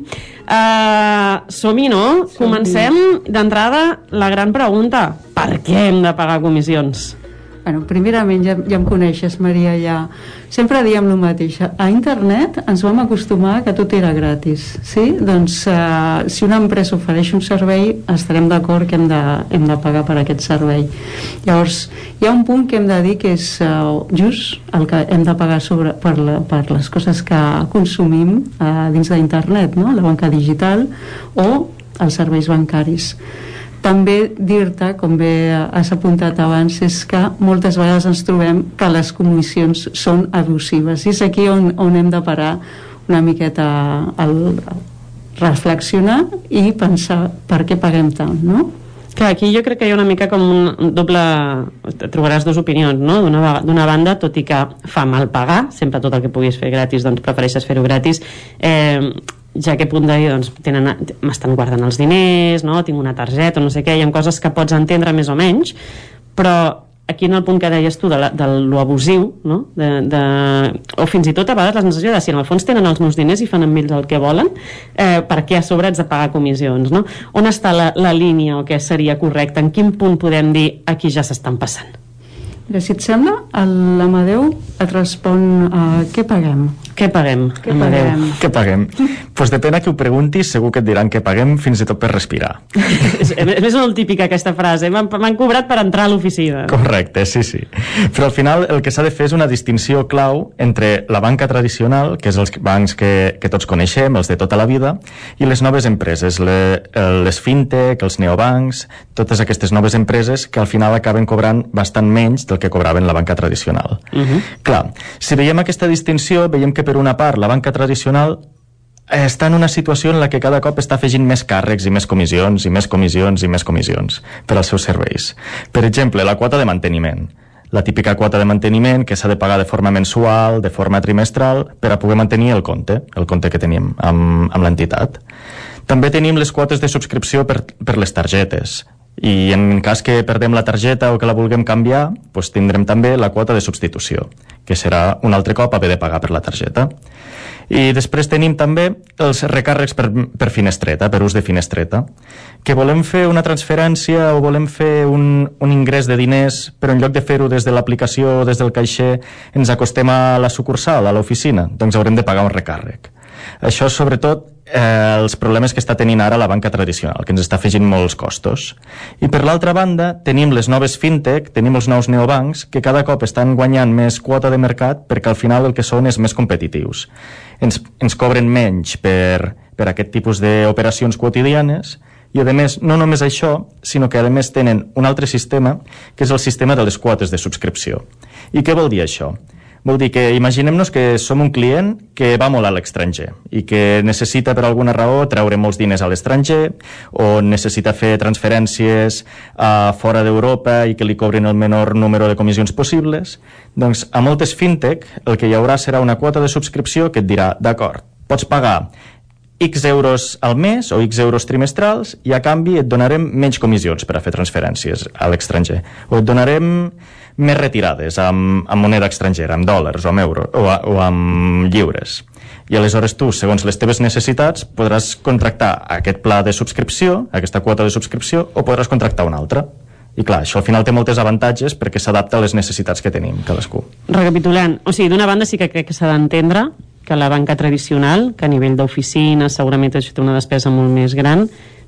Uh, Som-hi, no? Som Comencem d'entrada la gran pregunta. Per què hem de pagar comissions? Bueno, primerament, ja, ja em coneixes, Maria, ja. Sempre diem el mateix. A internet ens vam acostumar que tot era gratis, sí? Doncs eh, si una empresa ofereix un servei, estarem d'acord que hem de, hem de pagar per aquest servei. Llavors, hi ha un punt que hem de dir que és eh, just el que hem de pagar sobre, per, la, per les coses que consumim eh, dins d'internet, no? la banca digital o els serveis bancaris també dir-te, com bé has apuntat abans, és que moltes vegades ens trobem que les comissions són abusives i és aquí on, on hem de parar una miqueta al reflexionar i pensar per què paguem tant, no? Clar, aquí jo crec que hi ha una mica com un doble... Trobaràs dues opinions, no? D'una banda, tot i que fa mal pagar, sempre tot el que puguis fer gratis, doncs prefereixes fer-ho gratis, eh, ja que punt de dir, doncs, m'estan guardant els diners, no? tinc una targeta, no sé què, hi ha coses que pots entendre més o menys, però aquí en el punt que deies tu de, la, de lo abusiu, no? de, de, o fins i tot a vegades la sensació de si en el fons tenen els meus diners i fan amb ells el que volen, eh, per què a sobre haig de pagar comissions? No? On està la, la línia o què seria correcte? En quin punt podem dir aquí ja s'estan passant? Mira, si et sembla, l'Amadeu et respon uh, què paguem? Què paguem? Què paguem? Què paguem? Doncs pues depèn a qui ho preguntis, segur que et diran que paguem fins i tot per respirar. és, és més molt típica aquesta frase. M'han cobrat per entrar a l'oficina. Correcte, sí, sí. Però al final el que s'ha de fer és una distinció clau entre la banca tradicional, que és els bancs que, que tots coneixem, els de tota la vida, i les noves empreses, le, les fintech, els neobancs, totes aquestes noves empreses que al final acaben cobrant bastant menys del que cobraven la banca tradicional. Uh -huh. Clar, si veiem aquesta distinció, veiem que per una part la banca tradicional està en una situació en la que cada cop està afegint més càrrecs i més comissions i més comissions i més comissions per als seus serveis. Per exemple, la quota de manteniment. La típica quota de manteniment que s'ha de pagar de forma mensual, de forma trimestral, per a poder mantenir el compte, el compte que tenim amb, amb l'entitat. També tenim les quotes de subscripció per, per les targetes, i en cas que perdem la targeta o que la vulguem canviar, doncs tindrem també la quota de substitució, que serà un altre cop haver de pagar per la targeta. I després tenim també els recàrrecs per, per finestreta, per ús de finestreta, que volem fer una transferència o volem fer un, un ingrés de diners, però en lloc de fer-ho des de l'aplicació o des del caixer ens acostem a la sucursal, a l'oficina, doncs haurem de pagar un recàrrec. Això, sobretot, eh, els problemes que està tenint ara la banca tradicional, que ens està afegint molts costos. I per l'altra banda, tenim les noves fintech, tenim els nous neobancs, que cada cop estan guanyant més quota de mercat perquè al final el que són és més competitius. Ens, ens cobren menys per, per aquest tipus d'operacions quotidianes i, a més, no només això, sinó que, a més, tenen un altre sistema, que és el sistema de les quotes de subscripció. I què vol dir això? Vol dir que imaginem-nos que som un client que va molt a l'estranger i que necessita per alguna raó treure molts diners a l'estranger o necessita fer transferències a fora d'Europa i que li cobrin el menor número de comissions possibles. Doncs a moltes fintech el que hi haurà serà una quota de subscripció que et dirà, d'acord, pots pagar X euros al mes o X euros trimestrals i a canvi et donarem menys comissions per a fer transferències a l'estranger. O et donarem més retirades amb, amb moneda estrangera, amb dòlars o amb euros o, o amb lliures. I aleshores tu, segons les teves necessitats, podràs contractar aquest pla de subscripció, aquesta quota de subscripció, o podràs contractar un altre. I clar, això al final té moltes avantatges perquè s'adapta a les necessitats que tenim cadascú. Recapitulant, o sigui, d'una banda sí que crec que s'ha d'entendre que la banca tradicional, que a nivell d'oficina segurament això té una despesa molt més gran,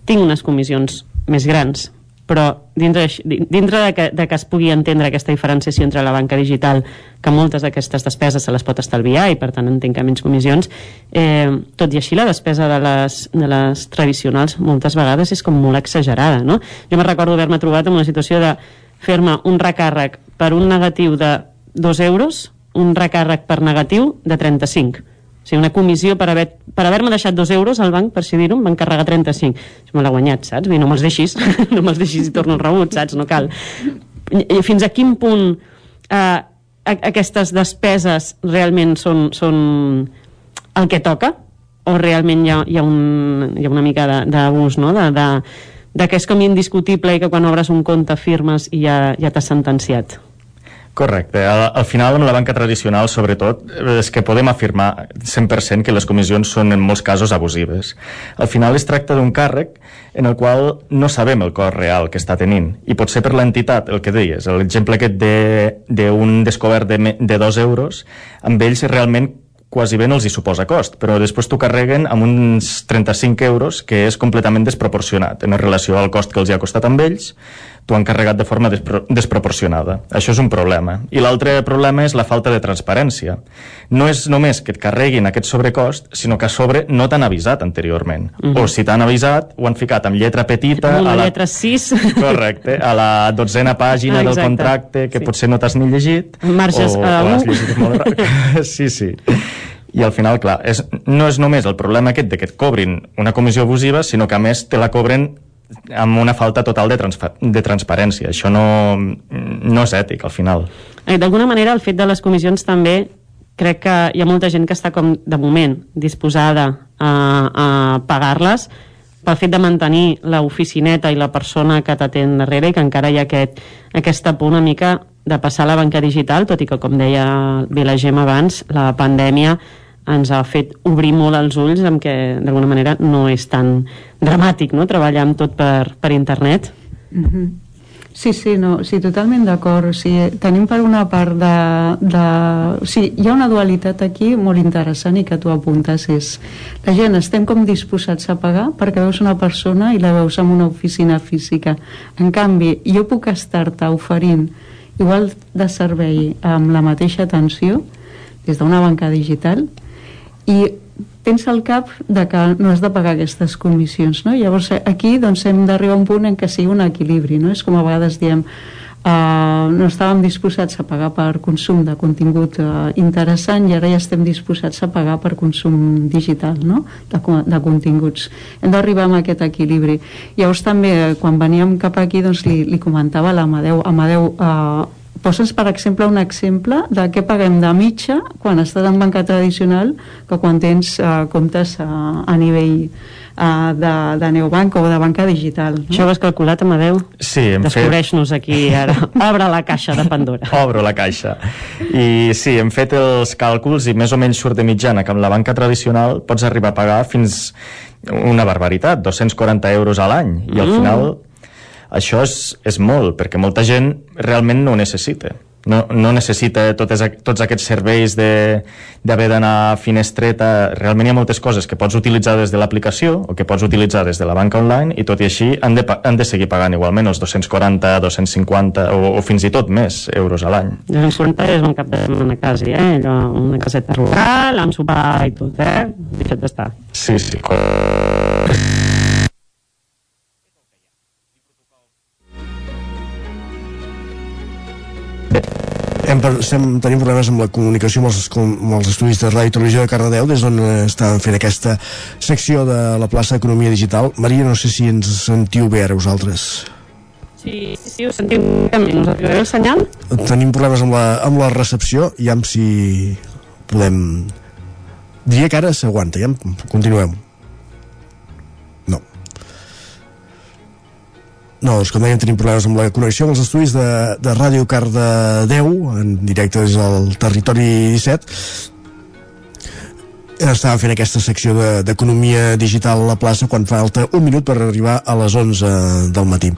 tinc unes comissions més grans, però dintre, dintre de, que, de que es pugui entendre aquesta diferenciació entre la banca digital, que moltes d'aquestes despeses se les pot estalviar i per tant entenc que menys comissions, eh, tot i així la despesa de les, de les tradicionals moltes vegades és com molt exagerada, no? Jo me recordo haver-me trobat en una situació de fer-me un recàrrec per un negatiu de 2 euros, un recàrrec per negatiu de 35 o sigui, una comissió per haver-me per haver deixat dos euros al banc, per si dir-ho, em van carregar 35. Això me l'ha guanyat, saps? I no me'ls deixis, [LAUGHS] no me'ls deixis i torno el rebut, saps? No cal. I fins a quin punt eh, aquestes despeses realment són, són el que toca? O realment hi ha, hi ha, un, hi ha una mica d'abús, no? De, de, de que és com indiscutible i que quan obres un compte firmes i ja, ja t'has sentenciat? Correcte. Al, al final, amb la banca tradicional, sobretot, és que podem afirmar 100% que les comissions són en molts casos abusives. Al final es tracta d'un càrrec en el qual no sabem el cost real que està tenint. I pot ser per l'entitat, el que deies, l'exemple aquest d'un de, descobert de, de dos euros, amb ells realment quasi bé no els hi suposa cost, però després t'ho carreguen amb uns 35 euros, que és completament desproporcionat en relació al cost que els hi ha costat amb ells, t'ho han carregat de forma despro desproporcionada. Això és un problema. I l'altre problema és la falta de transparència. No és només que et carreguin aquest sobrecost, sinó que a sobre no t'han avisat anteriorment. Uh -huh. O si t'han avisat, ho han ficat amb lletra petita... Amb a la lletra 6. [LAUGHS] Correcte, a la dotzena pàgina Ah, del contracte, que Sí. potser no t'has ni llegit. Marges o, a o has u. llegit molt [LAUGHS] sí, sí. I al final, clar, és, no és només el problema aquest de que et cobrin una comissió abusiva, sinó que a més te la cobren amb una falta total de, de transparència. Això no, no és ètic, al final. Eh, D'alguna manera, el fet de les comissions també crec que hi ha molta gent que està com, de moment, disposada a, a pagar-les pel fet de mantenir l'oficineta i la persona que t'atén darrere i que encara hi ha aquest, aquesta por una mica de passar a la banca digital, tot i que, com deia bé la Gemma abans, la pandèmia ens ha fet obrir molt els ulls amb que d'alguna manera no és tan dramàtic no? treballar amb tot per, per internet Mhm. Sí, sí, no, sí, totalment d'acord. O sigui, tenim per una part de, de... O sigui, hi ha una dualitat aquí molt interessant i que tu apuntes és la gent estem com disposats a pagar perquè veus una persona i la veus en una oficina física. En canvi, jo puc estar-te oferint igual de servei amb la mateixa atenció des d'una banca digital i tens al cap de que no has de pagar aquestes comissions, no? Llavors aquí doncs, hem d'arribar a un punt en què sigui un equilibri, no? És com a vegades diem Uh, no estàvem disposats a pagar per consum de contingut uh, interessant i ara ja estem disposats a pagar per consum digital no? de, de continguts hem d'arribar a aquest equilibri llavors també eh, quan veníem cap aquí doncs li, li comentava l'Amadeu Amadeu, uh, poses per exemple un exemple de què paguem de mitja quan estàs en banca tradicional que quan tens uh, comptes uh, a nivell uh, de, de neobanc o de banca digital. No? Això ho has calculat, Amadeu? Sí, hem Descobreix-nos aquí ara. [LAUGHS] Obre la caixa de Pandora. Obro la caixa. I sí, hem fet els càlculs i més o menys surt de mitjana que amb la banca tradicional pots arribar a pagar fins una barbaritat, 240 euros a l'any i al Mm. final això és, és molt, perquè molta gent realment no ho necessita. No, no necessita totes, tots aquests serveis de- d'haver d'anar a finestreta. Realment hi ha moltes coses que pots utilitzar des de l'aplicació o que pots utilitzar des de la banca online i tot i així han de, han de seguir pagant igualment els 240, 250 o, o fins i tot més euros a l'any. 240 és un cap de setmana quasi, eh? Allò, una caseta rural, amb sopar i tot, eh? Deixa't d'estar. Sí, sí. Hem, estem, tenim problemes amb la comunicació amb els, com, amb els estudis de Ràdio i Televisió de Cardedeu, des d'on eh, estàvem fent aquesta secció de la plaça d'Economia Digital. Maria, no sé si ens sentiu bé ara vosaltres. Sí, sí, sí, ho sentim bé. Us arribarà el senyal? Tenim problemes amb la, amb la recepció, i amb si podem... Diria que ara s'aguanta, ja continuem. No, doncs com dèiem tenim problemes amb la connexió amb els estudis de, de Ràdio Cardedeu en directe des del territori 17 estava fent aquesta secció de- d'economia digital a la plaça quan falta un minut per arribar a les 11 del matí.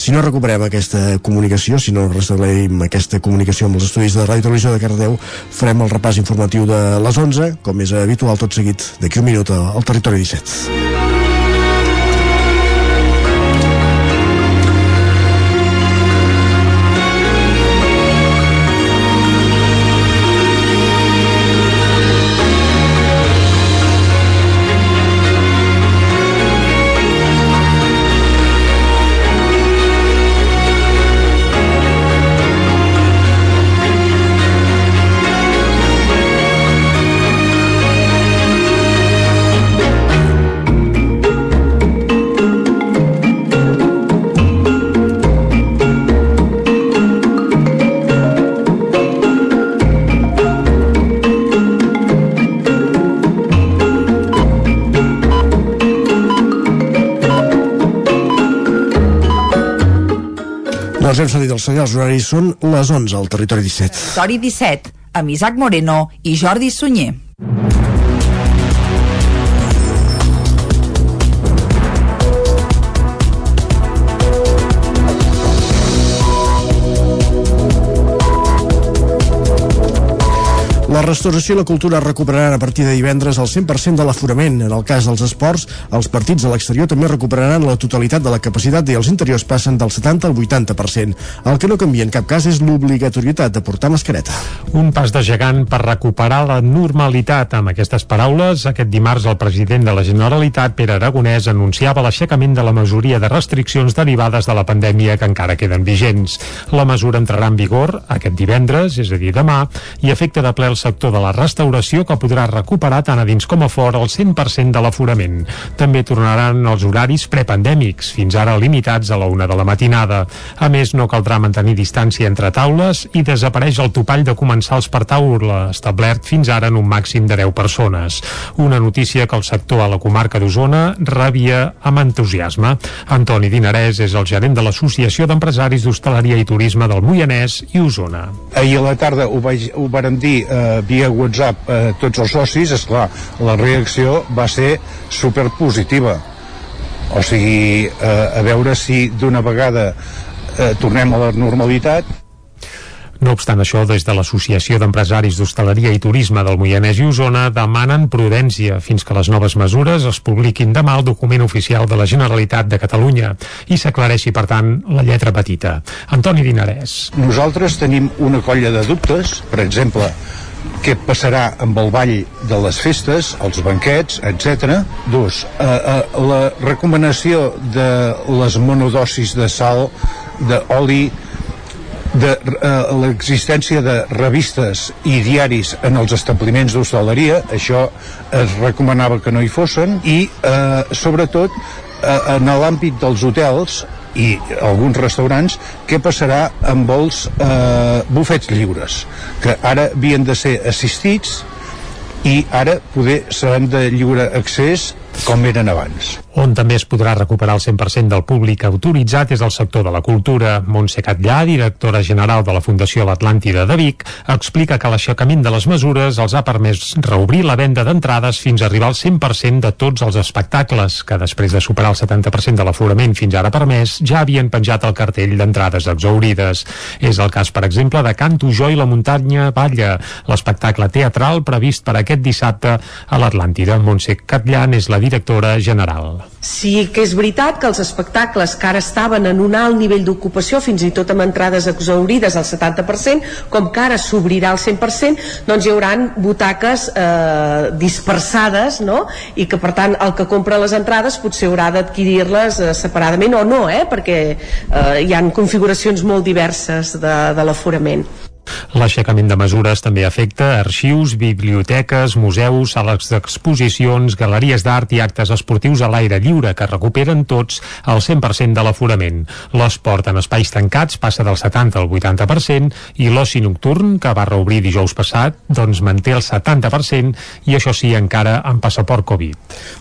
Si no recuperem aquesta comunicació, si no restablim aquesta comunicació amb els estudis de Ràdio Televisió de Cardedeu, farem el repàs informatiu de les 11, com és habitual tot seguit d'aquí un minut al territori 17. Els senyals horaris, són les 11 al territori 17. Territori 17, amb Isaac Moreno i Jordi Sunyer. La restauració i la cultura recuperaran a partir de divendres el 100% de l'aforament. En el cas dels esports, els partits a l'exterior també recuperaran la totalitat de la capacitat i els interiors passen del 70 al 80%. El que no canvia en cap cas és l'obligatorietat de portar mascareta. Un pas de gegant per recuperar la normalitat. Amb aquestes paraules, aquest dimarts el president de la Generalitat, Pere Aragonès, anunciava l'aixecament de la majoria de restriccions derivades de la pandèmia que encara queden vigents. La mesura entrarà en vigor aquest divendres, és a dir, demà, i afecta de ple el sector de la restauració que podrà recuperar tant a dins com a fora el 100% de l'aforament. També tornaran els horaris prepandèmics, fins ara limitats a la una de la matinada. A més, no caldrà mantenir distància entre taules i desapareix el topall de comensals per taula, establert fins ara en un màxim de 10 persones. Una notícia que el sector a la comarca d'Osona rebia amb entusiasme. Antoni Dinarès és el gerent de l'Associació d'Empresaris d'Hostaleria i Turisme del Moianès i Osona. Ahir a la tarda ho, vaig, ho vàrem dir eh, via WhatsApp a tots els socis, és clar, la reacció va ser superpositiva. O sigui, eh, a veure si d'una vegada eh, tornem a la normalitat no obstant això, des de l'Associació d'Empresaris d'Hostaleria i Turisme del Moianès i Osona demanen prudència fins que les noves mesures es publiquin demà al document oficial de la Generalitat de Catalunya i s'aclareixi, per tant, la lletra petita. Antoni Dinarès. Nosaltres tenim una colla de dubtes, per exemple, què passarà amb el ball de les festes, els banquets, etc. Dos, eh, eh, la recomanació de les monodosis de sal, d'oli, de eh, l'existència de revistes i diaris en els establiments d'hostaleria, això es recomanava que no hi fossin, i eh, sobretot eh, en l'àmbit dels hotels i alguns restaurants, què passarà amb els eh, bufets lliures, que ara havien de ser assistits i ara poder seran de lliure accés com eren abans. On també es podrà recuperar el 100% del públic autoritzat és el sector de la cultura. Montse Catllà, directora general de la Fundació L'Atlàntida de Vic, explica que l'aixecament de les mesures els ha permès reobrir la venda d'entrades fins a arribar al 100% de tots els espectacles, que després de superar el 70% de l'aforament fins ara permès, ja havien penjat el cartell d'entrades exaurides. És el cas, per exemple, de Canto Jo i la muntanya Balla, l'espectacle teatral previst per aquest dissabte a l'Atlàntida. Montse Catllà és la directora general. Sí que és veritat que els espectacles que ara estaven en un alt nivell d'ocupació, fins i tot amb entrades exaurides al 70%, com que ara s'obrirà al 100%, doncs hi haurà butaques eh, dispersades, no? I que per tant el que compra les entrades potser haurà d'adquirir-les eh, separadament o no, eh? Perquè eh, hi han configuracions molt diverses de, de l'aforament. L'aixecament de mesures també afecta arxius, biblioteques, museus, sales d'exposicions, galeries d'art i actes esportius a l'aire lliure que recuperen tots el 100% de l'aforament. L'esport en espais tancats passa del 70 al 80% i l'oci nocturn, que va reobrir dijous passat, doncs manté el 70% i això sí encara amb passaport Covid.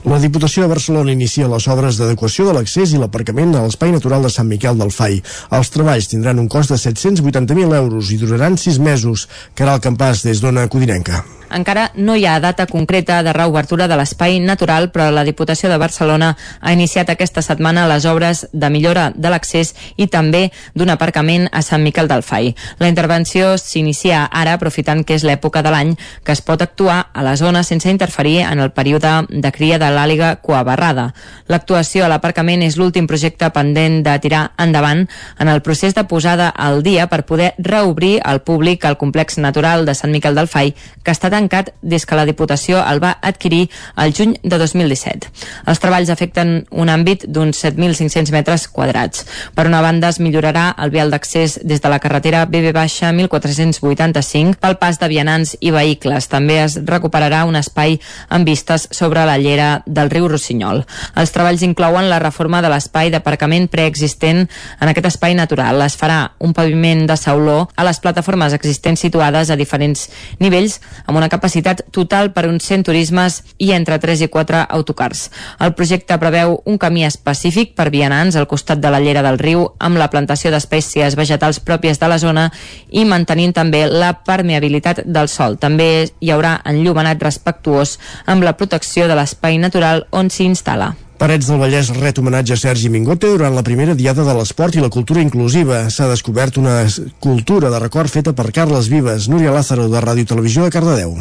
La Diputació de Barcelona inicia les obres d'adequació de l'accés i l'aparcament a l'espai natural de Sant Miquel del Fai. Els treballs tindran un cost de 780.000 euros i duraran sis mesos. Caral Campàs, des d'Ona Codinenca. Encara no hi ha data concreta de reobertura de l'espai natural, però la Diputació de Barcelona ha iniciat aquesta setmana les obres de millora de l'accés i també d'un aparcament a Sant Miquel del Fai. La intervenció s'inicia ara, aprofitant que és l'època de l'any que es pot actuar a la zona sense interferir en el període de cria de l'àliga coabarrada. L'actuació a l'aparcament és l'últim projecte pendent de tirar endavant en el procés de posada al dia per poder reobrir al públic el complex natural de Sant Miquel del Fai, que està tancat des que la Diputació el va adquirir el juny de 2017. Els treballs afecten un àmbit d'uns 7.500 metres quadrats. Per una banda, es millorarà el vial d'accés des de la carretera BB-1485 pel pas de vianants i vehicles. També es recuperarà un espai amb vistes sobre la llera del riu Rossinyol. Els treballs inclouen la reforma de l'espai d'aparcament preexistent en aquest espai natural. Es farà un paviment de sauló a les plataformes existents situades a diferents nivells amb una capacitat total per uns 100 turismes i entre 3 i 4 autocars. El projecte preveu un camí específic per vianants al costat de la llera del riu amb la plantació d'espècies vegetals pròpies de la zona i mantenint també la permeabilitat del sol. També hi haurà enllumenat respectuós amb la protecció de l'espai natural on s'hi instal·la. Parets del Vallès ret homenatge a Sergi Mingote durant la primera diada de l'esport i la cultura inclusiva. S'ha descobert una cultura de record feta per Carles Vives, Núria Lázaro, de Ràdio Televisió de Cardedeu.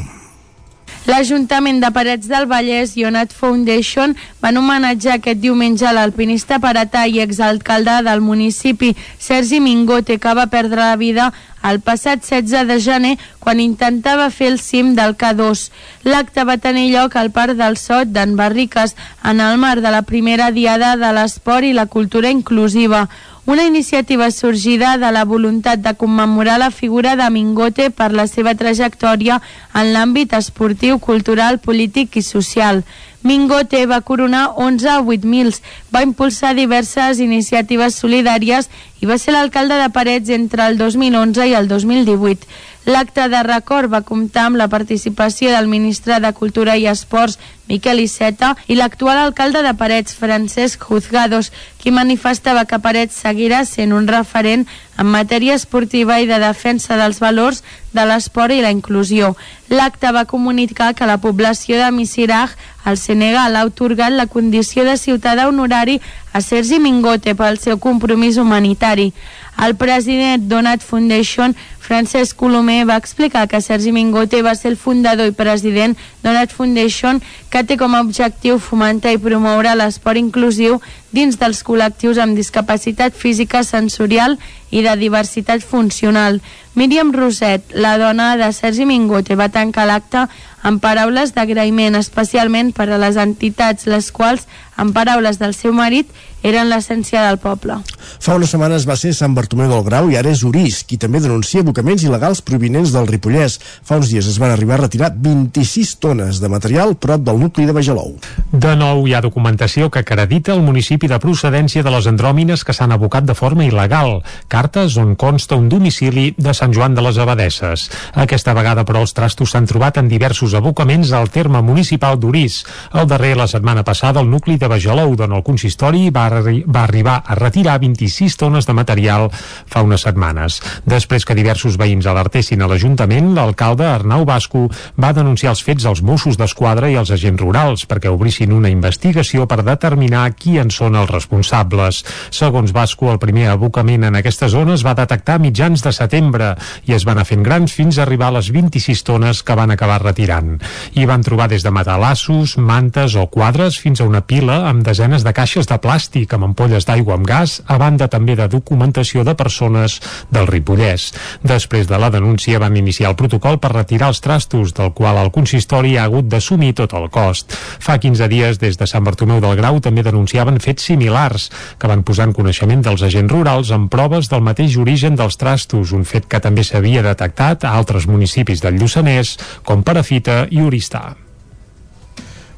L'Ajuntament de Parets del Vallès i Onat Foundation van homenatjar aquest diumenge l'alpinista paratà i exalcalde del municipi, Sergi Mingote, que va perdre la vida el passat 16 de gener quan intentava fer el cim del K2. L'acte va tenir lloc al Parc del Sot d'en Barriques en el marc de la primera diada de l'esport i la cultura inclusiva una iniciativa sorgida de la voluntat de commemorar la figura de Mingote per la seva trajectòria en l'àmbit esportiu, cultural, polític i social. Mingote va coronar 11 a 8 mils, va impulsar diverses iniciatives solidàries i va ser l'alcalde de Parets entre el 2011 i el 2018. L'acte de record va comptar amb la participació del ministre de Cultura i Esports, Miquel Iceta, i l'actual alcalde de Parets, Francesc Juzgados, qui manifestava que Parets seguirà sent un referent en matèria esportiva i de defensa dels valors de l'esport i la inclusió. L'acte va comunicar que la població de Misiraj, al Senegal, ha otorgat la condició de ciutadà honorari a Sergi Mingote pel seu compromís humanitari. El president Donat Foundation, Francesc Colomer, va explicar que Sergi Mingote va ser el fundador i president Donat Foundation, que té com a objectiu fomentar i promoure l'esport inclusiu dins dels col·lectius amb discapacitat física, sensorial i de diversitat funcional. Míriam Roset, la dona de Sergi Mingote, va tancar l'acte amb paraules d'agraïment, especialment per a les entitats, les quals, en paraules del seu marit, eren l'essència del poble. Fa unes setmanes va ser Sant Bartomeu del Grau i ara és Urís, qui també denuncia abocaments il·legals provinents del Ripollès. Fa uns dies es van arribar a retirar 26 tones de material prop del nucli de Bajalou. De nou hi ha documentació que acredita el municipi de procedència de les andròmines que s'han abocat de forma il·legal. Cartes on consta un domicili de Sant Joan de les Abadesses. Aquesta vegada, però, els trastos s'han trobat en diversos abocaments al terme municipal d'Urís. El darrer, la setmana passada, el nucli de Bajalou, d'on el consistori va, arri va arribar a retirar 26 tones de material fa unes setmanes. Després que diversos veïns alertessin a l'Ajuntament, l'alcalde Arnau Basco va denunciar els fets als Mossos d'Esquadra i als agents rurals perquè obrissin una investigació per determinar qui en són els responsables. Segons Basco, el primer abocament en aquesta zona es va detectar a mitjans de setembre i es van anar fent grans fins a arribar a les 26 tones que van acabar retirant. Hi van trobar des de matalassos, mantes o quadres fins a una pila amb desenes de caixes de plàstic amb ampolles d'aigua amb gas, a banda també de documentació de persones del Ripollès. Després de la denúncia van iniciar el protocol per retirar els trastos, del qual el consistori ha hagut d'assumir tot el cost. Fa 15 dies, des de Sant Bartomeu del Grau, també denunciaven fets similars, que van posar en coneixement dels agents rurals amb proves del mateix origen dels trastos, un fet que també s'havia detectat a altres municipis del Lluçanès, com Perafita i Oristà.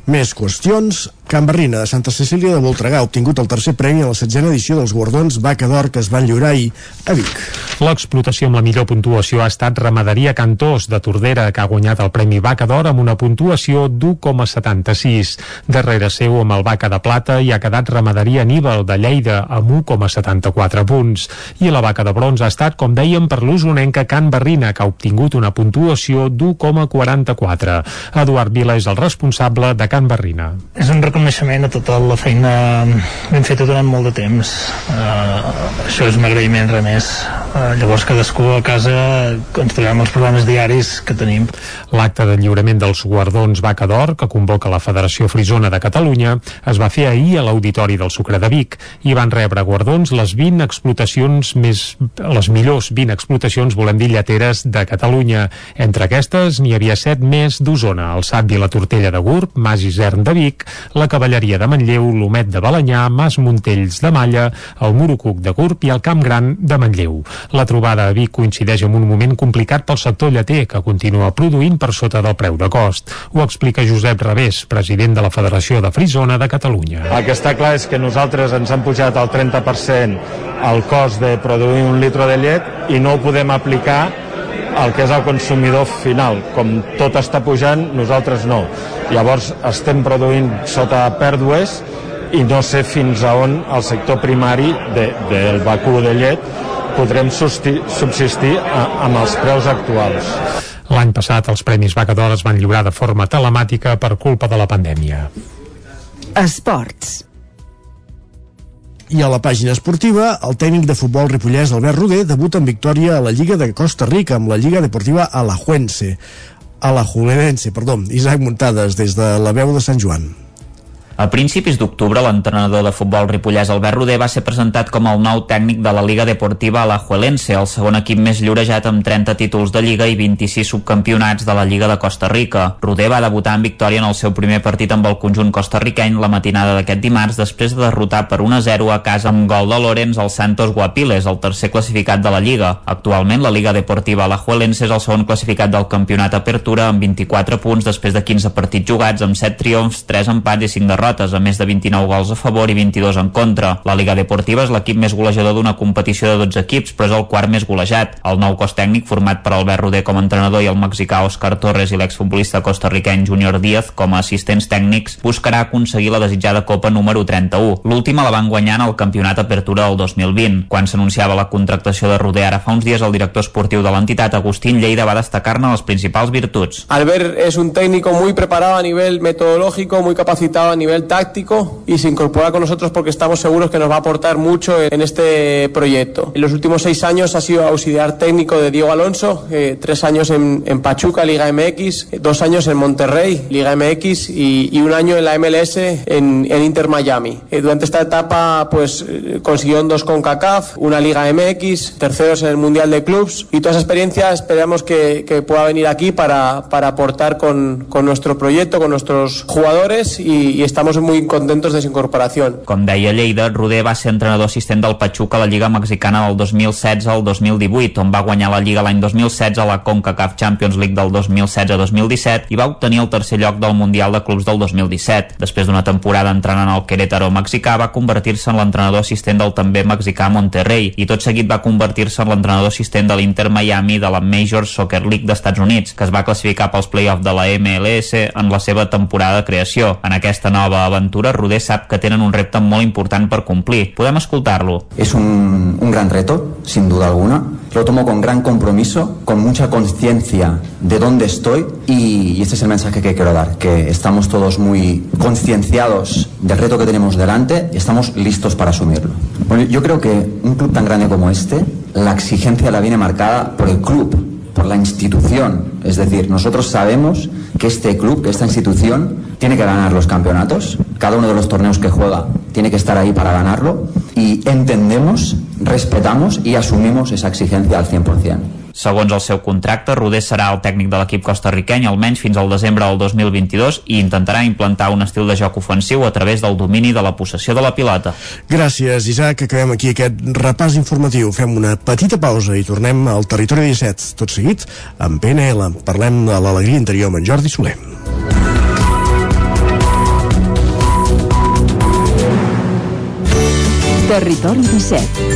Més qüestions. Can Barrina de Santa Cecília de Voltregà ha obtingut el tercer premi a la setzena edició dels guardons Vaca d'Or que es van lliurar ahir a Vic. L'explotació amb la millor puntuació ha estat Ramaderia Cantós de Tordera, que ha guanyat el Premi Vaca d'Or amb una puntuació d'1,76. Darrere seu, amb el Vaca de Plata, hi ha quedat Ramaderia Aníbal de Lleida amb 1,74 punts. I la Vaca de Bronze ha estat, com dèiem, per l'usonenca Can Barrina, que ha obtingut una puntuació d'1,44. Eduard Vila és el responsable de Can Barrina. És un reconeixement a tota la feina ben feta durant molt de temps. Uh, això és un agraïment res més. Uh, llavors cadascú a casa ens trobem els problemes diaris que tenim. L'acte de lliurament dels guardons Vaca d'Or que convoca la Federació Frisona de Catalunya es va fer ahir a l'Auditori del Sucre de Vic i van rebre guardons les 20 explotacions més les millors 20 explotacions volem dir lleteres de Catalunya. Entre aquestes n'hi havia 7 més d'Osona el Sat i la Tortella de Gurb, Mas Isern de Vic la Cavalleria de Manlleu, l'Homet de Balanyà, Mas Montells de Malla, el Murucuc de Gurb i el Camp Gran de Manlleu. La trobada a Vic coincideix amb un moment complicat pel sector lleter, que continua produint per sota del preu de cost. Ho explica Josep Revés, president de la Federació de Frisona de Catalunya. El que està clar és que nosaltres ens han pujat al 30% el cost de produir un litre de llet i no ho podem aplicar el que és el consumidor final. Com tot està pujant, nosaltres no. Llavors estem produint sota pèrdues i no sé fins a on el sector primari de, del vacú de llet podrem subsistir a, amb els preus actuals. L'any passat els Premis Vaca d'Or es van lliurar de forma telemàtica per culpa de la pandèmia. Esports. I a la pàgina esportiva, el tècnic de futbol ripollès Albert Roder debuta en victòria a la Lliga de Costa Rica amb la Lliga Deportiva Alajuense. Alajuelense, perdó, Isaac Muntades des de la veu de Sant Joan. A principis d'octubre, l'entrenador de futbol ripollès Albert Roder va ser presentat com el nou tècnic de la Liga Deportiva Alajuelense, el segon equip més llorejat amb 30 títols de Lliga i 26 subcampionats de la Lliga de Costa Rica. Roder va debutar en victòria en el seu primer partit amb el conjunt costarriqueny la matinada d'aquest dimarts després de derrotar per 1-0 a casa amb gol de Lorenz al Santos Guapiles, el tercer classificat de la Lliga. Actualment, la Liga Deportiva Alajuelense és el segon classificat del campionat Apertura amb 24 punts després de 15 partits jugats amb 7 triomfs, 3 empats i 5 derrotes derrotes, a més de 29 gols a favor i 22 en contra. La Liga Deportiva és l'equip més golejador d'una competició de 12 equips, però és el quart més golejat. El nou cos tècnic, format per Albert Roder com a entrenador i el mexicà Oscar Torres i l'exfutbolista costarriqueny Junior Díaz com a assistents tècnics, buscarà aconseguir la desitjada Copa número 31. L'última la van guanyar en el Campionat Apertura del 2020. Quan s'anunciava la contractació de Roder ara fa uns dies, el director esportiu de l'entitat, Agustín Lleida, va destacar-ne les principals virtuts. Albert es un técnico muy preparado a nivel metodológico, muy capacitado a nivel nivel táctico y se incorpora con nosotros porque estamos seguros que nos va a aportar mucho en este proyecto. En los últimos seis años ha sido auxiliar técnico de Diego Alonso, eh, tres años en, en, Pachuca, Liga MX, dos años en Monterrey, Liga MX y, y un año en la MLS en, en Inter Miami. Eh, durante esta etapa pues eh, consiguió dos con CACAF, una Liga MX, terceros en el Mundial de Clubs y toda esa experiencia esperamos que, que pueda venir aquí para, para aportar con, con, nuestro proyecto, con nuestros jugadores y, y estamos muy contentos de su incorporación. Com deia Lleida, Roder va ser entrenador assistent del Pachuca a la Lliga Mexicana del 2016 al 2018, on va guanyar la Lliga l'any 2016 a la CONCACAF Champions League del 2016-2017 i va obtenir el tercer lloc del Mundial de Clubs del 2017. Després d'una temporada entrenant al Querétaro mexicà, va convertir-se en l'entrenador assistent del també mexicà Monterrey i tot seguit va convertir-se en l'entrenador assistent de l'Inter Miami de la Major Soccer League d'Estats Units, que es va classificar pels play-off de la MLS en la seva temporada de creació. En aquesta nova aventura, Roder sap que tenen un repte molt important per cumplir. Podem escoltar-lo. Es un, un gran reto, sin duda alguna. Lo tomo con gran compromiso, con mucha conciencia de dónde estoy y, y, este es el mensaje que quiero dar, que estamos todos muy concienciados del reto que tenemos delante y estamos listos para asumirlo. Bueno, yo creo que un club tan grande como este, la exigencia la viene marcada por el club, por la institución. Es decir, nosotros sabemos que este club, que esta institución, tiene que ganar los campeonatos. Cada uno de los torneos que juega tiene que estar ahí para ganarlo. Y entendemos, respetamos y asumimos esa exigencia al 100%. Segons el seu contracte, Roder serà el tècnic de l'equip costarriqueny almenys fins al desembre del 2022 i intentarà implantar un estil de joc ofensiu a través del domini de la possessió de la pilota. Gràcies, Isaac. Acabem aquí aquest repàs informatiu. Fem una petita pausa i tornem al Territori 17. Tot seguit, amb PNL. Parlem de l'alegria interior amb en Jordi Soler. Territori 17.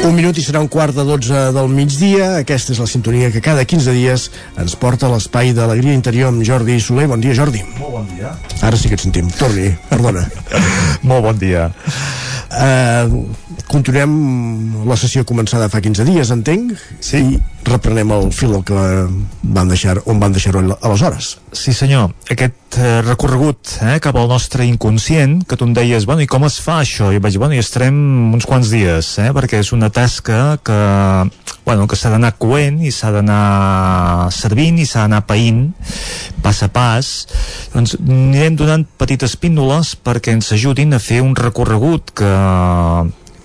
Un minut i serà un quart de 12 del migdia. Aquesta és la sintonia que cada 15 dies ens porta a l'espai d'Alegria Interior amb Jordi Soler. Bon dia, Jordi. Molt bon dia. Ara sí que et sentim. Torni, perdona. [LAUGHS] Molt bon dia. Uh, continuem la sessió començada fa 15 dies, entenc, sí. i reprenem el fil que van deixar, on van deixar-ho aleshores. Sí senyor, aquest eh, recorregut eh, cap al nostre inconscient, que tu em deies, bueno, i com es fa això? I vaig, bueno, i estarem uns quants dies, eh, perquè és una tasca que, bueno, que s'ha d'anar coent i s'ha d'anar servint i s'ha d'anar païnt pas a pas. Doncs anirem donant petites píndoles perquè ens ajudin a fer un recorregut que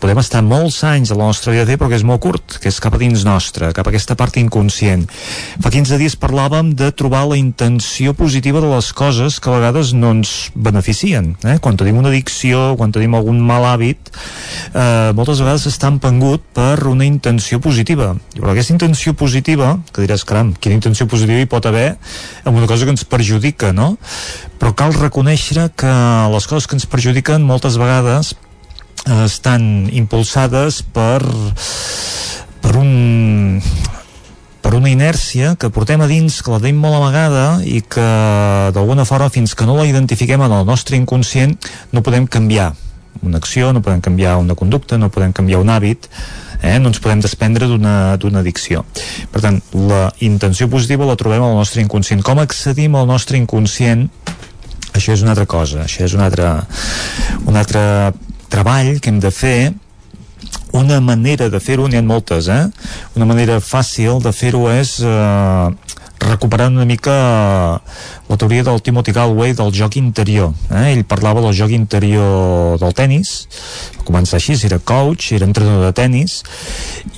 podem estar molts anys a la nostra vida però que és molt curt, que és cap a dins nostre, cap a aquesta part inconscient. Fa 15 dies parlàvem de trobar la intenció positiva de les coses que a vegades no ens beneficien. Eh? Quan tenim una addicció, quan tenim algun mal hàbit, eh, moltes vegades està empengut per una intenció positiva. Però aquesta intenció positiva, que diràs, caram, quina intenció positiva hi pot haver amb una cosa que ens perjudica, no? Però cal reconèixer que les coses que ens perjudiquen moltes vegades estan impulsades per per un per una inèrcia que portem a dins, que la tenim molt amagada i que d'alguna forma fins que no la identifiquem en el nostre inconscient no podem canviar una acció, no podem canviar una conducta, no podem canviar un hàbit, eh? no ens podem desprendre d'una addicció. Per tant, la intenció positiva la trobem al nostre inconscient. Com accedim al nostre inconscient? Això és una altra cosa, això és un altre, un altre treball que hem de fer una manera de fer-ho, n'hi ha moltes, eh? Una manera fàcil de fer-ho és eh, recuperant una mica la teoria del Timothy Galway del joc interior. Eh? Ell parlava del joc interior del tennis, va començar així, era coach, era entrenador de tennis,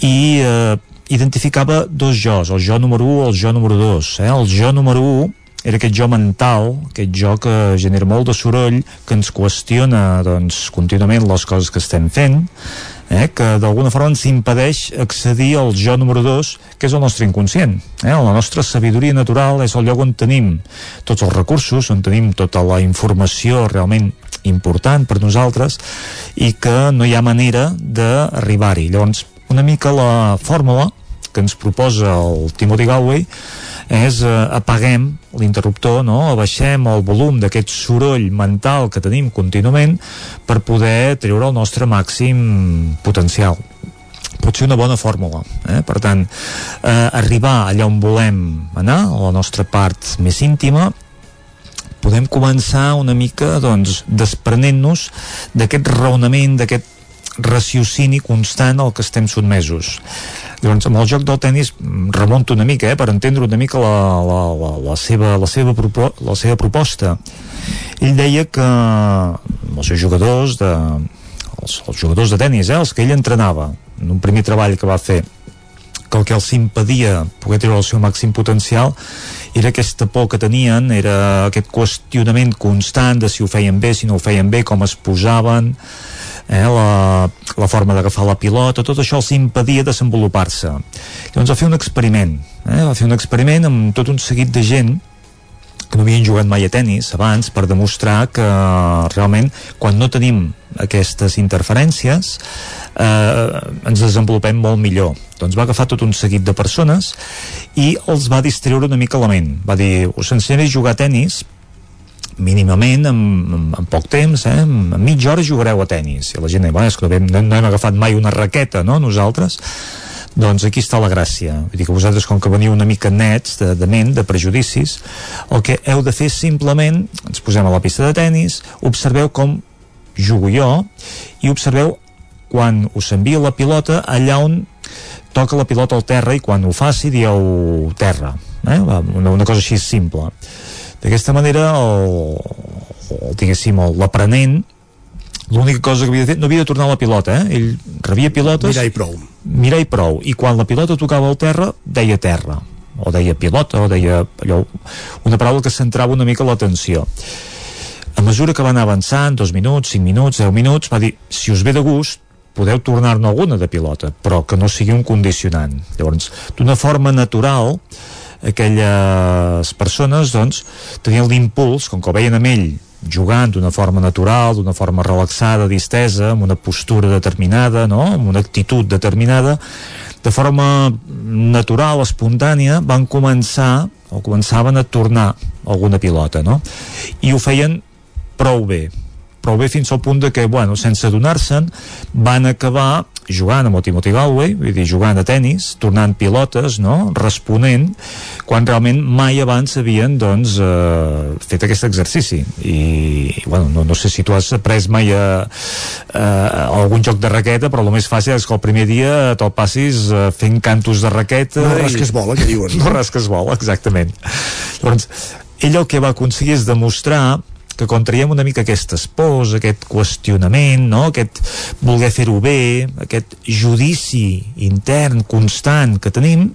i eh, identificava dos jocs, el jo número 1 i el jo número 2. Eh? El jo número 1 era aquest jo mental, aquest jo que genera molt de soroll, que ens qüestiona doncs, contínuament les coses que estem fent, eh, que d'alguna forma ens impedeix accedir al jo número 2, que és el nostre inconscient. Eh? La nostra sabidoria natural és el lloc on tenim tots els recursos, on tenim tota la informació realment important per nosaltres i que no hi ha manera d'arribar-hi. Llavors, una mica la fórmula que ens proposa el Timothy Galway és eh, apaguem l'interruptor, no? abaixem el volum d'aquest soroll mental que tenim contínuament per poder treure el nostre màxim potencial pot ser una bona fórmula eh? per tant, eh, arribar allà on volem anar, a la nostra part més íntima podem començar una mica doncs, desprenent-nos d'aquest raonament, d'aquest raciocini constant al que estem sotmesos Llavors, amb el joc del tennis mm, remonto una mica, eh, per entendre una mica la, la, la, la, seva, la, seva propo, la seva proposta. Ell deia que els seus jugadors de, els, els jugadors de tennis, eh, els que ell entrenava, en un primer treball que va fer, que el que els impedia poder treure el seu màxim potencial era aquesta por que tenien, era aquest qüestionament constant de si ho feien bé, si no ho feien bé, com es posaven, eh, la, la forma d'agafar la pilota, tot això els impedia desenvolupar-se. Llavors va fer un experiment, eh, va fer un experiment amb tot un seguit de gent que no havien jugat mai a tennis abans per demostrar que realment quan no tenim aquestes interferències eh, ens desenvolupem molt millor doncs va agafar tot un seguit de persones i els va distreure una mica la ment va dir, us ensenyaré a jugar a tennis mínimament en, en, poc temps, eh? en, mitja hora jugareu a tennis. I la gent diu, és que no no hem agafat mai una raqueta, no?, nosaltres. Doncs aquí està la gràcia. Vull dir que vosaltres, com que veniu una mica nets de, de ment, de prejudicis, el que heu de fer simplement, ens posem a la pista de tennis, observeu com jugo jo i observeu quan us envia la pilota allà on toca la pilota al terra i quan ho faci dieu terra. Eh? Una, una cosa així simple d'aquesta manera el, el diguéssim l'aprenent l'única cosa que havia de fer, no havia de tornar la pilota eh? ell rebia pilotes mirar i prou mirar i prou, i quan la pilota tocava al terra deia terra, o deia pilota o deia allò, una paraula que centrava una mica l'atenció a mesura que va anar avançant, dos minuts, cinc minuts, deu minuts, va dir, si us ve de gust podeu tornar-ne alguna de pilota, però que no sigui un condicionant. Llavors, d'una forma natural, aquelles persones doncs, tenien l'impuls, com que veien amb ell jugant d'una forma natural, d'una forma relaxada, distesa, amb una postura determinada, no? amb una actitud determinada, de forma natural, espontània, van començar o començaven a tornar alguna pilota, no? I ho feien prou bé, prou bé fins al punt de que, bueno, sense adonar-se'n, van acabar jugant amb el Timothy Galway, vull dir, jugant a tennis, tornant pilotes, no?, responent, quan realment mai abans havien, doncs, eh, fet aquest exercici. I, bueno, no, no sé si tu has après mai a, a, a algun joc de raqueta, però el més fàcil és que el primer dia te'l passis eh, fent cantos de raqueta... No res que es vola, que diuen. [LAUGHS] No res que es vola, exactament. Llavors, ell el que va aconseguir és demostrar que quan traiem una mica aquestes pors, aquest qüestionament, no? aquest voler fer-ho bé, aquest judici intern constant que tenim,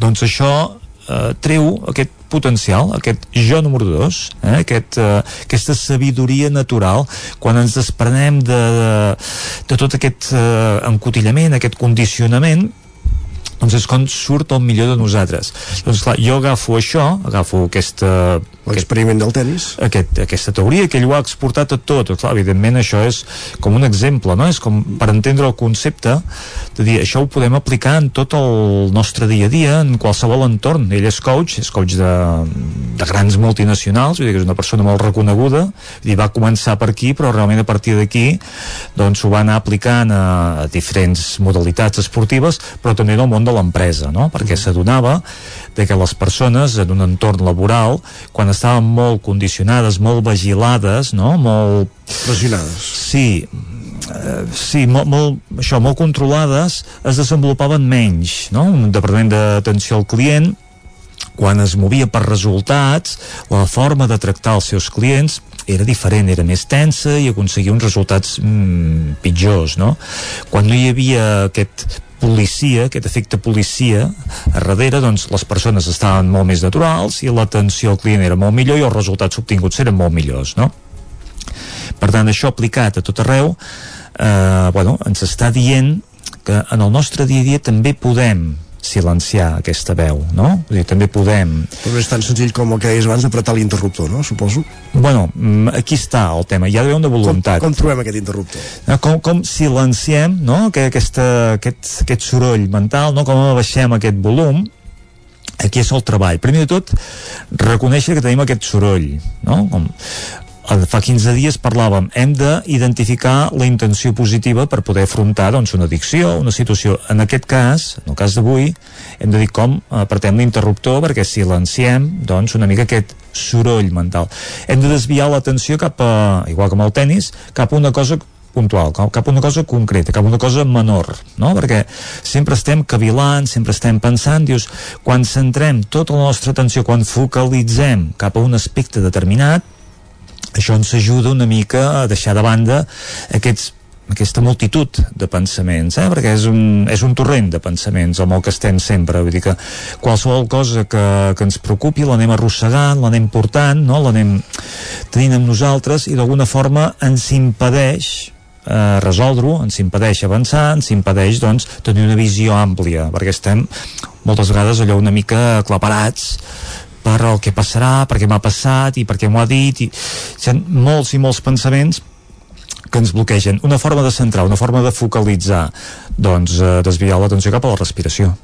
doncs això eh, treu aquest potencial, aquest jo número dos, eh, aquest, eh, aquesta sabidoria natural, quan ens desprenem de, de, de tot aquest eh, encotillament, aquest condicionament, doncs és quan surt el millor de nosaltres. Doncs clar, jo agafo això, agafo aquesta... L'experiment del tennis. Aquest, aquesta teoria, que ell ho ha exportat a tot. Clar, evidentment això és com un exemple, no? És com per entendre el concepte de dir, això ho podem aplicar en tot el nostre dia a dia, en qualsevol entorn. Ell és coach, és coach de, de grans multinacionals, vull dir que és una persona molt reconeguda, dir, va començar per aquí, però realment a partir d'aquí doncs ho va anar aplicant a, a diferents modalitats esportives, però també en el món de l'empresa, no? perquè s'adonava de que les persones en un entorn laboral, quan estaven molt condicionades, molt vigilades, no? molt... Pressionades. Sí, eh, sí, molt, molt, això, molt controlades, es desenvolupaven menys, no? Un departament d'atenció al client quan es movia per resultats, la forma de tractar els seus clients era diferent, era més tensa i aconseguia uns resultats mm, pitjors, no? Quan no hi havia aquest policia, aquest efecte policia a darrere, doncs les persones estaven molt més naturals i l'atenció al client era molt millor i els resultats obtinguts eren molt millors, no? Per tant, això aplicat a tot arreu, eh, bueno, ens està dient que en el nostre dia a dia també podem silenciar aquesta veu, no? Vull dir, també podem... Però és tan senzill com el que deies abans d'apretar l'interruptor, no? Suposo. Bueno, mm, aquí està el tema, hi ha d'haver una voluntat. Com, com trobem aquest interruptor? No, com, com silenciem no? que aquesta, aquest, aquest soroll mental, no? com abaixem aquest volum, aquí és el treball. Primer de tot, reconèixer que tenim aquest soroll, no? Com, fa 15 dies parlàvem, hem d'identificar la intenció positiva per poder afrontar doncs, una addicció, una situació. En aquest cas, en el cas d'avui, hem de dir com apretem l'interruptor perquè silenciem doncs, una mica aquest soroll mental. Hem de desviar l'atenció cap a, igual com el tennis, cap a una cosa puntual, cap a una cosa concreta, cap a una cosa menor, no? Perquè sempre estem cavilant, sempre estem pensant, dius, quan centrem tota la nostra atenció, quan focalitzem cap a un aspecte determinat, això ens ajuda una mica a deixar de banda aquests aquesta multitud de pensaments, eh? perquè és un, és un torrent de pensaments amb el que estem sempre, vull dir que qualsevol cosa que, que ens preocupi l'anem arrossegant, l'anem portant, no? l'anem tenint amb nosaltres i d'alguna forma ens impedeix eh, resoldre-ho, ens impedeix avançar, ens impedeix doncs, tenir una visió àmplia, perquè estem moltes vegades allò una mica aclaparats per el que passarà, per què m'ha passat i per què m'ho ha dit i hi molts i molts pensaments que ens bloquegen. Una forma de centrar, una forma de focalitzar, doncs eh, desviar l'atenció cap a la respiració.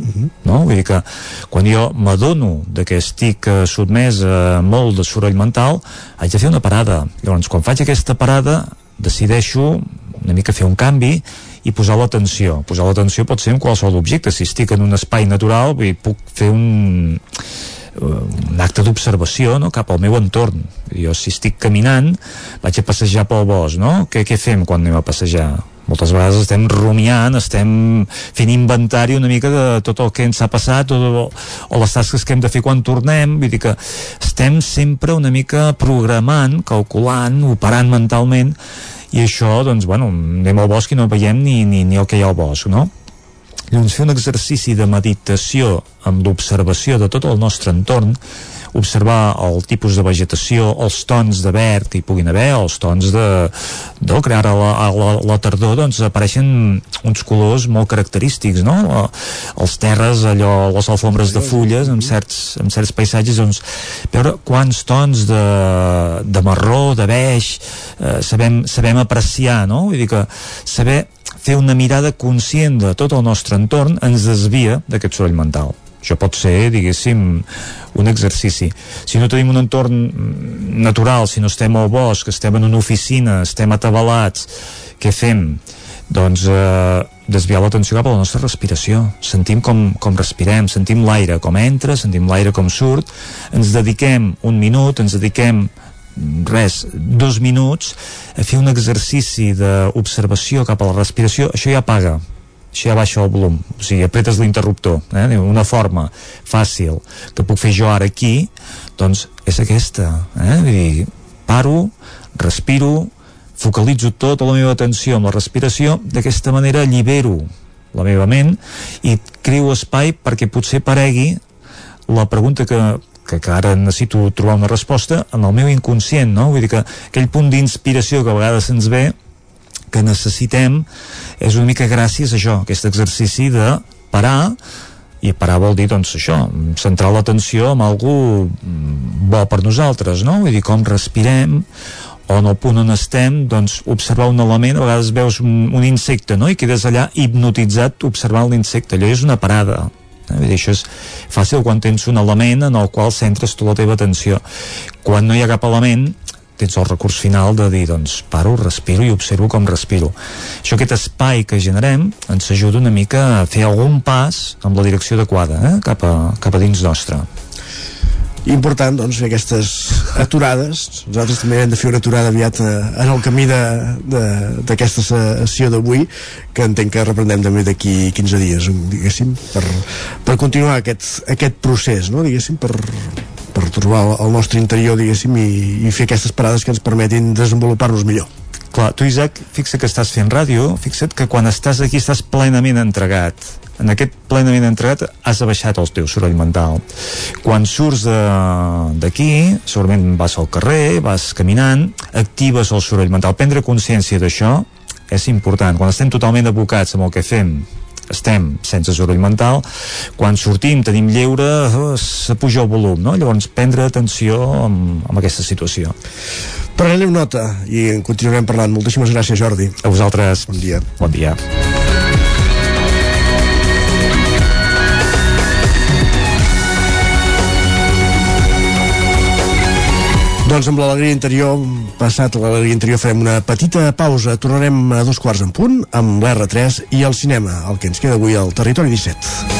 Uh -huh. no? Vull dir que quan jo m'adono de que estic eh, sotmès a molt de soroll mental haig de fer una parada llavors quan faig aquesta parada decideixo una mica fer un canvi i posar l'atenció. Posar l'atenció pot ser en qualsevol objecte. Si estic en un espai natural, vull, puc fer un, un acte d'observació no? cap al meu entorn. Jo si estic caminant, vaig a passejar pel bosc, no? Què, què fem quan anem a passejar? moltes vegades estem rumiant, estem fent inventari una mica de tot el que ens ha passat o, o les tasques que hem de fer quan tornem, vull dir que estem sempre una mica programant, calculant, operant mentalment i això, doncs, bueno, anem al bosc i no veiem ni, ni, ni el que hi ha al bosc, no? Llavors, fer un exercici de meditació amb l'observació de tot el nostre entorn observar el tipus de vegetació, els tons de verd que hi puguin haver, els tons de, de crear a la, a la, la tardor doncs apareixen uns colors molt característics, no? Els terres, allò, les alfombres de fulles amb certs, amb certs paisatges, doncs veure quants tons de, de marró, de beix, eh, sabem, sabem apreciar, no? Vull dir que saber fer una mirada conscient de tot el nostre entorn ens desvia d'aquest soroll mental. Això pot ser, diguéssim, un exercici. Si no tenim un entorn natural, si no estem al bosc, estem en una oficina, estem atabalats, què fem? Doncs eh, desviar l'atenció cap a la nostra respiració. Sentim com, com respirem, sentim l'aire com entra, sentim l'aire com surt, ens dediquem un minut, ens dediquem res, dos minuts a fer un exercici d'observació cap a la respiració, això ja paga això ja baixa el volum, o sigui, apretes l'interruptor eh? una forma fàcil que puc fer jo ara aquí doncs és aquesta eh? Vull dir, paro, respiro focalitzo tota la meva atenció amb la respiració, d'aquesta manera allibero la meva ment i creo espai perquè potser paregui la pregunta que, que, que ara necessito trobar una resposta en el meu inconscient, no? Vull dir que aquell punt d'inspiració que a vegades ens ve que necessitem és una mica gràcies a això, aquest exercici de parar i parar vol dir, doncs, això, centrar l'atenció en algú bo per nosaltres, no? Vull dir, com respirem, o en el punt on estem, doncs, observar un element, a vegades veus un, un insecte, no?, i quedes allà hipnotitzat observant l'insecte, allò és una parada, eh? Vull dir, això és fàcil quan tens un element en el qual centres tota la teva atenció. Quan no hi ha cap element, tens el recurs final de dir, doncs, paro, respiro i observo com respiro. Això, aquest espai que generem, ens ajuda una mica a fer algun pas amb la direcció adequada, eh? cap, a, cap a dins nostre important doncs, fer aquestes aturades nosaltres també hem de fer una aturada aviat eh, en el camí d'aquesta sessió d'avui que entenc que reprendrem també d'aquí 15 dies diguéssim, per, per continuar aquest, aquest procés no? diguéssim, per, per trobar el nostre interior diguéssim i, i fer aquestes parades que ens permetin desenvolupar-nos millor Clar, tu, Isaac, fixa't que estàs fent ràdio, fixa't que quan estàs aquí estàs plenament entregat. En aquest plenament entregat has abaixat el teu soroll mental. Quan surts d'aquí, segurament vas al carrer, vas caminant, actives el soroll mental. Prendre consciència d'això és important. Quan estem totalment abocats amb el que fem, estem sense soroll mental, quan sortim, tenim lleure, oh, s'apuja el volum, no? Llavors, prendre atenció amb, amb aquesta situació. Prenem nota i en continuarem parlant. Moltíssimes gràcies, Jordi. A vosaltres. Bon dia. Bon dia. Doncs amb l'alegria interior, passat l'alegria interior, farem una petita pausa. Tornarem a dos quarts en punt amb l'R3 i el cinema, el que ens queda avui al Territori 17.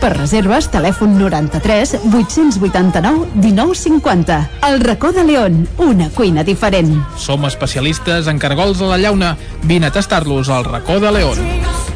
Per reserves, telèfon 93 889 1950. El racó de León, una cuina diferent. Som especialistes en cargols a la llauna. Vine a tastar-los al racó de León.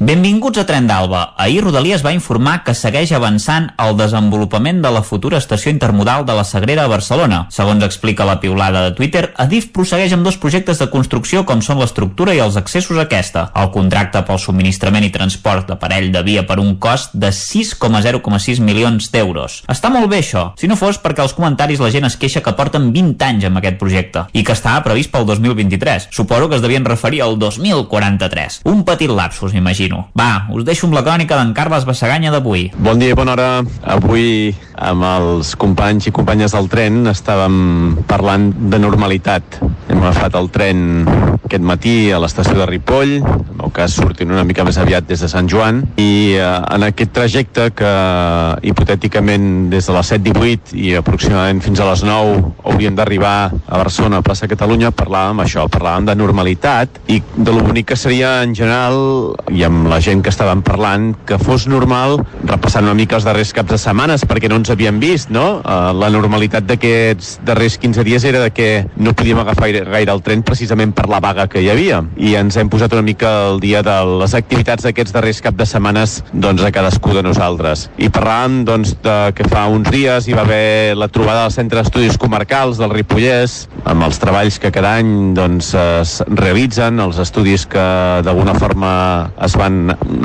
Benvinguts a Tren d'Alba. Ahir Rodalies va informar que segueix avançant el desenvolupament de la futura estació intermodal de la Sagrera a Barcelona. Segons explica la piulada de Twitter, Adif prossegueix amb dos projectes de construcció com són l'estructura i els accessos a aquesta. El contracte pel subministrament i transport d'aparell de via per un cost de 6,06 milions d'euros. Està molt bé això, si no fos perquè als comentaris la gent es queixa que porten 20 anys amb aquest projecte i que estava previst pel 2023. Suposo que es devien referir al 2043. Un petit lapsus, m'imagino. Continu. Va, us deixo amb la crònica d'en Carles Bassaganya d'avui. Bon dia i bona hora. Avui amb els companys i companyes del tren estàvem parlant de normalitat. Hem agafat el tren aquest matí a l'estació de Ripoll, en el cas sortint una mica més aviat des de Sant Joan, i eh, en aquest trajecte que hipotèticament des de les 7.18 i aproximadament fins a les 9 hauríem d'arribar a Barcelona, a plaça Catalunya, parlàvem això, parlàvem de normalitat i de lo bonic que seria en general, i amb la gent que estàvem parlant, que fos normal, repassant una mica els darrers caps de setmanes, perquè no ens havíem vist, no? Uh, la normalitat d'aquests darrers 15 dies era de que no podíem agafar gaire, el tren precisament per la vaga que hi havia. I ens hem posat una mica el dia de les activitats d'aquests darrers cap de setmanes doncs, a cadascú de nosaltres. I parlàvem doncs, de que fa uns dies hi va haver la trobada del Centre d'Estudis Comarcals del Ripollès, amb els treballs que cada any doncs, es realitzen, els estudis que d'alguna forma es van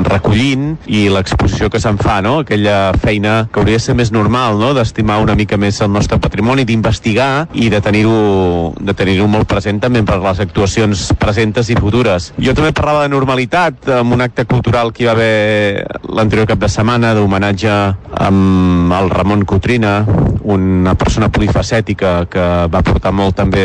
recollint i l'exposició que se'n fa, no? aquella feina que hauria de ser més normal, no? d'estimar una mica més el nostre patrimoni, d'investigar i de tenir-ho de tenir molt present també per les actuacions presentes i futures. Jo també parlava de normalitat amb un acte cultural que hi va haver l'anterior cap de setmana d'homenatge amb el Ramon Cotrina, una persona polifacètica que va portar molt també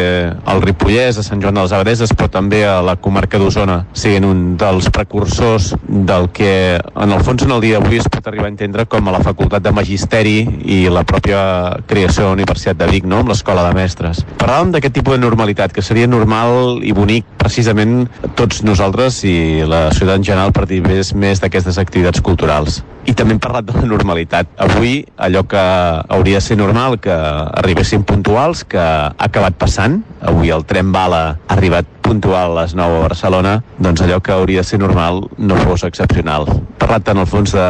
al Ripollès, a Sant Joan de les Abadesses, però també a la comarca d'Osona, sent un dels precursors del que en el fons en el dia d'avui es pot arribar a entendre com a la Facultat de Magisteri i la pròpia creació de la Universitat de Vic, no? amb l'Escola de Mestres. Parlàvem d'aquest tipus de normalitat, que seria normal i bonic precisament tots nosaltres i la ciutat en general participés més d'aquestes activitats culturals. I també hem parlat de la normalitat. Avui, allò que hauria de ser normal, que arribessin puntuals, que ha acabat passant. Avui el tren bala ha arribat puntual a les 9 a Barcelona, doncs allò que hauria de ser normal no fos excepcional. Parlat en el fons de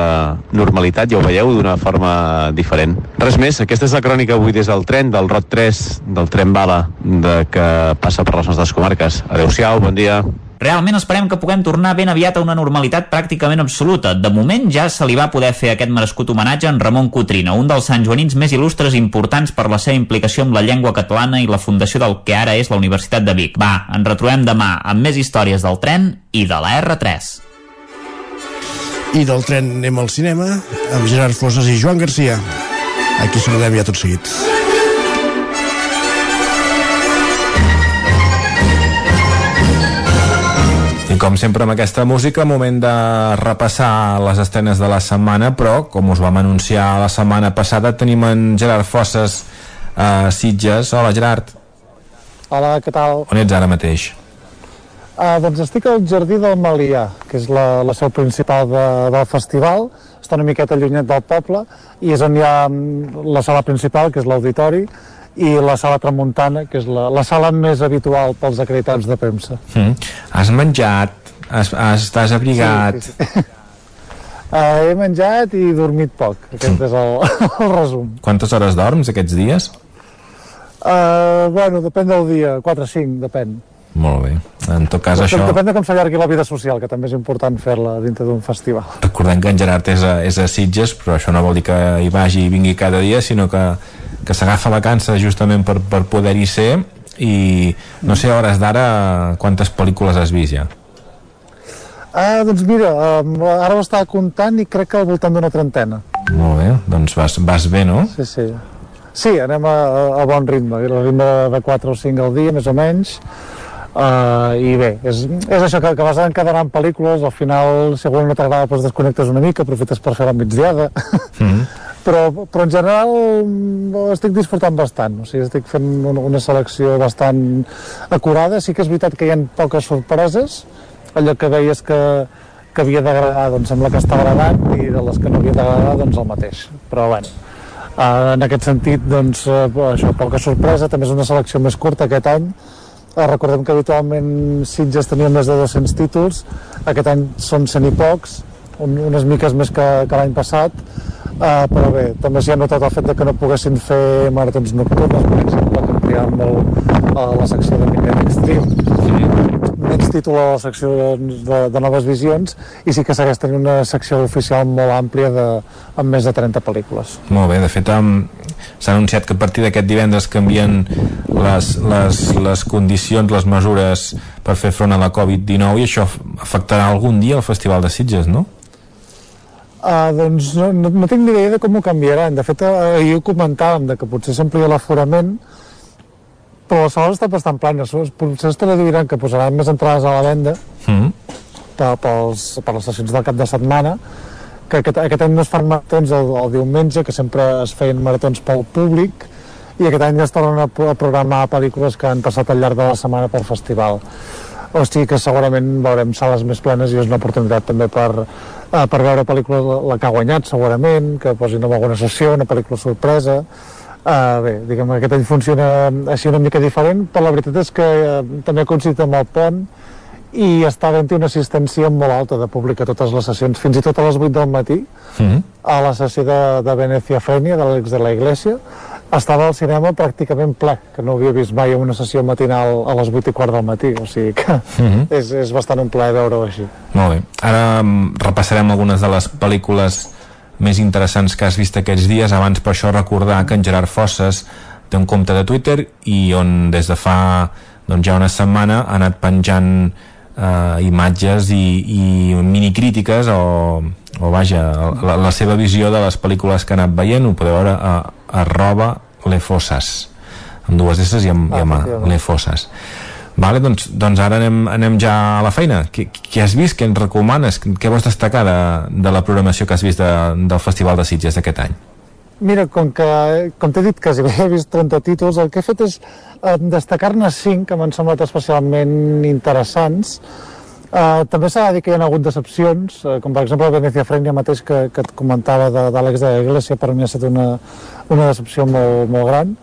normalitat, ja ho veieu, d'una forma diferent. Res més, aquesta és la crònica avui des del tren, del ROT 3, del tren bala, de que passa per les nostres comarques. Adéu-siau, bon dia. Realment esperem que puguem tornar ben aviat a una normalitat pràcticament absoluta. De moment ja se li va poder fer aquest merescut homenatge en Ramon Cotrina, un dels santjoanins més il·lustres i importants per la seva implicació amb la llengua catalana i la fundació del que ara és la Universitat de Vic. Va, ens retrobem demà amb més històries del tren i de la R3. I del tren anem al cinema amb Gerard Fosses i Joan Garcia. Aquí saludem ja tot seguit. Com sempre amb aquesta música, moment de repassar les estrenes de la setmana, però com us vam anunciar la setmana passada, tenim en Gerard Fosses a Sitges. Hola Gerard, Hola, què tal? on ets ara mateix? Uh, doncs estic al Jardí del Malià, que és la, la seu principal de, del festival, està una miqueta allunyat del poble, i és on hi ha mm, la sala principal, que és l'auditori, i la sala tramuntana, que és la, la sala més habitual pels acreditats de premsa. Mm. Has menjat? Has, has, estàs abrigat? Sí, sí, sí. Uh, [LAUGHS] he menjat i dormit poc, aquest és el, [LAUGHS] el resum. Quantes hores dorms aquests dies? Uh, bueno, depèn del dia, 4 o 5, depèn. Molt bé. En tot cas, això... Depèn de com s'allargui la vida social, que també és important fer-la dintre d'un festival. Recordem que en Gerard és a, és a Sitges, però això no vol dir que hi vagi i vingui cada dia, sinó que, que s'agafa vacances justament per, per poder-hi ser i no sé a hores d'ara quantes pel·lícules has vist ja Ah, doncs mira, ara ho estava comptant i crec que al voltant d'una trentena. molt bé, doncs vas, vas bé no? Sí, sí. Sí, anem a, a bon ritme, a ritme de 4 o 5 al dia, més o menys. Uh, I bé, és, és això que, que vas encadenant pel·lícules, al final, si algú no t'agrada, doncs desconnectes una mica, aprofites per fer la migdiada. mm. [LAUGHS] però, però en general mm, estic disfrutant bastant, o sigui, estic fent una, selecció bastant acurada. Sí que és veritat que hi ha poques sorpreses, allò que veies que, que havia d'agradar, doncs sembla que està agradant, i de les que no havia d'agradar, doncs el mateix. Però, bueno, Uh, en aquest sentit, doncs, uh, això, poca sorpresa, també és una selecció més curta aquest any. Uh, recordem que habitualment Sitges tenia més de 200 títols, aquest any són 100 i pocs, unes miques més que, que l'any passat, uh, però bé, també s'hi ha notat el fet de que no poguessin fer maratons nocturnes, per exemple, que ampliaven molt uh, la secció de Midnight Extreme. Menys títol a la secció de, de noves visions i sí que segueix tenint una secció oficial molt àmplia de, amb més de 30 pel·lícules. Molt bé, de fet s'ha anunciat que a partir d'aquest divendres canvien les, les, les condicions, les mesures per fer front a la Covid-19 i això afectarà algun dia el Festival de Sitges, no? Uh, doncs no, no, no tinc ni idea de com ho canviaran. De fet, uh, ahir ho comentàvem, de que potser s'amplia l'aforament, però les sales estan bastant planes. Potser es traduiran que posaran més entrades a la venda mm. per, pels, per les sessions del cap de setmana, que aquest, aquest any no es fan maratons el, el diumenge, que sempre es feien maratons pel públic, i aquest any ja es tornen a, a programar pel·lícules que han passat al llarg de la setmana pel festival. O sigui que segurament veurem sales més plenes i és una oportunitat també per, uh, per veure pel·lícules, la, la que ha guanyat segurament, que posin en alguna sessió, una pel·lícula sorpresa, Uh, bé, diguem que aquest any funciona així una mica diferent, però la veritat és que uh, també ha coincidit amb el pont i està havent una assistència molt alta de públic a totes les sessions, fins i tot a les 8 del matí, Mm -hmm. a la sessió de, de Venecia Fenia, de l'Àlex de la Iglesia, estava al cinema pràcticament ple, que no havia vist mai una sessió matinal a les 8 i quart del matí, o sigui que Mm -hmm. [LAUGHS] és, és bastant un plaer veure-ho així. Molt bé. Ara um, repassarem algunes de les pel·lícules més interessants que has vist aquests dies. Abans, per això, recordar que en Gerard Fosses té un compte de Twitter i on des de fa doncs, ja una setmana ha anat penjant eh, imatges i, i minicrítiques o, o vaja, la, la seva visió de les pel·lícules que ha anat veient ho podeu veure a arroba lefosses amb dues S i amb, ah, i amb A, lefosses Vale, doncs, doncs ara anem, anem ja a la feina. Què, què has vist? Què ens recomanes? Què vols destacar de, de la programació que has vist de, del Festival de Sitges d'aquest any? Mira, com que, com t'he dit que si he vist 30 títols, el que he fet és eh, destacar-ne 5 que m'han semblat especialment interessants. Eh, també s'ha de dir que hi ha hagut decepcions, eh, com per exemple Venecia Frenia mateix que, que et comentava d'Àlex de, de la Iglesia, per mi ha estat una, una decepció molt, molt gran.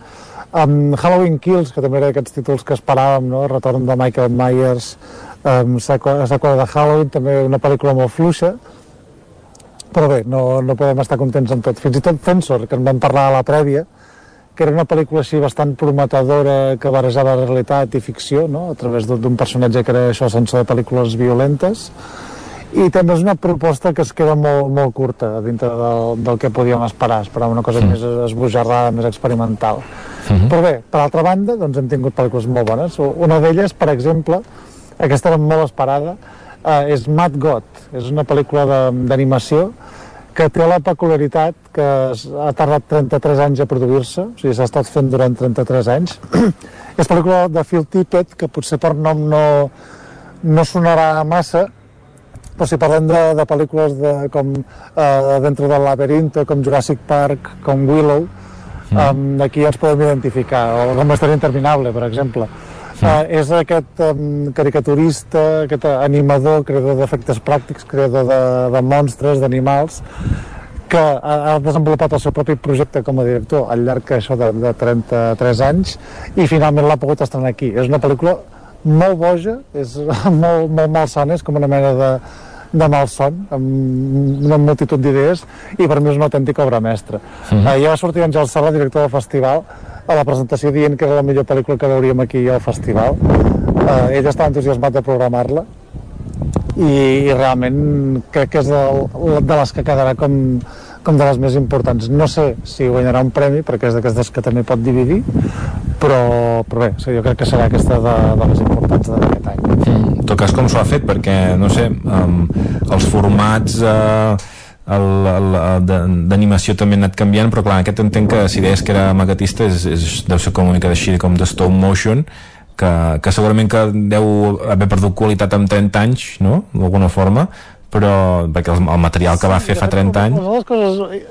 Um, Halloween Kills, que també era d'aquests títols que esperàvem, no? retorn de Michael Myers, um, seqüela de Halloween, també una pel·lícula molt fluixa, però bé, no, no podem estar contents amb tot. Fins i tot Fensor, que en vam parlar a la prèvia, que era una pel·lícula així bastant prometedora que barrejava realitat i ficció, no? a través d'un personatge que era això sense de pel·lícules violentes, i també és una proposta que es queda molt, molt curta dintre del, del que podíem esperar, esperar una cosa mm. més esbojarrada, més experimental. Mm -hmm. Però bé, per altra banda, doncs hem tingut pel·lícules molt bones. Una d'elles, per exemple, aquesta era molt esperada, eh, és Mad God. És una pel·lícula d'animació que té la peculiaritat que ha tardat 33 anys a produir-se, o sigui, s'ha estat fent durant 33 anys. [CLEARS THROAT] és pel·lícula de Phil Tippett, que potser per nom no, no sonarà massa, però si parlem de, de pel·lícules de, com uh, Dentro del laberinto, com Jurassic Park, com Willow, mm. um, aquí ens podem identificar, o com Història Interminable, per exemple. Uh, és aquest um, caricaturista, aquest animador, creador d'efectes pràctics, creador de, de monstres, d'animals, que ha, ha desenvolupat el seu propi projecte com a director al llarg això de, de 33 anys i finalment l'ha pogut estrenar aquí. És una pel·lícula molt boja, és [LAUGHS] molt, molt malsana, és com una mena de, de malson, amb una multitud d'idees, i per mi és una autèntica obra mestra. Uh -huh. uh, ja va sortir Àngel Sala, director del festival, a la presentació dient que era la millor pel·lícula que veuríem aquí al festival. Uh, ell estava entusiasmat de programar-la, i, i realment crec que és de, de les que quedarà com, com de les més importants. No sé si guanyarà un premi, perquè és d'aquestes que també pot dividir, però, però bé, jo crec que serà aquesta de, de les importants d'aquest any. Mm, en tot cas, com s'ho ha fet? Perquè, no sé, um, els formats... Uh, d'animació també ha anat canviant però clar, aquest entenc que si deies que era magatista és, és, deu ser com una mica així com de stop motion que, que segurament que deu haver perdut qualitat amb 30 anys no? d'alguna forma però perquè el, el material que va fer fa 30 anys les coses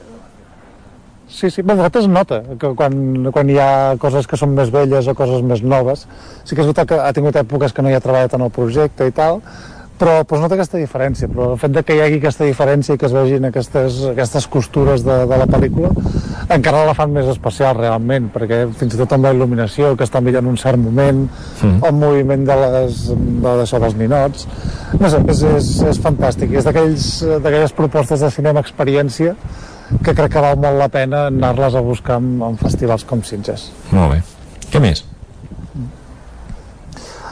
Sí, sí, bé, de fet es nota que quan, quan hi ha coses que són més velles o coses més noves. Sí que és veritat que ha tingut èpoques que no hi ha treballat en el projecte i tal, però, però es nota aquesta diferència. Però el fet de que hi hagi aquesta diferència i que es vegin aquestes, aquestes costures de, de la pel·lícula encara la fan més especial realment, perquè fins i tot amb la il·luminació que està en un cert moment, mm. el moviment de les, de d'això dels ninots, no sé, és, és, és fantàstic. És d'aquelles propostes de cinema experiència que crec que val molt la pena anar-les a buscar en, en festivals com Sitges. Molt bé. Què més?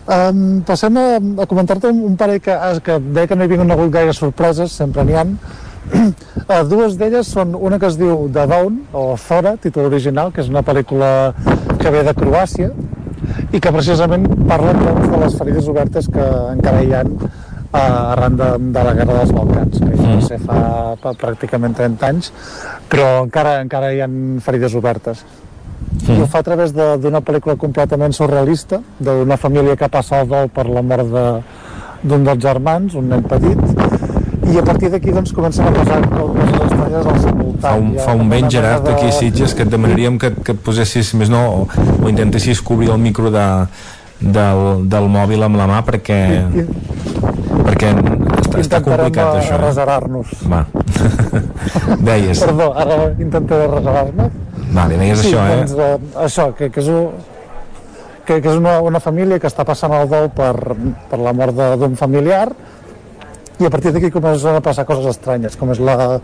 Um, passem a, a comentar-te un, parell que, que deia que no hi havia hagut gaire sorpreses, sempre n'hi ha. Uh, [CLEARS THROAT] dues d'elles són una que es diu The Dawn, o Zora, títol original, que és una pel·lícula que ve de Croàcia i que precisament parla doncs, de les ferides obertes que encara hi ha uh, arran de, de la Guerra dels Balcans, que ja va ser fa, fa pràcticament 30 anys, però encara, encara hi ha ferides obertes. I ho fa a través de- d'una pel·lícula completament surrealista, d'una família que passa el dol per la mort de- d'un dels germans, un nen petit, i a partir d'aquí doncs comencen a passar coses estranyes al seu voltant. Fa un, fa un vent, mena Gerard, de- aquí a Sitges, que et demanaríem que, que et posessis, més no, o, o intentessis cobrir el micro de, del, del mòbil amb la mà perquè, perquè està, està Intentarem complicat a- això. a reservar-nos. Va. [LAUGHS] deies. Perdó, ara intentaré reservar-me. Vale, deies sí, això, eh? Doncs, eh, això, que, que és, un, que, que és una, una família que està passant el dol per, per la mort d'un familiar i a partir d'aquí comencen a passar coses estranyes, com és la,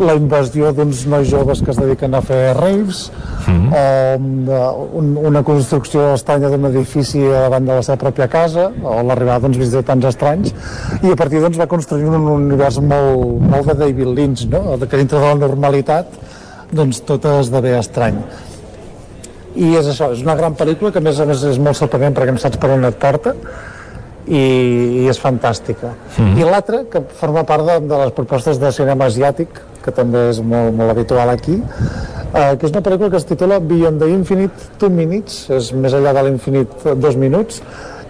la invasió d'uns nois joves que es dediquen a fer raves, Mm. o un, una construcció estranya d'un edifici davant de la seva pròpia casa, o l'arribada d'uns visitants estranys, i a partir doncs va construint un univers molt, molt de David Lynch, no? que dintre de la normalitat doncs tot esdevé estrany. I és això, és una gran pel·lícula que a més a més és molt sorprenent perquè no saps per on et porta i, i és fantàstica. Mhm. I l'altra, que forma part de, de les propostes de cinema asiàtic, que també és molt, molt habitual aquí, eh, que és una pel·lícula que es titula Beyond the Infinite Two Minutes, és més enllà de l'infinit dos minuts,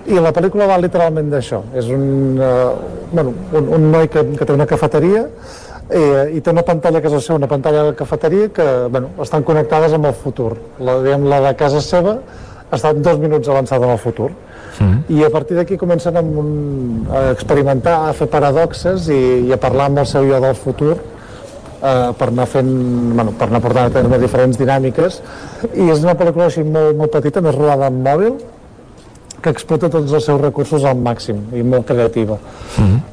i la pel·lícula va literalment d'això. És un, eh, bueno, un, un noi que, que té una cafeteria eh, i té una pantalla a casa seva, una pantalla de cafeteria que bueno, estan connectades amb el futur. La, diguem, la de casa seva està dos minuts avançada en el futur. Mm. I a partir d'aquí comencen amb un, a experimentar, a fer paradoxes i, i a parlar amb el seu jo del futur eh, per anar fent, bueno, per anar portant a terme diferents dinàmiques i és una pel·lícula així molt, molt petita, més rodada en mòbil que explota tots els seus recursos al màxim i molt creativa.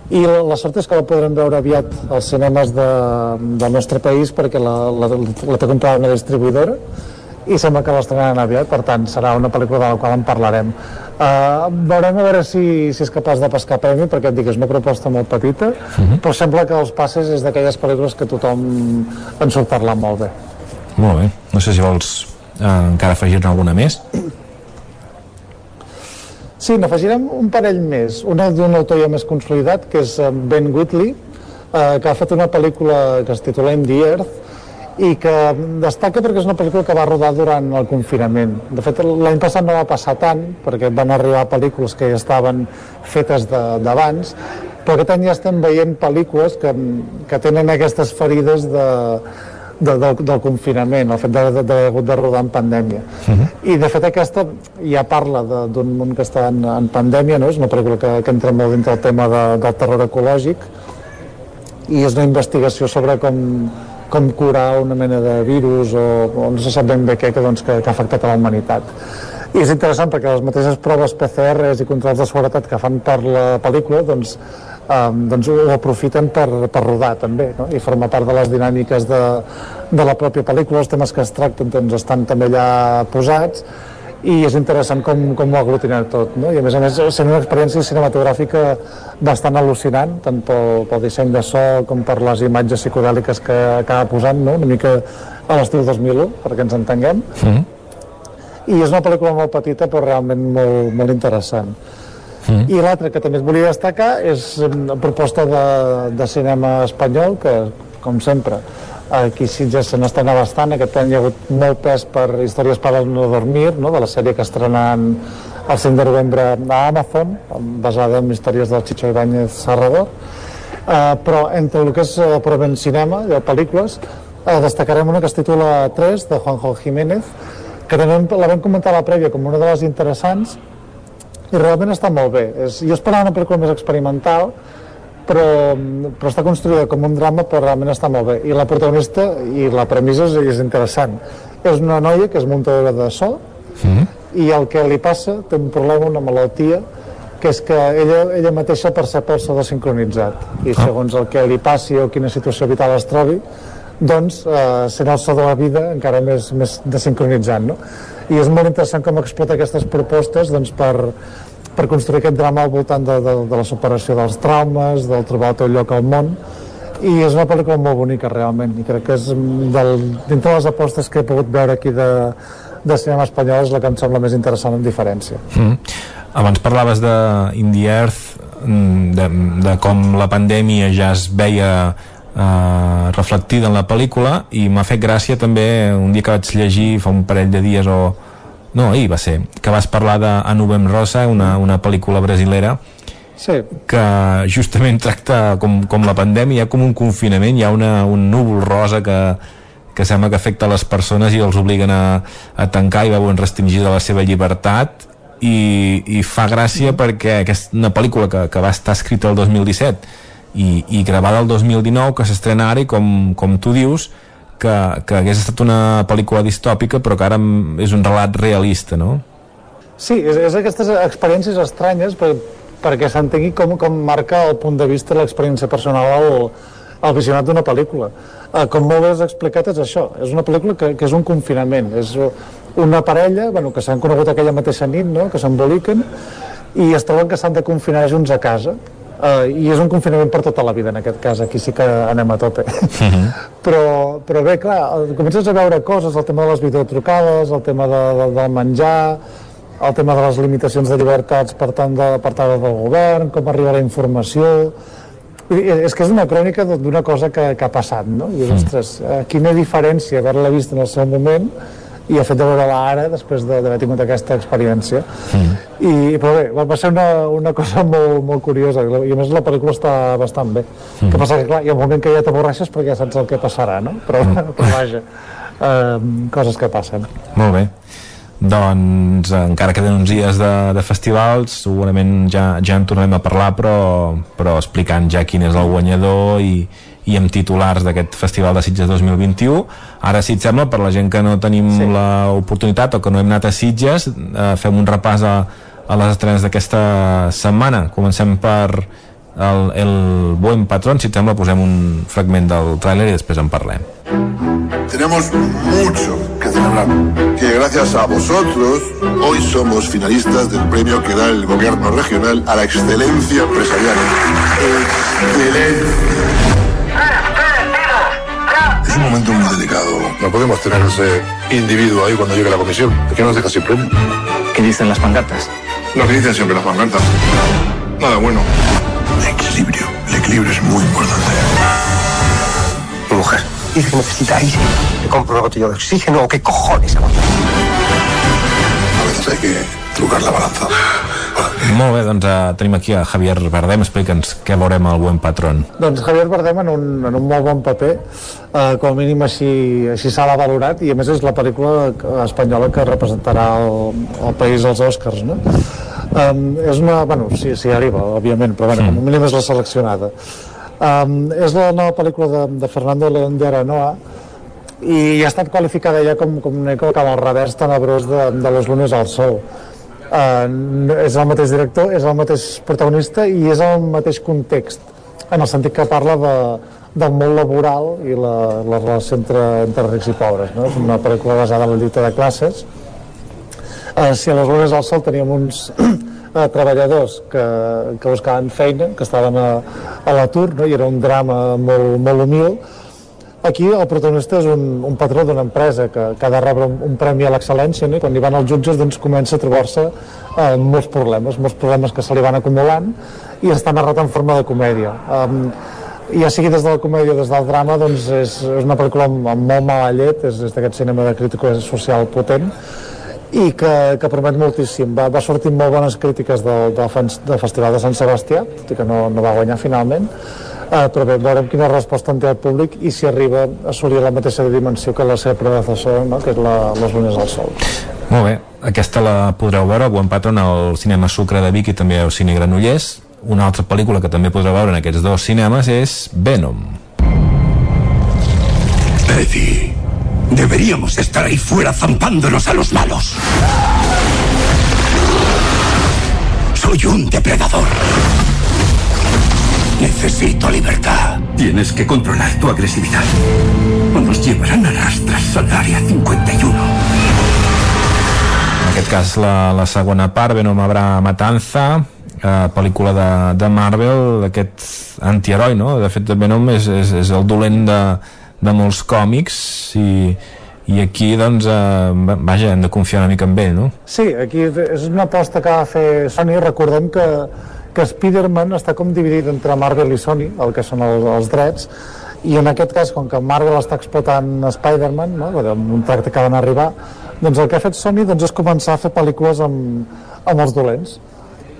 I la, la sort és que la podrem veure aviat als cinemes de, del nostre país perquè la, la, la té comprada una distribuïdora i sembla que l'estrenaran aviat, per tant serà una pel·lícula de la qual en parlarem. Uh, veurem a veure si, si és capaç de pescar premi, perquè et dic, és una proposta molt petita, però sembla que els passes és d'aquelles pel·lícules que tothom en surt parlant molt bé. Molt bé. No sé si vols eh, encara afegir-ne alguna més. [CLEARS THROAT] Sí, n'afegirem un parell més. Una d'un autor ja més consolidat, que és eh, Ben Whitley, eh, que ha fet una pel·lícula que es titula In the Earth, i que destaca perquè és una pel·lícula que va rodar durant el confinament. De fet, l'any passat no va passar tant, perquè van arribar pel·lícules que ja estaven fetes d'abans, però aquest any ja estem veient pel·lícules que, que tenen aquestes ferides de, de, del, del confinament, el fet d'haver de, de, de rodar en pandèmia. I de fet aquesta ja parla d'un món que està en, en pandèmia, no? és una pel·lícula que, que entra molt dintre el tema de, del terror ecològic i és una investigació sobre com, com curar una mena de virus o, o no se sap ben bé què que, doncs, que, que ha afectat a la humanitat. I és interessant perquè les mateixes proves PCRs i controls de seguretat que fan per la pel·lícula doncs, um, doncs ho aprofiten per, per rodar també no? i forma part de les dinàmiques de, de la pròpia pel·lícula, els temes que es tracten doncs, estan també allà posats i és interessant com, com ho aglutina tot no? i a més a més sent una experiència cinematogràfica bastant al·lucinant tant pel, pel disseny de so com per les imatges psicodèliques que acaba posant no? una mica a l'estil 2001 perquè ens entenguem Mm. i és una pel·lícula molt petita però realment molt, molt interessant Mm. i l'altra que també es volia destacar és una proposta de, de cinema espanyol que, com sempre, aquí Sitges se n'estrena bastant. Aquest any hi ha hagut molt pes per Històries para no dormir, no? de la sèrie que estrenaran el 5 de novembre a Amazon, basada en històries del Chicho Ibáñez Serrador. Uh, però entre el que és uh, purament cinema, de pel·lícules, uh, destacarem una que es titula 3, de Juanjo Jiménez, que també la vam comentar a la prèvia com una de les interessants, i realment està molt bé. És, jo esperava una pel·lícula més experimental, però, però està construïda com un drama, però realment està molt bé. I la protagonista i la premissa és, és interessant. És una noia que és muntadora de so Mm. i el que li passa té un problema, una malaltia, que és que ella, ella mateixa percep el so desincronitzat i segons el que li passi o quina situació vital es trobi doncs eh, serà el so de la vida encara més, més desincronitzat no? I és molt interessant com explota aquestes propostes doncs, per, per construir aquest drama al voltant de, de, de la superació dels traumes, del trobar el teu lloc al món i és una pel·lícula molt bonica realment i crec que és del, dintre les apostes que he pogut veure aquí de, de cinema espanyol és la que em sembla més interessant en diferència mm. abans parlaves de In the Earth mm, de, de com la pandèmia ja es veia eh, reflectida en la pel·lícula i m'ha fet gràcia també un dia que vaig llegir fa un parell de dies o no, ahir va ser, que vas parlar de A Nubem Rosa, una, una pel·lícula brasilera sí. que justament tracta com, com la pandèmia, hi ha com un confinament, hi ha una, un núvol rosa que, que sembla que afecta les persones i els obliguen a, a tancar i veuen restringida la seva llibertat i, i fa gràcia perquè és una pel·lícula que, que va estar escrita el 2017 i, i gravada el 2019 que s'estrena ara i com, com tu dius que, que hagués estat una pel·lícula distòpica però que ara és un relat realista no? Sí, és, és aquestes experiències estranyes per, perquè s'entengui com, com marca el punt de vista l'experiència personal al, al visionat d'una pel·lícula. Eh, com molt bé has explicat, és això. És una pel·lícula que, que és un confinament. És una parella bueno, que s'han conegut aquella mateixa nit, no? que s'emboliquen, i es troben que s'han de confinar junts a casa. Uh, i és un confinament per tota la vida en aquest cas, aquí sí que anem a tope uh -huh. però, però bé, clar comences a veure coses, el tema de les videotrucades el tema de, de, del menjar el tema de les limitacions de llibertats per tant de, tant del govern, com arriba la informació és que és una crònica d'una cosa que, que ha passat no? i mm. ostres, eh, quina diferència haver-la vist en el seu moment i el fet de veure-la ara després d'haver tingut aquesta experiència mm. I, però bé, va ser una, una cosa molt, molt curiosa i a més la pel·lícula està bastant bé mm. que passa que clar, hi ha un moment que ja t'avorreixes perquè ja saps el que passarà no? però, mm. [LAUGHS] però vaja eh, coses que passen molt bé doncs encara queden uns dies de, de festivals segurament ja, ja en tornem a parlar però, però explicant ja quin és el guanyador i, i amb titulars d'aquest Festival de Sitges 2021 ara si et sembla, per la gent que no tenim sí. l'oportunitat o que no hem anat a Sitges eh, fem un repàs a, a les estrenes d'aquesta setmana comencem per el, el Buen Patrón si et sembla posem un fragment del tràiler i després en parlem Tenemos mucho que celebrar, que gracias a vosotros hoy somos finalistas del premio que da el gobierno regional a la excelencia empresarial. Excelente. Es un momento muy delicado. No podemos tener ese individuo ahí cuando llegue la comisión. ¿Por qué nos deja sin premio? ¿Qué dicen las pancartas? Lo que dicen siempre las pancartas. Nada bueno. Equilibrio. El equilibrio es muy importante. Mi mujer dice que necesita aire. Le compro una botella de oxígeno o qué cojones. A veces hay que trucar la balanza. Molt bé, doncs uh, tenim aquí a Javier Bardem, explica'ns què veurem al Buen Patrón. Doncs Javier Bardem en un, en un molt bon paper, uh, com a mínim així, així s'ha valorat, i a més és la pel·lícula espanyola que representarà el, el país als Oscars, no? Um, és una, bueno, sí, sí arriba, òbviament, però bueno, com a mínim és la seleccionada. Um, és la nova pel·lícula de, de Fernando León de Aranoa, i ha estat qualificada ja com, com una mica com el revers tenebrós de, de les lunes al sol eh, és el mateix director, és el mateix protagonista i és el mateix context, en el sentit que parla de, del món laboral i la, la relació entre, entre rics i pobres. No? És una pel·lícula basada en la lluita de classes. Eh, si a les lunes al sol teníem uns [CLEARS THROAT] eh, treballadors que, que buscaven feina, que estaven a, a l'atur, no? i era un drama molt, molt humil, Aquí el protagonista és un, un patró d'una empresa que, que ha de rebre un, un premi a l'excel·lència no? i quan hi van els jutges doncs, comença a trobar-se eh, molts problemes, molts problemes que se li van acumulant i està narrat en forma de comèdia. Um, ja sigui des de la comèdia des del drama doncs és, és una pel·lícula amb, amb molt mala llet, és, és d'aquest cinema de crítica social potent i que, que promet moltíssim. Va, va sortir molt bones crítiques del, del, del Festival de Sant Sebastià, tot i que no, no va guanyar finalment, eh, però bé, veurem quina resposta en té el públic i si arriba a assolir la mateixa dimensió que la seva predecessora, no? que és la, Les lunes al sol. Molt bé, aquesta la podreu veure, Buen Patron, al cinema Sucre de Vic i també al cine Granollers. Una altra pel·lícula que també podreu veure en aquests dos cinemes és Venom. Eddie, deberíamos estar ahí fuera zampándonos a los malos. Soy un depredador. Necesito libertad. Tienes que controlar tu agresividad. O nos llevarán a rastras al área 51. En aquest cas, la, la segona part, Venom Habrá Matanza, eh, pel·lícula de, de Marvel d'aquest antiheroi, no? De fet, Venom és, és, és el dolent de, de molts còmics i, i aquí doncs eh, vaja, hem de confiar una mica en ell no? Sí, aquí és una aposta que va fer Sony recordem que, que Spider-Man està com dividit entre Marvel i Sony el que són els, els drets i en aquest cas, com que Marvel està explotant Spider-Man, no? un tracte que van arribar, doncs el que ha fet Sony doncs, és començar a fer pel·lícules amb, amb els dolents.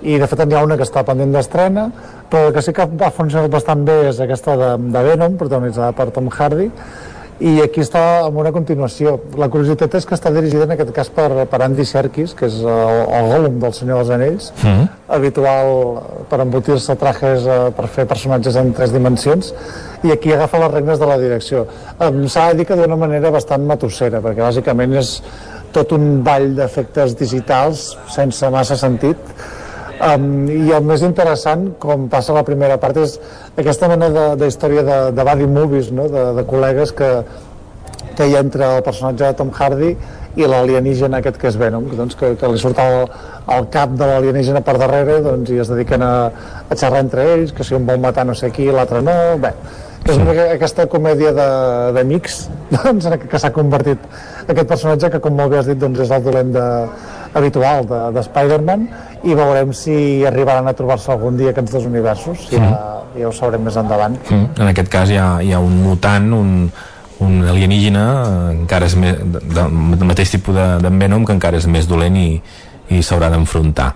I de fet n'hi ha una que està pendent d'estrena, però que sí que ha funcionat bastant bé és aquesta de, de Venom, protagonitzada per Tom Hardy, i aquí està amb una continuació. La curiositat és que està dirigida en aquest cas per, per Andy Serkis, que és el, el Gollum del Senyor dels Anells, mm -hmm. habitual per embotir-se trajes eh, per fer personatges en tres dimensions, i aquí agafa les regnes de la direcció. S'ha de dir que d'una manera bastant matossera, perquè bàsicament és tot un ball d'efectes digitals sense massa sentit, Um, I el més interessant, com passa la primera part, és aquesta mena de, de de, de buddy movies, no? de, de col·legues que, que hi ha entre el personatge de Tom Hardy i l'alienígena aquest que és Venom, doncs, que, que li surt el, el cap de l'alienígena per darrere doncs, i es dediquen a, a xerrar entre ells, que si un vol matar no sé qui, l'altre no... Bé, és una, aquesta comèdia d'amics [LAUGHS] doncs, que s'ha convertit aquest personatge que, com molt bé has dit, doncs, és el dolent de, habitual de, de Spider-Man i veurem si arribaran a trobar-se algun dia aquests dos universos ja, mm. ja ho sabrem més endavant mm. en aquest cas hi ha, hi ha un mutant un, un alienígena encara és més, de, de, mateix tipus de, de Venom que encara és més dolent i, i s'haurà d'enfrontar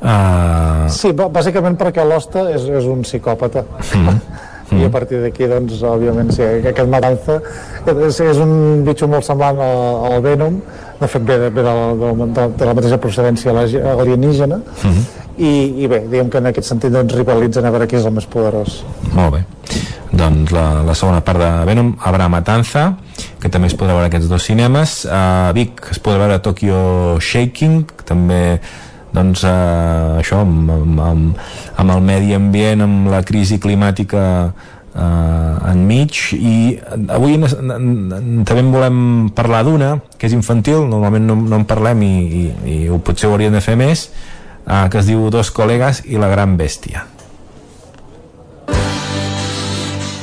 uh... Sí, bàsicament perquè l'hoste és, és un psicòpata mm. [LAUGHS] i a partir d'aquí doncs òbviament sí, aquest matanza és, és un bitxo molt semblant al, al Venom de fet ve, de, ve de, de, de, de la mateixa procedència alienígena uh mhm. -huh. i, i bé, diguem que en aquest sentit doncs, rivalitzen a veure qui és el més poderós molt bé doncs la, la segona part de Venom Habrà Matanza que també es podrà veure aquests dos cinemes a Vic es podrà veure Tokyo Shaking també doncs eh, això amb, amb, amb, amb el medi ambient amb la crisi climàtica eh, enmig i avui també en volem parlar d'una que és infantil, normalment no, no en parlem i, i, i ho, potser ho hauríem de fer més eh, que es diu Dos col·legues i la gran bèstia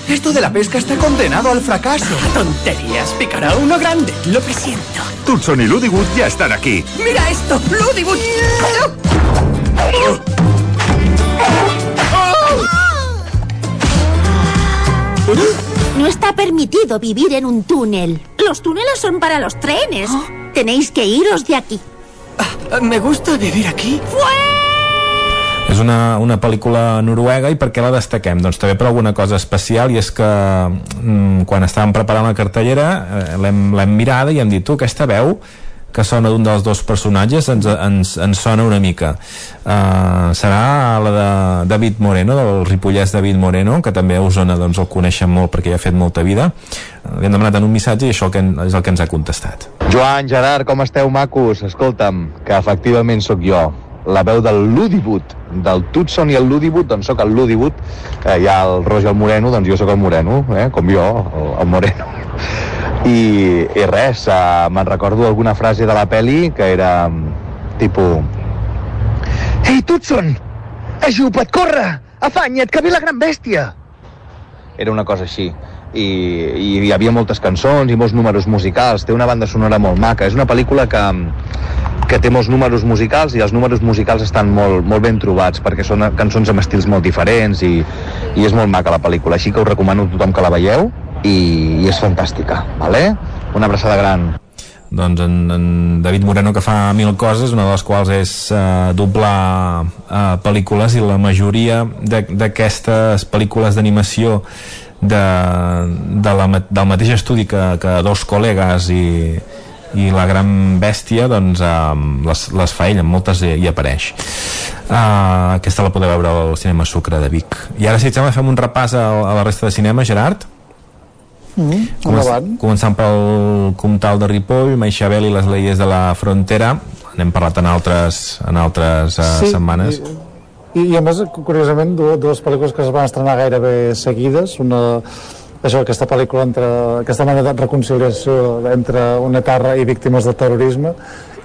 Esto de la pesca está condenado al fracaso. Tonterías, picará uno grande, lo presiento. Tutson y Ludiwood ya están aquí. ¡Mira esto! ¡Ludiwood! No está permitido vivir en un túnel. Los túneles son para los trenes. Tenéis que iros de aquí. Ah, me gusta vivir aquí. És una, una pel·lícula noruega i per què la destaquem? Doncs també per alguna cosa especial i és que mm, quan estàvem preparant la cartellera eh, l'hem mirada i hem dit, tu, aquesta veu que sona d'un dels dos personatges ens, ens, ens sona una mica. Uh, serà la de David Moreno del Ripollès David Moreno que també a Osona doncs, el coneixen molt perquè ja ha fet molta vida. Li hem demanat en un missatge i això que, és el que ens ha contestat. Joan, Gerard, com esteu macos? Escolta'm, que efectivament sóc jo. La veu del Ludibut, del Tutson i el Ludibut, doncs sóc el Ludibut, eh, hi ha el Roger el Moreno, doncs jo sóc el Moreno, eh, com jo, el, el Moreno i, i res, uh, me'n recordo alguna frase de la peli que era tipus Ei, Tutson! Ajupa't, corre! Afanya't, que ve la gran bèstia! Era una cosa així. I, i hi havia moltes cançons i molts números musicals, té una banda sonora molt maca, és una pel·lícula que, que té molts números musicals i els números musicals estan molt, molt ben trobats perquè són cançons amb estils molt diferents i, i és molt maca la pel·lícula, així que us recomano a tothom que la veieu i, i és fantàstica, vale? Una abraçada gran. Doncs en, en David Moreno que fa mil coses, una de les quals és eh, doblar eh, pel·lícules i la majoria d'aquestes pel·lícules d'animació de, de la, del mateix estudi que, que dos col·legues i, i la gran bèstia doncs eh, les, les fa ell, en moltes hi, hi apareix uh, aquesta la podeu veure al cinema Sucre de Vic i ara si et sembla fem un repàs a, a la resta de cinema Gerard Mm, Començ, començant pel Comtal de Ripoll, Maixabel i les Leies de la Frontera. N'hem parlat en altres, en altres uh, sí, setmanes. i, i a més, curiosament, dues, dues pel·lícules que es van estrenar gairebé seguides. Una, això, aquesta pel·lícula entre, aquesta manera de reconciliació entre una terra i víctimes de terrorisme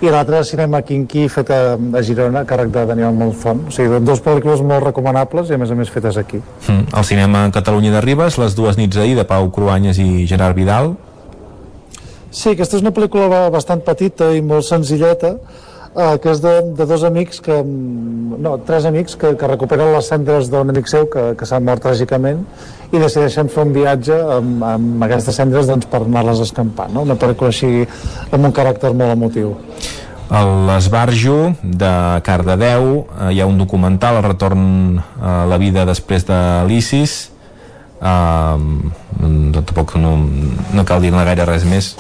i l'altre Cinema Quinqui fet a, a Girona càrrec de Daniel Monzón o sigui, dues pel·lícules molt recomanables i a més a més fetes aquí Mm. El cinema Catalunya de Ribes, Les dues nits d'ahir, de Pau Cruanyes i Gerard Vidal. Sí, aquesta és una pel·lícula ba- bastant petita i molt senzilleta, eh, que és de, de dos amics que, mm, no, tres amics que, que recuperen les cendres d'un amic seu que, que s'ha mort tràgicament i decideixen fer un viatge amb, amb aquestes cendres doncs, per anar-les a escampar, no? una pel·lícula així amb un caràcter molt emotiu. A l'Esbarjo, de Cardedeu, eh, hi ha un documental, el retorn a la vida després de l'ISIS. Uh, tampoc no, no cal dir-ne gaire res més,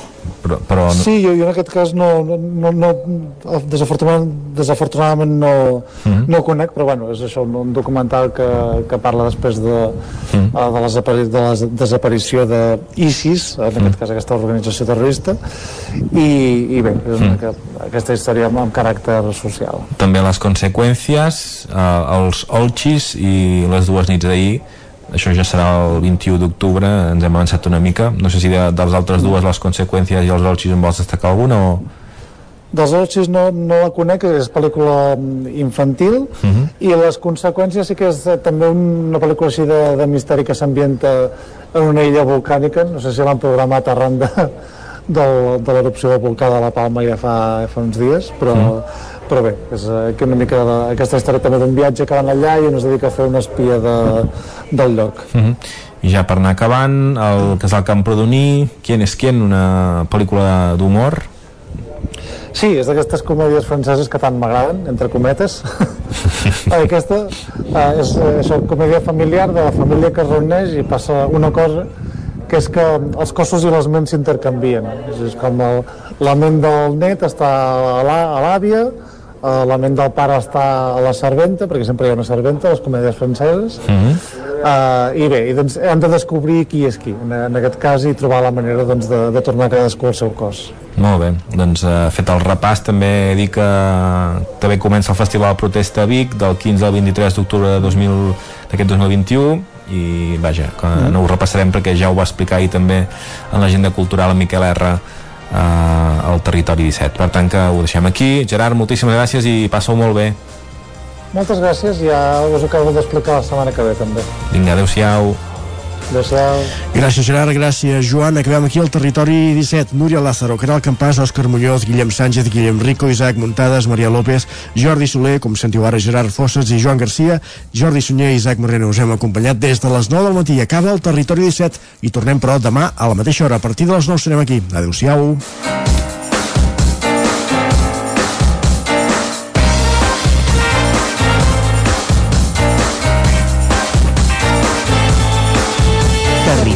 però, però no, Sí, jo, jo en aquest cas no, no, no, no desafortunadament, desafortunadament no, Mhm. no ho conec, però bueno, és això, un, documental que, que parla després de, Mhm. eh, de, la, desapari de la desaparició de ISIS, en Mhm. aquest cas aquesta organització terrorista, i, i bé, és una, Mhm. aquesta història amb, amb caràcter social. també les conseqüències, eh, els Olchis i les dues nits d'ahir, això ja serà el 21 d'octubre, ens hem avançat una mica. No sé si de, de les altres dues, les conseqüències i els Olchis, en vols destacar alguna o... Dels Olchis no, no la conec, és pel·lícula mm, infantil, Uh -huh. i les conseqüències sí que és eh, també una pel·lícula així de, de misteri que s'ambienta en una illa volcànica, no sé si l'han programat arran de, [LAUGHS] del, de l'erupció del volcà de la Palma ja fa, ja fa uns dies, però, Mm. Però bé, és eh, que una mica de, aquesta història també d'un viatge que van allà i on es dedica a fer una espia de, del lloc. Uh -huh. I ja per anar acabant, el Casal Camprodoní, Quién es quién, una pel·lícula d'humor. Sí, és d'aquestes comèdies franceses que tant m'agraden, entre cometes. [LAUGHS] Aquesta eh, és eh, això, comèdia familiar de la família que es reuneix i passa una cosa que és que els cossos i les ments s'intercanvien. És, és com el, la ment del net està a la- a l'àvia, eh, la ment del pare està a la serventa, perquè sempre hi ha una serventa a les comèdies franceses, Uh -huh. Uh, I bé, i doncs hem de descobrir qui és qui, en, en aquest cas, i trobar la manera doncs, de, de tornar cadascú al seu cos. Molt bé, doncs eh, fet el repàs també dir que també comença el Festival Protesta a Vic del 15 al 23 d'octubre de 2000 d'aquest 2021 i vaja, que Mm. no ho repassarem perquè ja ho va explicar ahir també en l'agenda cultural Miquel R eh, al Territori 17 per tant que ho deixem aquí. Gerard, moltíssimes gràcies i passa-ho molt bé. Moltes gràcies, ja us ho acabo d'explicar la setmana que ve també. vinga, adeu-siau Gràcies, Gerard, gràcies, Joan. Acabem aquí al territori 17. Núria Lázaro, Caral Campàs, Òscar Muñoz, Guillem Sánchez, Guillem Rico, Isaac Muntades, Maria López, Jordi Soler, com sentiu ara, Gerard Fosses i Joan Garcia, Jordi Sunyer i Isaac Moreno. Us hem acompanyat des de les 9 del matí. Acaba el territori 17 i tornem, però, demà a la mateixa hora. A partir de les 9 serem aquí. Adéu-siau.